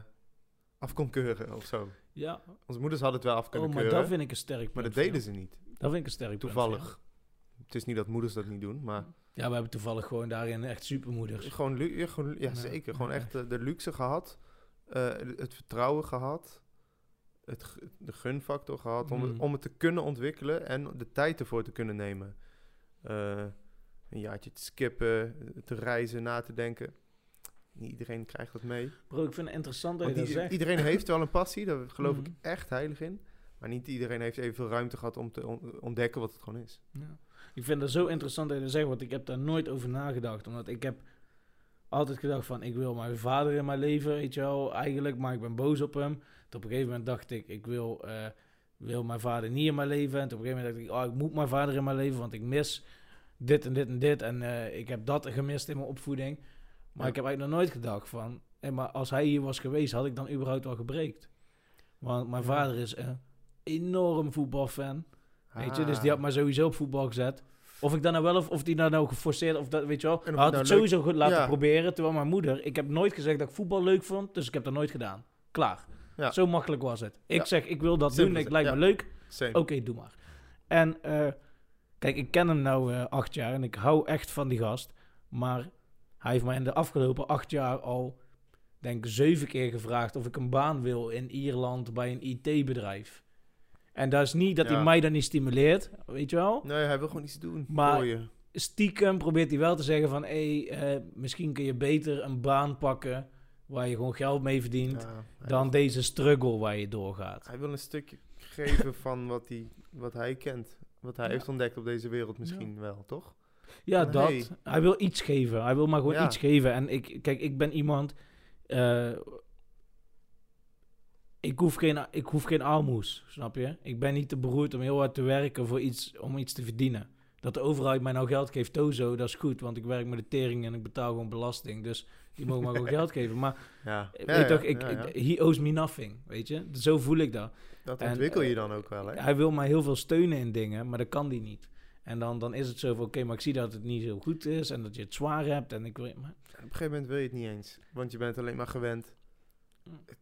af kon keuren of zo. Ja, Onze moeders hadden het wel af oh, kunnen maar keuren, dat vind ik een sterk punt. maar dat deden ze niet. Dat vind ik een sterk punt van jou. Toevallig. Het is niet dat moeders dat niet doen, maar Ja, we hebben toevallig gewoon daarin echt supermoeders. gewoon, lu- ja, gewoon, ja, Ja, zeker. Gewoon ja, echt eh, de luxe gehad, eh, het vertrouwen gehad, het, de gunfactor gehad om, het, Mm. om het te kunnen ontwikkelen en de tijd ervoor te kunnen nemen. Eh, een jaartje te skippen, te reizen, na te denken. Niet iedereen krijgt dat mee. Bro, ik vind het interessant dat Want je dat zegt. iedereen heeft wel een passie, daar geloof ik Mhm. echt heilig in. Maar niet iedereen heeft evenveel ruimte gehad om te on- ontdekken wat het gewoon is. Ja. Ik vind het zo interessant dat je dat zegt, want ik heb daar nooit over nagedacht. Omdat ik heb altijd gedacht van, ik wil mijn vader in mijn leven, weet je wel, eigenlijk, maar ik ben boos op hem. Toen op een gegeven moment dacht ik, ik wil, eh, wil mijn vader niet in mijn leven. En toen op een gegeven moment dacht ik, oh, ik moet mijn vader in mijn leven, want ik mis dit en dit en dit. En eh, ik heb dat gemist in mijn opvoeding. Maar Ja. ik heb eigenlijk nog nooit gedacht van, hé, maar als hij hier was geweest, had ik dan überhaupt wel gebreekt. Want mijn Ja. vader is een enorm voetbalfan. Weet je, dus Ah. die had mij sowieso op voetbal gezet. Of ik dan nou wel, of, of die nou nou geforceerd, of dat, weet je wel. Hij had nou het leuk- sowieso goed laten Ja. proberen. Terwijl mijn moeder, ik heb nooit gezegd dat ik voetbal leuk vond, dus ik heb dat nooit gedaan. Klaar. Ja. Zo makkelijk was het. Ik Ja. zeg, ik wil dat Simpel doen, ik lijkt me leuk. Oké, doe maar. En eh, kijk, ik ken hem nou eh, acht jaar en ik hou echt van die gast. Maar hij heeft mij in de afgelopen acht jaar al, denk ik, zeven keer gevraagd of ik een baan wil in Ierland bij een IT-bedrijf. En dat is niet dat Ja. hij mij dan niet stimuleert, weet je wel. Nee, hij wil gewoon iets doen Maar- voor je. Stiekem probeert hij wel te zeggen van, hé, eh, misschien kun je beter een baan pakken waar je gewoon geld mee verdient, Ja, dan wil- deze struggle waar je doorgaat. Hij wil een stukje geven van wat hij, wat hij kent. Wat hij Ja. heeft ontdekt op deze wereld misschien wel, toch? Ja, dat. hey. Hij wil iets geven. Hij wil maar gewoon Ja. iets geven. En ik, kijk, ik ben iemand. eh, ik, hoef geen, ik hoef geen aalmoes, snap je? Ik ben niet te beroerd om heel hard te werken voor iets, om iets te verdienen. Dat de overheid mij nou geld geeft, tozo, dat is goed. Want ik werk met de tering en ik betaal gewoon belasting. Dus die mogen mij gewoon geld geven. Maar Ja. weet Ja, toch, ik, ja, he owes me nothing, weet je? Zo voel ik dat. Dat en, ontwikkel je eh, dan ook wel, hè? Hij wil mij heel veel steunen in dingen, maar dat kan die niet. En dan, dan is het zo van, oké, maar ik zie dat het niet zo goed is en dat je het zwaar hebt. En ik maar, Op een gegeven moment wil je het niet eens. Want je bent alleen maar gewend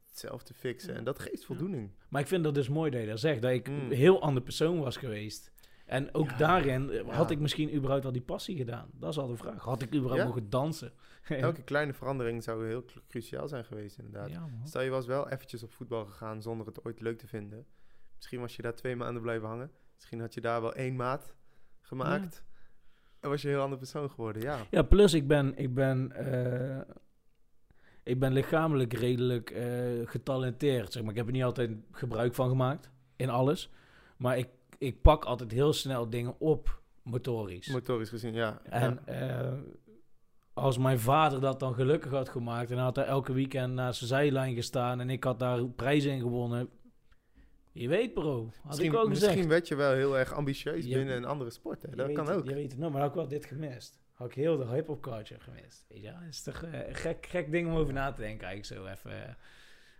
hetzelfde te fixen. En dat geeft voldoening. maar ik vind dat dus mooi dat je dat zegt, dat ik Mm. een heel ander persoon was geweest. En ook Ja, daarin eh, had ik misschien überhaupt wel die passie gedaan. Dat is al de vraag. Had ik überhaupt mogen dansen? Elke kleine verandering zou heel cru- cruciaal zijn geweest, inderdaad. Stel je was wel eventjes op voetbal gegaan zonder het ooit leuk te vinden. Misschien was je daar twee maanden blijven hangen. Misschien had je daar wel één maat gemaakt. En was je een heel ander persoon geworden, ja. Ja, plus ik ben, ik ben, eh, ik ben lichamelijk redelijk eh, getalenteerd. Zeg maar. Ik heb er niet altijd gebruik van gemaakt in alles. Maar ik, ik pak altijd heel snel dingen op, motorisch. Motorisch gezien, ja. En eh, als mijn vader dat dan gelukkig had gemaakt en had daar elke weekend naast zijn zijlijn gestaan en ik had daar prijzen in gewonnen. Je weet bro, had misschien, ik ook gezegd. misschien werd je wel heel erg ambitieus Je- binnen een andere sport. Hè? Dat kan het, ook. Je weet het nog, maar had ik wel dit gemist. Had ik heel de hip-hop culture gemist. Weet je, wel? is toch eh, een gek, gek ding om over na te denken, eigenlijk zo even. eh,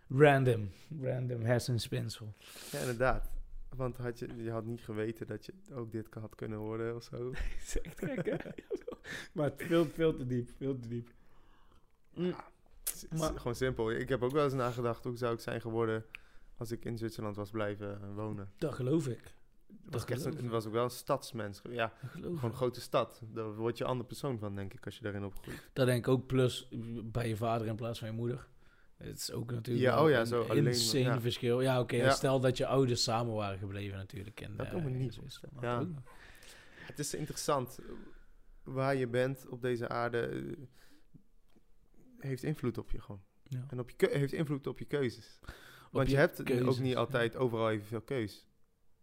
random, random hersenspinsel. Ja, inderdaad. Want had je, je had niet geweten dat je ook dit had kunnen worden of zo. Dat is echt gek, hè? maar het veel, veel te diep, veel te diep. Mm. Het is- het is Maar- gewoon simpel. Ik heb ook wel eens nagedacht hoe zou ik zijn geworden als ik in Zwitserland was blijven eh, wonen. Dat geloof ik. Was ik echt een, was ook wel een stadsmens. Ja, Dat gewoon een grote stad. Daar word je een ander persoon van, denk ik, als je daarin opgroeit. Dat denk ik ook plus bij je vader in plaats van je moeder. Het is ook natuurlijk Ja, oh ja, een zo alleen, insane ja. verschil. Ja, oké. Stel dat je ouders samen waren gebleven natuurlijk. In, Dat eh, me in niet. Ja. Het is interessant. Waar je bent op deze aarde eh, heeft invloed op je gewoon. Ja. En op je heeft invloed op je keuzes. Want je, je hebt ook niet altijd overal evenveel keus.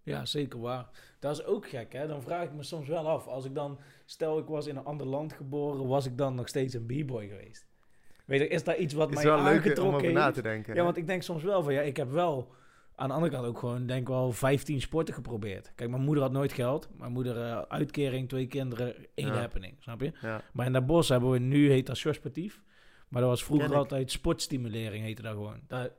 Ja, zeker waar. Dat is ook gek, hè? Dan vraag ik me soms wel af. Als ik dan, stel ik was in een ander land geboren, was ik dan nog steeds een b-boy geweest? Weet je, is daar iets wat is mij wel leuk om aangetrokken over na te denken. Ja, want ik denk soms wel van, ja, ik heb wel aan de andere kant ook gewoon, denk wel, 15 sporten geprobeerd. Kijk, mijn moeder had nooit geld. Mijn moeder, eh, uitkering, twee kinderen, één Ja. happening, snap je? Ja. Maar in dat bos hebben we, nu heet dat sportief. Maar dat was vroeger altijd sportstimulering, heette dat gewoon. Daar,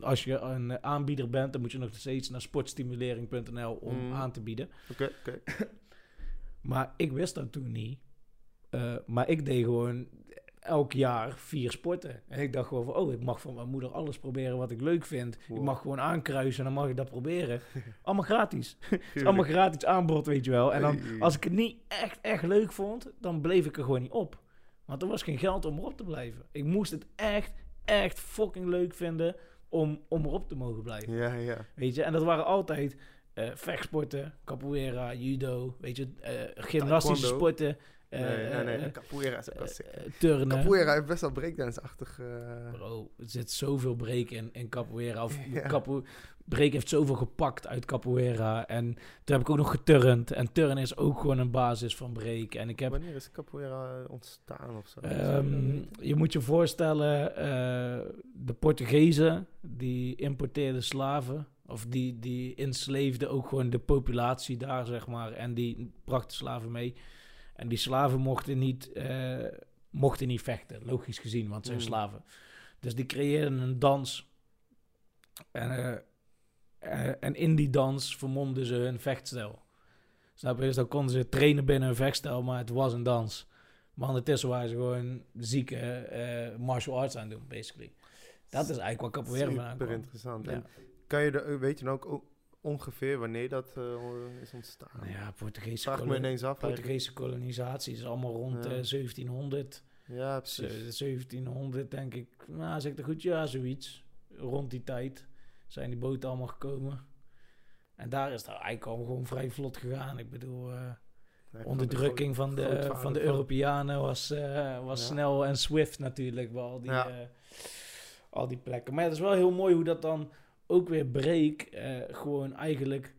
als je een aanbieder bent, dan moet je nog steeds naar sportstimulering.nl om Mm. aan te bieden. Oké, oké. Maar ik wist dat toen niet. Eh, maar ik deed gewoon elk jaar vier sporten. En ik dacht gewoon van, oh, ik mag van mijn moeder alles proberen wat ik leuk vind. Ik mag gewoon aankruisen en dan mag ik dat proberen. allemaal gratis. Het is allemaal gratis aanbod, weet je wel. En dan, als ik het niet echt, echt leuk vond, dan bleef ik er gewoon niet op. Want er was geen geld om erop te blijven. Ik moest het echt, echt fucking leuk vinden om, om erop te mogen blijven. Ja, ja. Weet je, en dat waren altijd eh, vechtsporten, capoeira, judo, weet je, eh, gymnastische sporten. Eh, nee, nee, nee. eh, Capoeira is ook wel eh, sick. eh, turnen. Capoeira heeft best wel breakdance-achtig... eh, Bro, er zit zoveel break in, in capoeira. Of Ja. capo, break heeft zoveel gepakt uit capoeira. En toen heb ik ook nog geturnd. En turnen is ook gewoon een basis van break. En ik heb... Wanneer is capoeira ontstaan of zo? ehm, je moet je voorstellen, eh, de Portugezen, die importeerden slaven. Of die, die insleefden ook gewoon de populatie daar, zeg maar. En die brachten slaven mee. En die slaven mochten niet, eh, mochten niet vechten, logisch gezien, want ze zijn Mm. slaven. Dus die creëerden een dans. En, eh, eh, en in die dans vermomden ze hun vechtstijl. Snap je? Dus dan konden ze trainen binnen hun vechtstijl, maar het was een dans. Maar ondertussen waren ze gewoon zieke martial arts aan doen, basically. Dat is eigenlijk wat capoeira Super interessant. Ja. En kan je er, weet je dan ook ongeveer wanneer dat eh, is ontstaan? Nou ja, Portugese, Vraag me ineens af. Portugese kolonisatie is allemaal rond Ja. eh, 1700. Ja, Ze- precies. 1700 denk ik. Nou, zeg ik goed? Ja, zoiets. Rond die tijd zijn die boten allemaal gekomen. En daar is het eigenlijk al gewoon vrij vlot gegaan. Ik bedoel, eh, onderdrukking van de, van de van- Europeanen was, eh, was Ja. snel en swift natuurlijk. Bij al die, Ja. eh, al die plekken. Maar het is wel heel mooi hoe dat dan ook weer breek. eh, gewoon eigenlijk...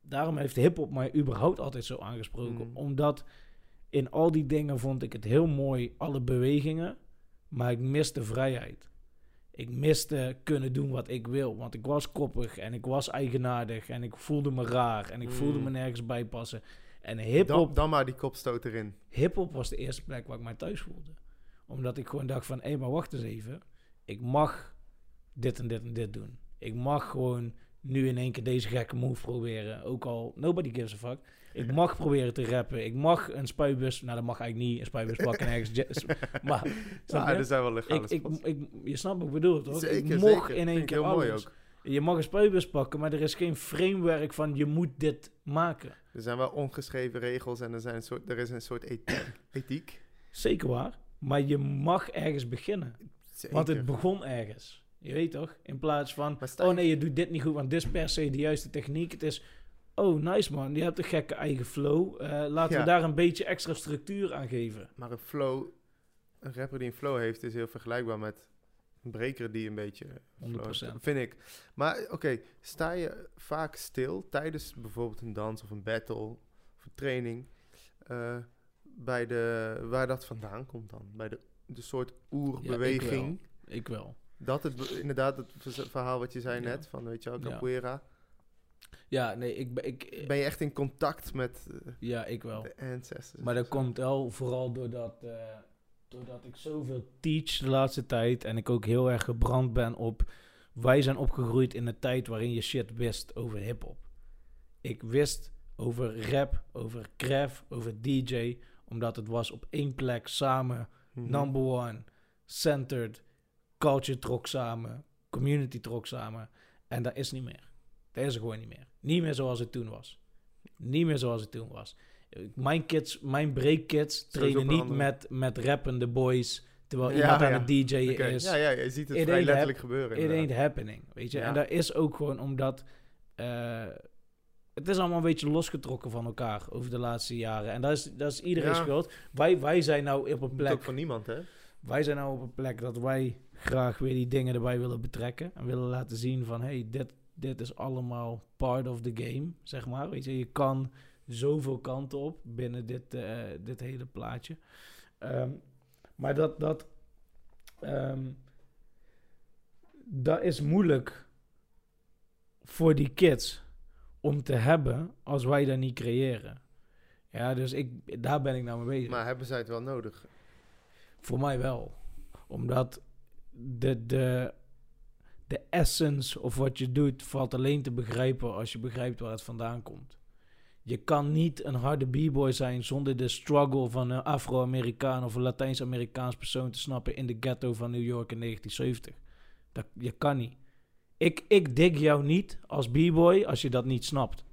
Daarom heeft hip-hop mij überhaupt altijd zo aangesproken. Mm. Omdat in al die dingen vond ik het heel mooi, alle bewegingen. Maar ik miste vrijheid. Ik miste kunnen doen wat ik wil. Want ik was koppig en ik was eigenaardig. En ik voelde me raar. En ik voelde Mm. me nergens bij passen. En hip-hop dan maar die kopstoot erin. hip-hop was de eerste plek waar ik mij thuis voelde. Omdat ik gewoon dacht van, hé, maar wacht eens even. Ik mag dit en dit en dit doen. Ik mag gewoon nu in één keer deze gekke move proberen. Ook al, nobody gives a fuck. Ik mag proberen te rappen. Ik mag een spuitbus, nou dat mag eigenlijk niet, een spuitbus pakken en ergens... maar, Ja, er zijn wel legale ik, ik, je snapt wat ik bedoel, toch? Zeker, ik mocht in één keer heel mooi alles. ook. Je mag een spuitbus pakken, maar er is geen framework van je moet dit maken. Er zijn wel ongeschreven regels en er, zijn een soort, er is een soort ethiek. ethiek. Zeker waar. Maar je mag ergens beginnen. Zeker. Want het begon ergens. Je weet toch? In plaats van, oh nee, je doet dit niet goed, want dit is per se de juiste techniek. Het is, oh nice man, je hebt een gekke eigen flow. Eh, laten Ja. we daar een beetje extra structuur aan geven. Maar een flow, een rapper die een flow heeft, is heel vergelijkbaar met een breker die een beetje... flow 100%. heeft, Vind ik. Maar oké, sta je vaak stil tijdens bijvoorbeeld een dans of een battle of een training, eh, bij de, waar dat vandaan komt dan? Bij de, de soort oerbeweging. Ik wel. Dat het inderdaad, het verhaal wat je zei Ja. net, van weet je wel, Ja. capoeira. Ja, nee, ik, ben- ik, Ben je echt in contact met eh, ja, ik wel. de ancestors? Maar dat komt wel vooral doordat, eh, doordat ik zoveel teach de laatste tijd. En ik ook heel erg gebrand ben op. Wij zijn opgegroeid in een tijd waarin je shit wist over hip-hop. Ik wist over rap, over cref, over DJ. Omdat het was op één plek samen. Mhm. Number one, centered. Culture trok samen. Community trok samen. En dat is niet meer. Dat is er gewoon niet meer. Niet meer zoals het toen was. Niet meer zoals het toen was. Mijn kids, mijn breakkids trainen niet met, met rappende boys. Terwijl Ja, iemand aan ja. het DJ'en Oké, is. Ja, ja, je ziet het vrij letterlijk gebeuren. It ain't happening. Weet je? Ja. En dat is ook gewoon omdat. eh, het is allemaal een beetje losgetrokken van elkaar over de laatste jaren. En dat is, dat is iedereen schuld. Wij, wij zijn nou op een ook plek. van niemand, hè? Wij zijn nou op een plek dat wij graag weer die dingen erbij willen betrekken. En willen laten zien van hey, dit, dit is allemaal part of the game. Zeg maar. Weet je, je kan zoveel kanten op binnen dit, eh, dit hele plaatje. Ehm, maar dat, dat, ehm, dat is moeilijk voor die kids om te hebben als wij dat niet creëren. Ja, dus ik, daar ben ik nou mee bezig. Maar hebben zij het wel nodig? Voor mij wel. Omdat de, de, de essence of wat je doet valt alleen te begrijpen als je begrijpt waar het vandaan komt. Je kan niet een harde b-boy zijn zonder de struggle van een Afro-Amerikaan of een Latijns-Amerikaans persoon te snappen in de ghetto van New York in 1970. Dat, je kan niet. Ik, ik dig jou niet als b-boy als je dat niet snapt.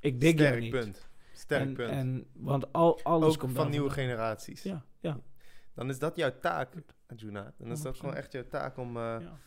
Ik dig jou Sterk niet. punt. Sterk En, punt. en, want al, alles ook komt van nieuwe generaties. Ja, ja, Dan is dat jouw taak, Arjuna. Dan is dat 100%. gewoon echt jouw taak om... eh, ja.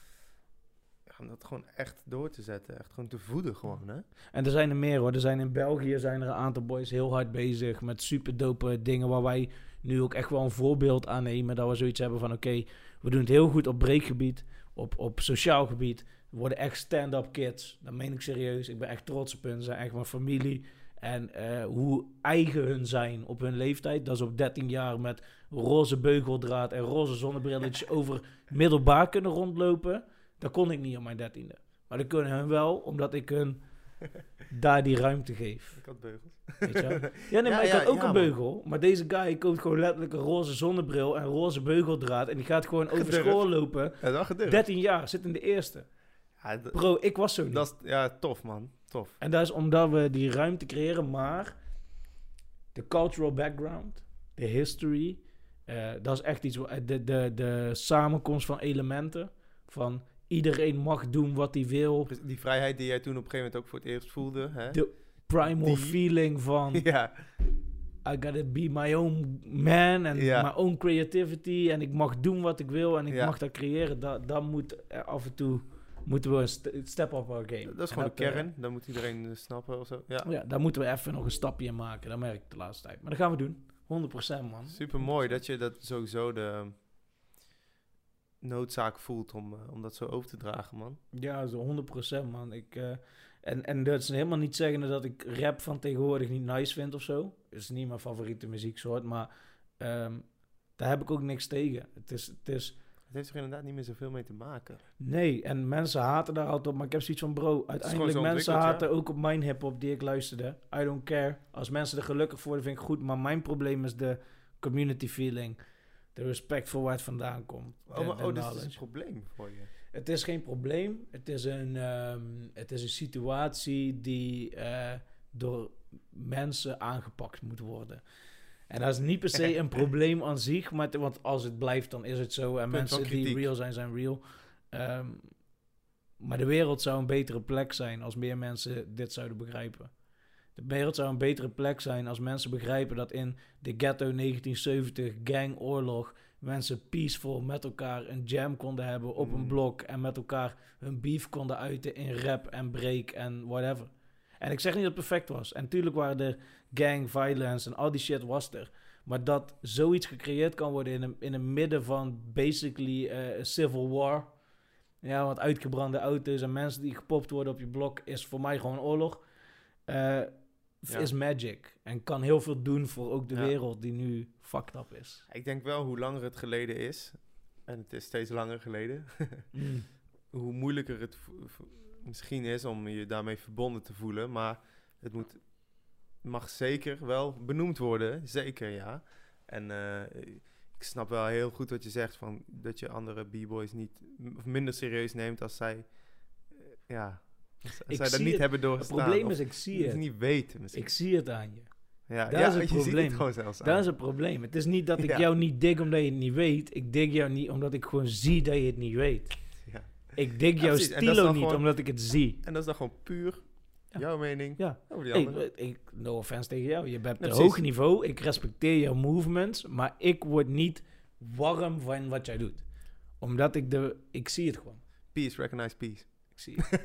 om dat gewoon echt door te zetten. Echt gewoon te voeden gewoon, hè? En er zijn er meer hoor. Er zijn in België zijn er een aantal boys heel hard bezig met super dope dingen waar wij nu ook echt wel een voorbeeld aan nemen. Dat we zoiets hebben van oké, we doen het heel goed op breekgebied, op, op sociaal gebied. We worden echt stand-up kids. Dat meen ik serieus. Ik ben echt trots op hun. Ze zijn echt mijn familie. En eh, hoe eigen hun zijn op hun leeftijd. Dat is op 13 jaar met roze beugeldraad en roze zonnebrilletjes over middelbaar kunnen rondlopen. Dat kon ik niet op mijn dertiende. Maar dat kunnen hun wel, omdat ik hun daar die ruimte geef. Ik had beugels. Weet je wel? Ja, nee, Ja, maar ik ja, had ook ja, een man. beugel. Maar deze guy koopt gewoon letterlijk een roze zonnebril en roze beugeldraad. En die gaat gewoon over school lopen. Ja, dat gedurfd. 13 jaar, zit in de eerste. Ja, Bro, ik was zo niet. dat is, ja, tof, man. Tof. En dat is omdat we die ruimte creëren, maar de cultural background, de history, eh, dat is echt iets, de, de, de samenkomst van elementen, van iedereen mag doen wat hij wil, Dus Die vrijheid die jij toen op een gegeven moment ook voor het eerst voelde, hè? De- primal Die- feeling van ja, I gotta be my own man en Ja. my own creativity en ik mag doen wat ik wil en ik Ja. mag dat creëren, dat, dat moet af en toe, moeten we een st- step up our game. dat is gewoon de eh, kern. Dat moet iedereen eh, snappen of zo. Ja, Ja, daar moeten we even nog een stapje in maken. Dat merk ik de laatste tijd. Maar dat gaan we doen. 100% man. super mooi dat je dat sowieso de noodzaak voelt om, eh, om dat zo over te dragen, man. Ja, zo 100% man. Ik, eh, en, en dat is helemaal niet zeggen dat ik rap van tegenwoordig niet nice vind of zo. Het is niet mijn favoriete muzieksoort, maar ehm, daar heb ik ook niks tegen. Het is, het is, Het heeft er inderdaad niet meer zoveel mee te maken. nee, en mensen haten daar altijd op, maar ik heb zoiets van bro, uiteindelijk mensen haten ja. ook op mijn hip-hop die ik luisterde. I don't care. Als mensen er gelukkig voor worden, vind ik goed, maar mijn probleem is de community feeling. De respect voor waar het vandaan komt. Oh, maar, oh dit is knowledge. een probleem voor je. Het is geen probleem. Het is een, ehm, het is een situatie die eh, door mensen aangepakt moet worden. En dat is niet per se een probleem aan zich, maar want als het blijft, dan is het zo. En Punt mensen die real zijn, zijn real. Ehm, maar de wereld zou een betere plek zijn als meer mensen dit zouden begrijpen. De wereld zou een betere plek zijn als mensen begrijpen dat in de ghetto 1970 gangoorlog mensen peaceful met elkaar een jam konden hebben op een Mm. blok en met elkaar hun beef konden uiten in rap en break en whatever. En ik zeg niet dat het perfect was. En tuurlijk waren er gang violence en al die shit was er. Maar dat zoiets gecreëerd kan worden in een, in een midden van basically een civil war. Ja, want uitgebrande auto's en mensen die gepopt worden op je blok is voor mij gewoon oorlog. Eh, Ja. Is magic. En kan heel veel doen voor ook de Ja. wereld die nu fucked up is. Ik denk wel hoe langer het geleden is, en het is steeds langer geleden, Mm. hoe moeilijker het misschien is om je daarmee verbonden te voelen. Maar het moet, mag zeker wel benoemd worden, zeker ja. En eh, ik snap wel heel goed wat je zegt, van dat je andere b-boys niet of minder serieus neemt als zij, eh, ja, als, Ik zij dat niet het. hebben Het doorstaan. probleem is, ik zie het het. niet weten misschien. Ik zie het aan je. ja, dat ja, is het je probleem. het gewoon zelfs aan. Dat is het probleem. Het is niet dat ik Ja. jou niet dik omdat je het niet weet. Ik dik jou niet omdat ik gewoon zie dat je het niet weet. Ik dik jouw precies. En dat is stilo dan niet gewoon- omdat ik het zie. En dat is dan gewoon puur Ja. jouw mening Ja. over die andere. ik, no offense tegen jou. Je bent Ja, een precies. hoog niveau. Ik respecteer jouw movements. Maar ik word niet warm van wat jij doet. Omdat ik de... Ik zie het gewoon. Peace, recognize peace. Ik zie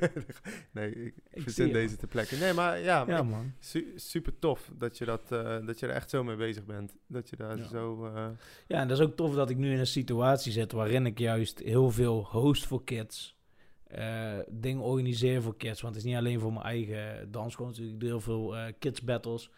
nee, ik, zie verzin deze te plekken. Nee, maar ja, Ja, ik- man. su- super tof dat je, dat, eh, dat je er echt zo mee bezig bent. Dat je daar Ja. zo... eh, Ja, en dat is ook tof dat ik nu in een situatie zit waarin ik juist heel veel host voor kids. eh dingen organiseer voor kids. Want het is niet alleen voor mijn eigen dansschool. natuurlijk. Ik doe heel veel kids battles.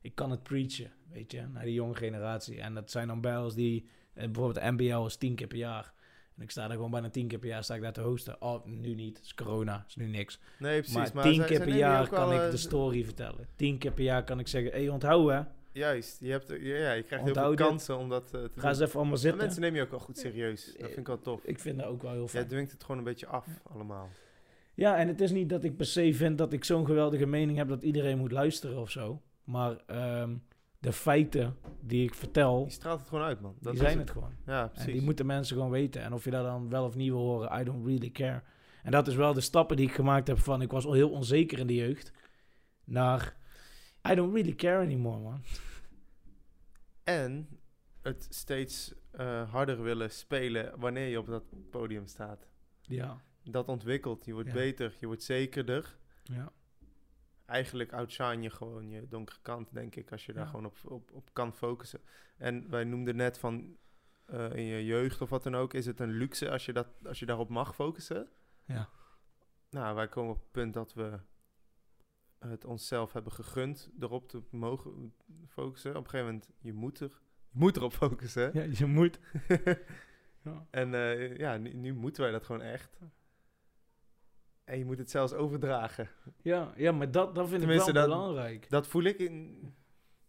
Ik kan het preachen, weet je, naar die jonge generatie. En dat zijn dan battles die, bijvoorbeeld de NBL is tien keer per jaar. En ik sta daar gewoon bijna tien keer per jaar sta ik daar te hosten. Oh, nu niet. Het is corona. Het is nu niks. nee, precies. maar Maar, tien zij- keer per jaar kan ik eh, de story vertellen. Tien keer per jaar kan ik zeggen, hé, hey, onthoud hè. Juist, je, hebt, ja, je krijgt heel veel dit. kansen om dat eh, te Ga doen. eens even allemaal Maar zitten. mensen nemen je ook wel goed serieus. Dat vind ik wel tof. Ik vind dat ook wel heel Jij fijn. dwingt het gewoon een beetje af, allemaal. Ja, en het is niet dat ik per se vind dat ik zo'n geweldige mening heb dat iedereen moet luisteren of zo. Maar ehm, de feiten die ik vertel, Je straalt het gewoon uit, man. Dat die zijn het gewoon. Ja, En precies. die moeten mensen gewoon weten. En of je dat dan wel of niet wil horen, I don't really care. En dat is wel de stappen die ik gemaakt heb van ik was al heel onzeker in de jeugd. Naar I don't really care anymore, man. En het steeds eh, harder willen spelen wanneer je op dat podium staat. Ja. dat ontwikkelt. Je wordt Ja. beter, je wordt zekerder. Ja. Eigenlijk outshine je gewoon je donkere kant, denk ik, als je daar Ja. gewoon op, op, op kan focussen. En wij noemden net van eh, in je jeugd of wat dan ook, is het een luxe als je, dat, als je daarop mag focussen. Ja. Nou, wij komen op het punt dat we het onszelf hebben gegund erop te mogen focussen. Op een gegeven moment, je moet, er, je moet erop focussen. ja, je moet. Ja. En eh, ja, nu, nu moeten wij dat gewoon echt. En je moet het zelfs overdragen. Ja, ja, maar dat, dat vind Tenminste, ik wel dat- belangrijk. Dat voel ik in,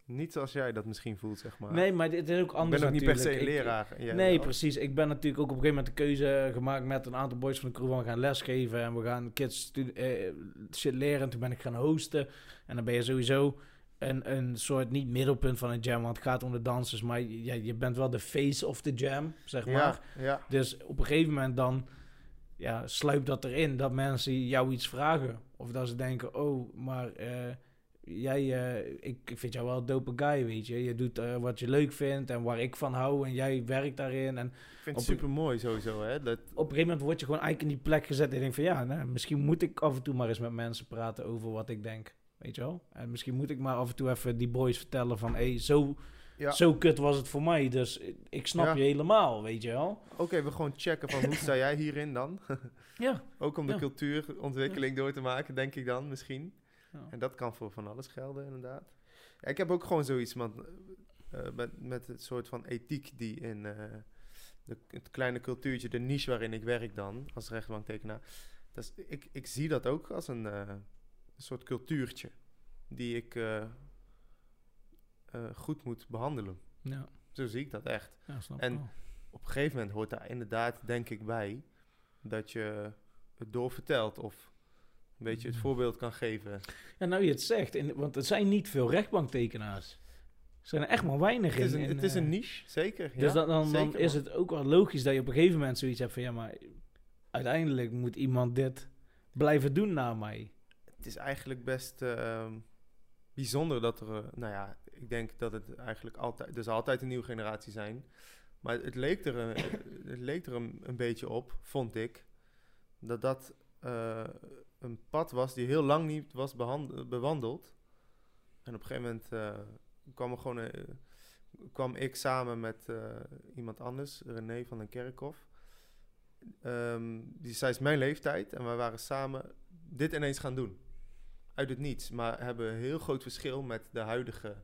niet zoals jij dat misschien voelt, zeg maar. Nee, maar dit is ook ik anders ben ook niet per se Ik- leraar. Nee, wel. precies. Ik ben natuurlijk ook op een gegeven moment de keuze gemaakt met een aantal boys van de crew. We gaan lesgeven en we gaan kids eh, shit leren. En toen ben ik gaan hosten. En dan ben je sowieso een, een soort, niet middelpunt van een jam, want het gaat om de dansers. Maar ja, je bent wel de face of the jam, zeg maar. Ja, ja. Dus op een gegeven moment dan ja, sluipt dat erin dat mensen jou iets vragen. Of dat ze denken, oh, maar eh, jij, eh, ik, vind jou wel een dope guy, weet je. Je doet eh, wat je leuk vindt en waar ik van hou en jij werkt daarin. En Ik vind het super mooi sowieso, hè. Dat, op een gegeven moment word je gewoon eigenlijk in die plek gezet en je denkt van ja, nou, misschien moet ik af en toe maar eens met mensen praten over wat ik denk. Weet je wel? En misschien moet ik maar af en toe even die boys vertellen van... hé, hey, zo, ja. zo kut was het voor mij, dus ik snap Ja. je helemaal, weet je wel? Oké, we gewoon checken van hoe sta jij hierin dan? Ja. Ook om de Ja. cultuurontwikkeling door te maken, denk ik dan misschien. En dat kan voor van alles gelden, inderdaad. Ja, ik heb ook gewoon zoiets man, eh, met, met het soort van ethiek die in eh, de, het kleine cultuurtje, de niche waarin ik werk dan, als rechtbanktekenaar. Dat is, ik, ik zie dat ook als een, eh, een soort cultuurtje die ik eh, goed moet behandelen. Ja, Zo zie ik dat echt. ja snap En- wel. Op een gegeven moment hoort daar inderdaad, denk ik, bij dat je het doorvertelt of een beetje het Mhm. voorbeeld kan geven. Ja, nou je het zegt, in, want er zijn niet veel rechtbanktekenaars. Er zijn er echt maar weinig Het is in. een, in, het is eh, een niche, zeker. Dus ja, dan, dan, dan zeker, is het ook wel logisch dat je op een gegeven moment zoiets hebt van... ja, maar uiteindelijk moet iemand dit blijven doen na mij. Het is eigenlijk best ehm, bijzonder dat er... eh, nou ja, ik denk dat het eigenlijk altijd... Er zal altijd een nieuwe generatie zijn. Maar het leek er, een- het leek er een, een beetje op, vond ik... dat dat eh, een pad was die heel lang niet was bewandeld. En op een gegeven moment eh, kwam, er gewoon, eh, kwam ik samen met iemand anders, René van den Kerkhof. Ehm, die, zij is mijn leeftijd en wij waren samen dit ineens gaan doen. Uit het niets, maar hebben een heel groot verschil met de huidige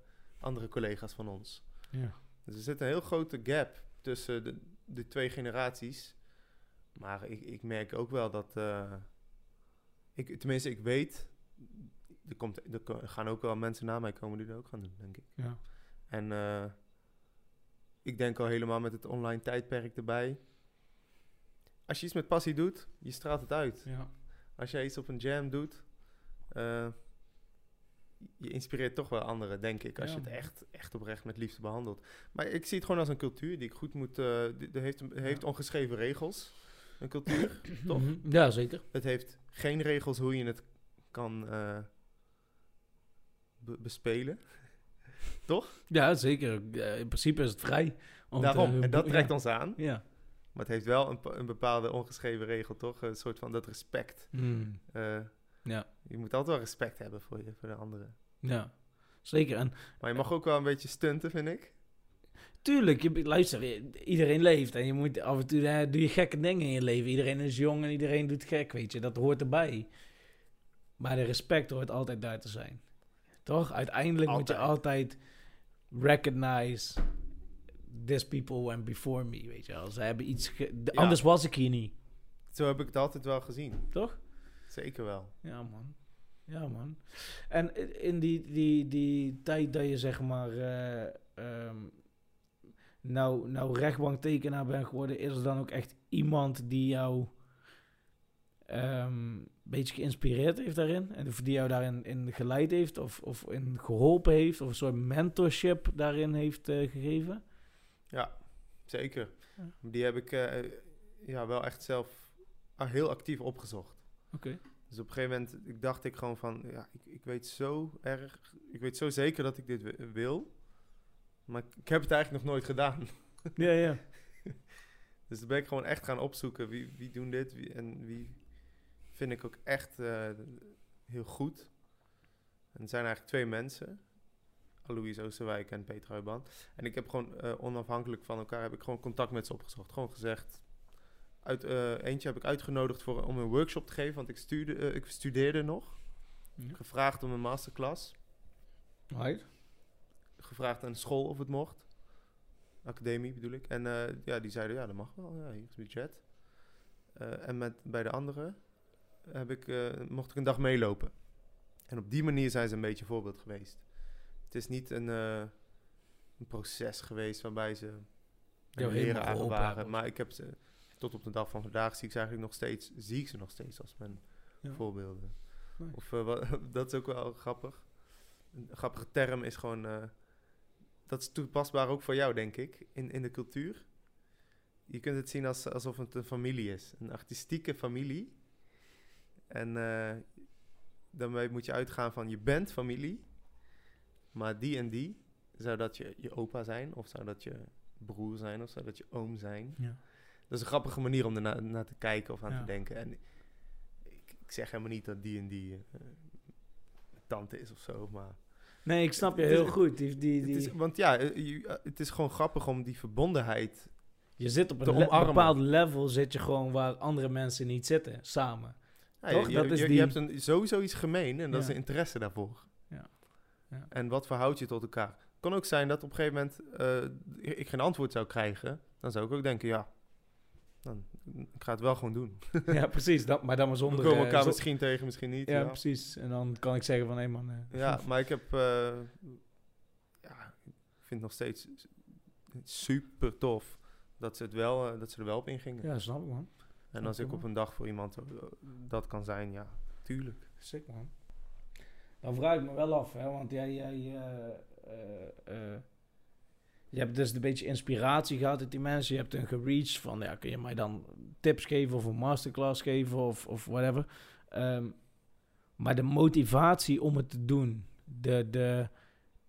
andere collega's van ons. Ja. Dus er zit een heel grote gap tussen de, de twee generaties. Maar ik, ik merk ook wel dat. eh, ik, tenminste, ik weet. Er, komt, er gaan ook wel mensen na mij komen die dat ook gaan doen, denk ik. Ja. En eh, ik denk al helemaal met het online tijdperk erbij. Als je iets met passie doet, je straalt het uit. Ja. Als jij iets op een jam doet, eh, je inspireert toch wel anderen, denk ik. Als Ja. je het echt, echt oprecht met liefde behandelt. Maar ik zie het gewoon als een cultuur die ik goed moet... eh die, die heeft, heeft Ja. ongeschreven regels, een cultuur. Toch? Mhm. Ja, zeker. Het heeft geen regels hoe je het kan eh, be- bespelen. Toch? Ja, zeker. Eh, in principe is het vrij. te- Daarom. En dat ja. trekt ons aan. Ja. Maar het heeft wel een, een bepaalde ongeschreven regel, toch? Een soort van dat respect. Eh, Ja. je moet altijd wel respect hebben voor, je, voor de anderen. Ja. Zeker. En Maar je mag ook wel een beetje stunten, vind ik. tuurlijk, je, luister, iedereen leeft. En je moet af en toe eh, doe je gekke dingen in je leven. Iedereen is jong en iedereen doet gek, weet je. Dat hoort erbij. Maar de respect hoort altijd daar te zijn. Toch? Uiteindelijk moet je altijd recognize this people went before me, weet je wel. Ze hebben iets... ge- de- Ja. Anders was ik hier niet. Zo heb ik het altijd wel gezien. Toch? Zeker wel. Ja, man. Ja, man. En in die, die, die tijd dat je zeg maar eh, ehm, nou, nou rechtbanktekenaar bent geworden, is er dan ook echt iemand die jou ehm, een beetje geïnspireerd heeft daarin? En die jou daarin in geleid heeft of, of in geholpen heeft of een soort mentorship daarin heeft eh, gegeven? Ja, zeker. Ja. Die heb ik eh, ja, wel echt zelf ah, heel actief opgezocht. Oké. Dus op een gegeven moment ik dacht ik gewoon van... Ja, ik, ik weet zo erg... Ik weet zo zeker dat ik dit wi- wil. Maar ik, ik heb het eigenlijk nog nooit gedaan. Ja, ja. Dus dan ben ik gewoon echt gaan opzoeken. Wie, wie doen dit? Wie, en wie, vind ik ook echt eh, heel goed. En er zijn eigenlijk twee mensen. Alois Oosterwijk en Peter Huiban. En ik heb gewoon eh, onafhankelijk van elkaar heb ik gewoon contact met ze opgezocht. Gewoon gezegd. Uit, eh, eentje heb ik uitgenodigd voor, om een workshop te geven, want ik, stuurde, eh, ik studeerde nog. Ja. Gevraagd om een masterclass. Right. Gevraagd aan de school of het mocht. Academie bedoel ik. En eh, ja, die zeiden ja, dat mag wel. Ja, hier is budget. Eh, en met, bij de anderen heb ik, eh, mocht ik een dag meelopen. En op die manier zijn ze een beetje voorbeeld geweest. Het is niet een, eh, een proces geweest waarbij ze leren aan waren. Maar ik heb ze tot op de dag van vandaag zie ik ze eigenlijk nog steeds, zie ik ze nog steeds als mijn Ja. voorbeelden. Nice. Of eh, wat, dat is ook wel grappig. Een grappige term is gewoon, eh, dat is toepasbaar ook voor jou denk ik, in, in de cultuur. Je kunt het zien als, alsof het een familie is, een artistieke familie. En eh, daarmee moet je uitgaan van je bent familie, maar die en die, zou dat je, je opa zijn, of zou dat je broer zijn, of zou dat je oom zijn. Ja. Dat is een grappige manier om ernaar naar te kijken of aan Ja. te denken. En ik, ik zeg helemaal niet dat die en die eh, tante is of zo, maar... Nee, ik snap je Het heel goed. Die, die, Het die, is, want ja, eh, je- eh, het is gewoon grappig om die verbondenheid... je zit op een le- bepaald level, zit je gewoon waar andere mensen niet zitten, samen. Ja, Toch? Je, Dat je, is je, die- hebt een, sowieso iets gemeen en dat is de interesse daarvoor. Ja. Ja. En wat verhoudt je tot elkaar? Het kan ook zijn dat op een gegeven moment ik geen antwoord zou krijgen. Dan zou ik ook denken, ja, dan, ik ga het wel gewoon doen. ja, precies. Dat, maar dan maar We zonder... komen eh, elkaar zo- misschien tegen, misschien niet. ja, ja. precies. En dan kan ik zeggen van, hé man... eh, Ja, maar ik heb... eh, ja, ik vind het nog steeds super tof dat ze, het wel, eh, dat ze er wel op ingingen. Ja, snap ik man. en als ik op een dag voor iemand eh, dat kan zijn, ja, tuurlijk. Sick man. Dan vraag ik me wel af, hè, want jij, jij eh, eh, eh, je hebt dus een beetje inspiratie gehad uit die mensen. Je hebt hun gereached van, ja, kun je mij dan tips geven of een masterclass geven of, of whatever. Ehm, maar de motivatie om het te doen, de, de,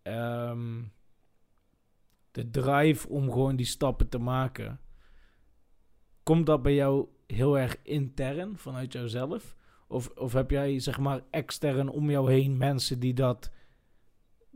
ehm, de drive om gewoon die stappen te maken, komt dat bij jou heel erg intern vanuit jouzelf? Of, of heb jij, zeg maar, extern om jou heen mensen die dat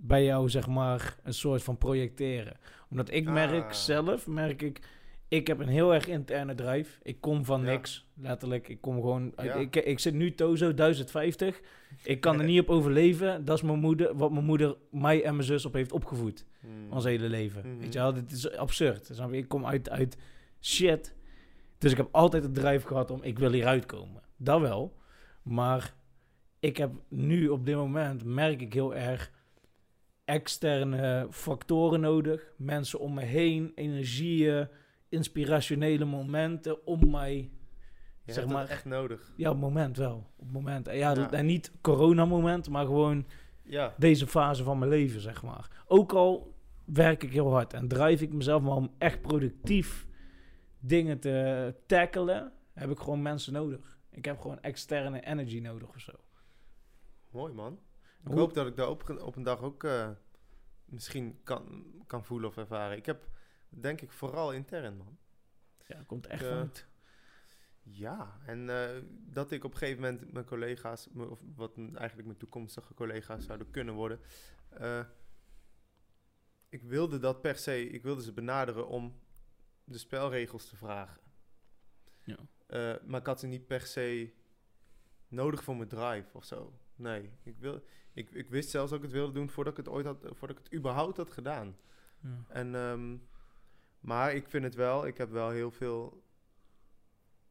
bij jou, zeg maar, een soort van projecteren? Omdat ik merk Ah. zelf, merk ik, ik heb een heel erg interne drive. Ik kom van Ja. niks, letterlijk. Ik kom gewoon, Ja. ik, ik zit nu Tozo 1050. Ik kan er niet op overleven. Dat is mijn moeder, wat mijn moeder mij en mijn zus op heeft opgevoed. Hmm. Ons hele leven. Mhm. Weet je wel, dit is absurd. Ik kom uit, uit shit. Dus ik heb altijd de drive gehad om, ik wil hieruit komen. Dat wel. Maar ik heb nu op dit moment, merk ik heel erg, externe factoren nodig. Mensen om me heen, energieën, inspirationele momenten om mij... Je zeg maar- echt nodig. Ja, op het moment wel. Op het moment. En Ja, Ja. en niet corona-moment, maar gewoon Ja, deze fase van mijn leven, zeg maar. Ook al werk ik heel hard en drijf ik mezelf, maar om echt productief dingen te tackelen, heb ik gewoon mensen nodig. Ik heb gewoon externe energy nodig of zo. mooi man. Ik hoop dat ik dat op, op een dag ook eh, misschien kan, kan voelen of ervaren. Ik heb, denk ik, vooral intern, man. Ja, komt echt Eh, vanuit. Ja, en eh, dat ik op een gegeven moment mijn collega's, of wat eigenlijk mijn toekomstige collega's zouden kunnen worden, ik wilde dat per se, ik wilde ze benaderen om de spelregels te vragen. Ja. Maar ik had ze niet per se nodig voor mijn drive of zo. Nee, ik, wil, ik, ik wist zelfs dat ik het wilde doen voordat ik het ooit had, voordat ik het überhaupt had gedaan. Ja. En, ehm, maar ik vind het wel, ik heb wel heel veel,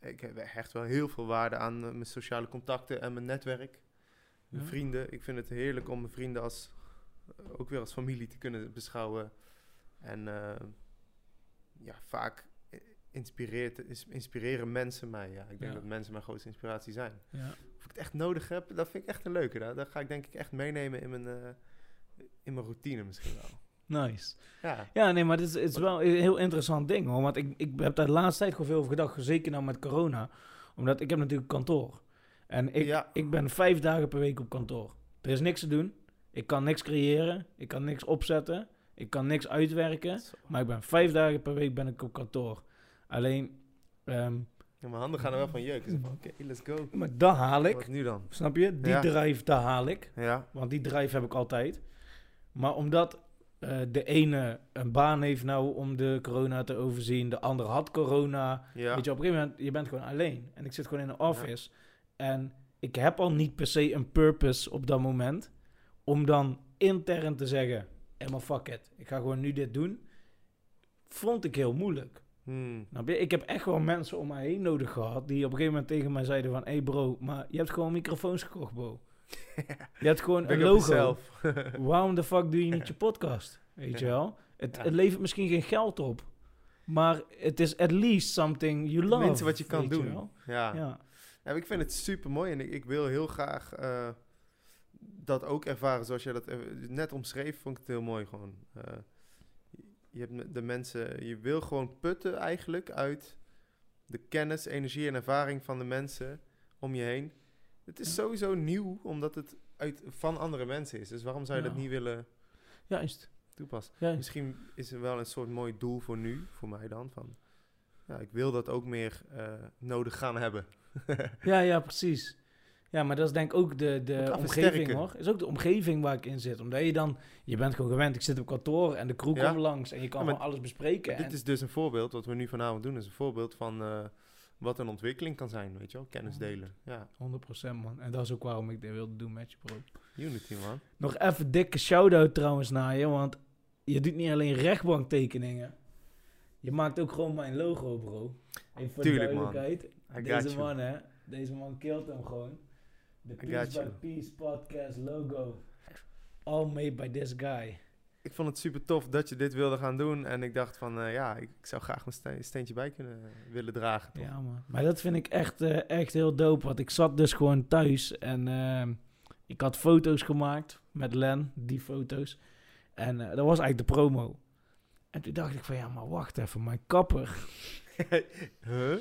ik heb echt wel heel veel waarde aan eh, mijn sociale contacten en mijn netwerk. Mijn Ja. vrienden, ik vind het heerlijk om mijn vrienden als, ook weer als familie te kunnen beschouwen. En eh, ja, vaak inspireert, inspireren mensen mij. Ja. Ik denk Ja. dat mensen mijn grootste inspiratie zijn. Ja. Of ik het echt nodig heb, dat vind ik echt een leuke. Dat, dat ga ik denk ik echt meenemen in mijn, eh, in mijn routine misschien wel. Nice. Ja, Ja, nee, maar het is, het is wel een heel interessant ding hoor. Want ik, ik heb daar de laatste tijd gewoon veel over gedacht. Zeker nou met corona. Omdat ik heb natuurlijk kantoor. En ik, Ja. ik ben vijf dagen per week op kantoor. Er is niks te doen. Ik kan niks creëren. Ik kan niks opzetten. Ik kan niks uitwerken. Zo. Maar ik ben vijf dagen per week ben ik op kantoor. Alleen, ehm, Ja, mijn handen gaan er wel van jeuken. Dus van, Oké, let's go. Maar dat haal ik. Wat nu dan? Snap je? Die Ja. drive, daar haal ik. Ja, Want die drive heb ik altijd. Maar omdat eh, de ene een baan heeft nou om de corona te overzien, de ander had corona. ja. Weet je, op een gegeven moment, je bent gewoon alleen. En ik zit gewoon in een office. En ik heb al niet per se een purpose op dat moment. Om dan intern te zeggen, helemaal fuck it. Ik ga gewoon nu dit doen. Vond ik heel moeilijk. Hmm. Ik heb echt wel mensen om mij heen nodig gehad. Die op een gegeven moment tegen mij zeiden van... Hé hey bro, maar je hebt gewoon microfoons gekocht bro. Je hebt gewoon Big een logo. Waarom de fuck doe je niet je podcast? Weet je wel? Het, Ja. het levert misschien geen geld op. Maar het is at least something you love. Minste wat je kan doen. Ja. Ja. Ja, ik vind het super mooi en ik, ik wil heel graag eh, dat ook ervaren zoals jij dat eh, net omschreef. Vond ik het heel mooi gewoon. Eh, je hebt de mensen, je wil gewoon putten eigenlijk uit de kennis, energie en ervaring van de mensen om je heen. Het is sowieso nieuw omdat het uit, van andere mensen is. Dus waarom zou je Ja. dat niet willen Juist. toepassen? Juist. Misschien is er wel een soort mooi doel voor nu, voor mij dan. Van, ja, ik wil dat ook meer eh, nodig gaan hebben. Ja, ja, precies. Ja, maar dat is denk ik ook de, de omgeving hoor. is ook de omgeving waar ik in zit. Omdat je dan, je bent gewoon gewend. Ik zit op kantoor en de crew Ja. komt langs. En je kan Ja, maar gewoon alles bespreken. Dit en- is dus een voorbeeld, wat we nu vanavond doen, is een voorbeeld van eh, wat een ontwikkeling kan zijn, weet je wel? Kennis delen. Ja, 100% man. En dat is ook waarom ik dit wilde doen met je bro. Unity man. Nog even dikke shout-out trouwens naar je, want je doet niet alleen rechtbanktekeningen. Je maakt ook gewoon mijn logo, bro. Even voor Tuurlijk, de man. duidelijkheid. Deze you. man, hè. Deze man killt hem gewoon. De got Peace by. Peace podcast logo. All made by this guy. Ik vond het super tof dat je dit wilde gaan doen en ik dacht van, eh, ja, ik, ik zou graag een ste- steentje bij kunnen eh, willen dragen. Toch? Ja, man. Maar dat vind ik echt, eh, echt heel dope. Want ik zat dus gewoon thuis en ik had foto's gemaakt met Len, die foto's. En dat was eigenlijk de promo. En toen dacht ik van, ja, maar wacht even, mijn kapper. Huh?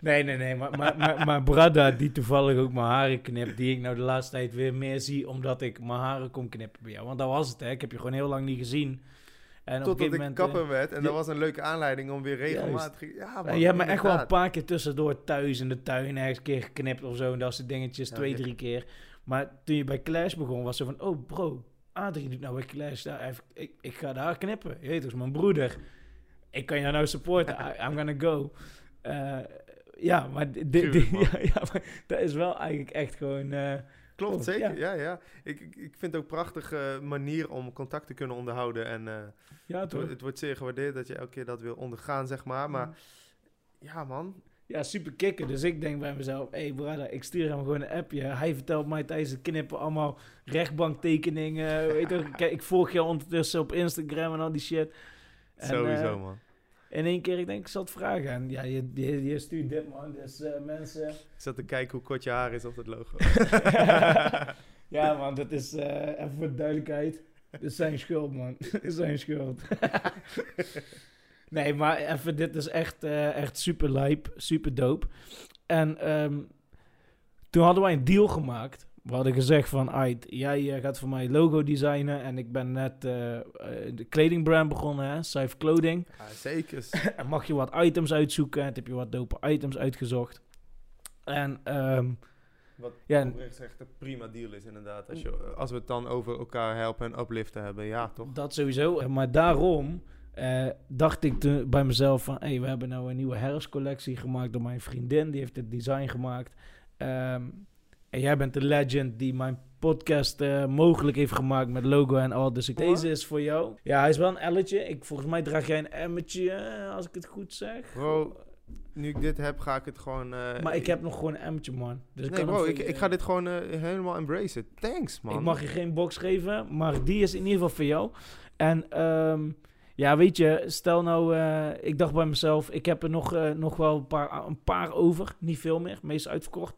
Nee, nee, nee. Maar, maar, maar, maar Brada, die toevallig ook mijn haren knipt, die ik nou de laatste tijd weer meer zie, omdat ik mijn haren kom knippen bij jou. Want dat was het, hè. Ik heb je gewoon heel lang niet gezien. En op Totdat ik moment... kapper eh, werd en Ja. dat was een leuke aanleiding om weer regelmatig... Ja, man, je hebt me echt wel een paar keer tussendoor thuis in de tuin ergens een keer geknipt of zo. En dat soort dingetjes, Ja, twee, drie keer. Maar toen je bij Clash begon, was ze van... Oh, bro, Adrie doet nou bij Clash. Daar, heeft- ik, ik ga daar knippen. Je weet toch, is mijn broeder. Ik kan jou nou supporten. I- I'm gonna go. Eh, ja, maar, di- di- Tuurlijk, man. ja, ja, maar dat is wel eigenlijk echt gewoon... eh, Klopt, Oh, zeker. ja. Ja, ja. Ik, ik, vind het ook een prachtige manier om contact te kunnen onderhouden. En eh, ja, het, wordt, het wordt zeer gewaardeerd dat je elke keer dat wil ondergaan, zeg maar. Maar ja, man. Ja, super kicken. Dus ik denk bij mezelf, hé hey, brother, ik stuur hem gewoon een appje. Hij vertelt mij tijdens het knippen allemaal rechtbanktekeningen. Weet je, kijk, ik volg je ondertussen op Instagram en al die shit. En, Sowieso, eh, man. in één keer, ik denk, ik zal het vragen. En ja, je, je, je stuurt dit, man. Dus eh, mensen... Ik zat te kijken hoe kort je haar is op het logo. ja, man, dat is, eh, even voor de duidelijkheid, dit is zijn schuld, man. Dit is zijn schuld. nee, maar even, dit is echt, echt super lijp, super dope. En ehm, toen hadden wij een deal gemaakt. We hadden gezegd van, "Aight, jij eh, gaat voor mij logo designen. En ik ben net eh, de kledingbrand begonnen, hè, Safe Clothing. Ja, zeker. En mag je wat items uitzoeken. En heb je wat dope items uitgezocht. En ehm, Wat Ja, echt een prima deal is, inderdaad. Als, je, als we het dan over elkaar helpen en upliften hebben, ja, toch? Dat sowieso. Maar daarom dacht ik toen bij mezelf van... Hey, we hebben nou een nieuwe herfstcollectie gemaakt door mijn vriendin. Die heeft het design gemaakt. Ehm, en jij bent de legend die mijn podcast eh, mogelijk heeft gemaakt met logo en al. Dus ik, deze is voor jou. Ja, hij is wel een elletje. Ik, volgens mij draag jij een emmetje, eh, als ik het goed zeg. Bro, nu ik dit heb, ga ik het gewoon... eh, Maar ik heb nog gewoon een emmetje, man. Dus ik Nee, kan hem bro, ik, je- ik ga dit gewoon eh, helemaal embracen. Thanks, man. Ik mag je geen box geven, maar die is in ieder geval voor jou. En ehm, ja, weet je, stel nou, ik dacht bij mezelf, ik heb er nog, nog wel een paar, een paar over, niet veel meer, meest uitverkocht.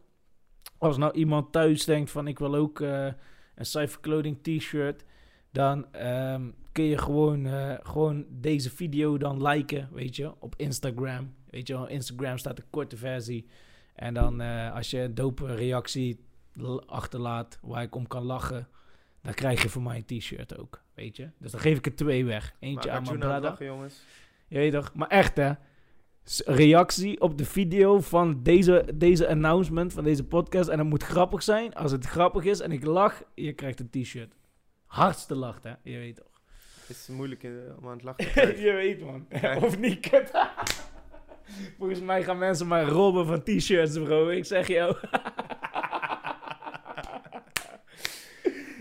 Als nou iemand thuis denkt van ik wil ook eh, een Cypher Clothing t-shirt, dan ehm, kun je gewoon, eh, gewoon deze video dan liken, weet je, op Instagram. Weet je wel, Instagram staat de korte versie. En dan eh, als je een dope reactie achterlaat waar ik om kan lachen, dan krijg je van mij een t-shirt ook, weet je. Dus dan geef ik er twee weg. Eentje Maar aan mijn lachen, jongens. Je weet toch? Maar echt hè, reactie op de video van deze, deze announcement van deze podcast. En het moet grappig zijn. Als het grappig is en ik lach, je krijgt een t-shirt. Hardste lacht, hè? Je weet toch? Het is moeilijk eh, om aan het lachen te je weet, man. Ja. of niet, kut. Volgens mij gaan mensen maar robben van t-shirts, bro. Ik zeg jou.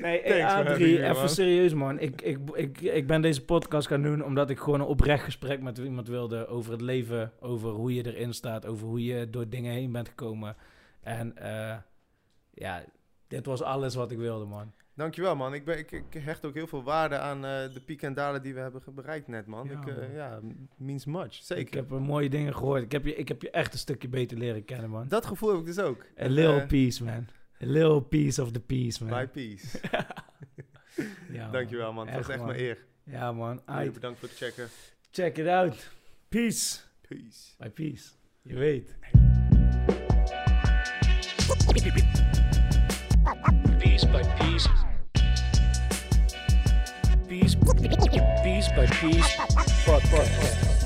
Nee, hey, Adrie, even man. serieus, man. Ik, ik, ik, ik ben deze podcast gaan doen omdat ik gewoon een oprecht gesprek met iemand wilde over het leven, over hoe je erin staat, over hoe je door dingen heen bent gekomen. En eh, ja, dit was alles wat ik wilde, man. Dankjewel, man. Ik, ben, ik, ik hecht ook heel veel waarde aan eh, de piek en dalen die we hebben bereikt net, man. Ja, ik, eh, man. ja, means much. Zeker. Ik heb mooie dingen gehoord. Ik heb, je, ik heb je echt een stukje beter leren kennen, man. Dat gevoel heb ik dus ook. A En, little piece, man. A little piece of the peace, man. My peace. ja, Dankjewel, man. Het was echt man. mijn eer. Ja, man. Aight. bedankt voor het checken. Check it out. Peace. Peace. My peace. Je weet. piece by piece. Piece, piece by piece. Pod, pod, pod.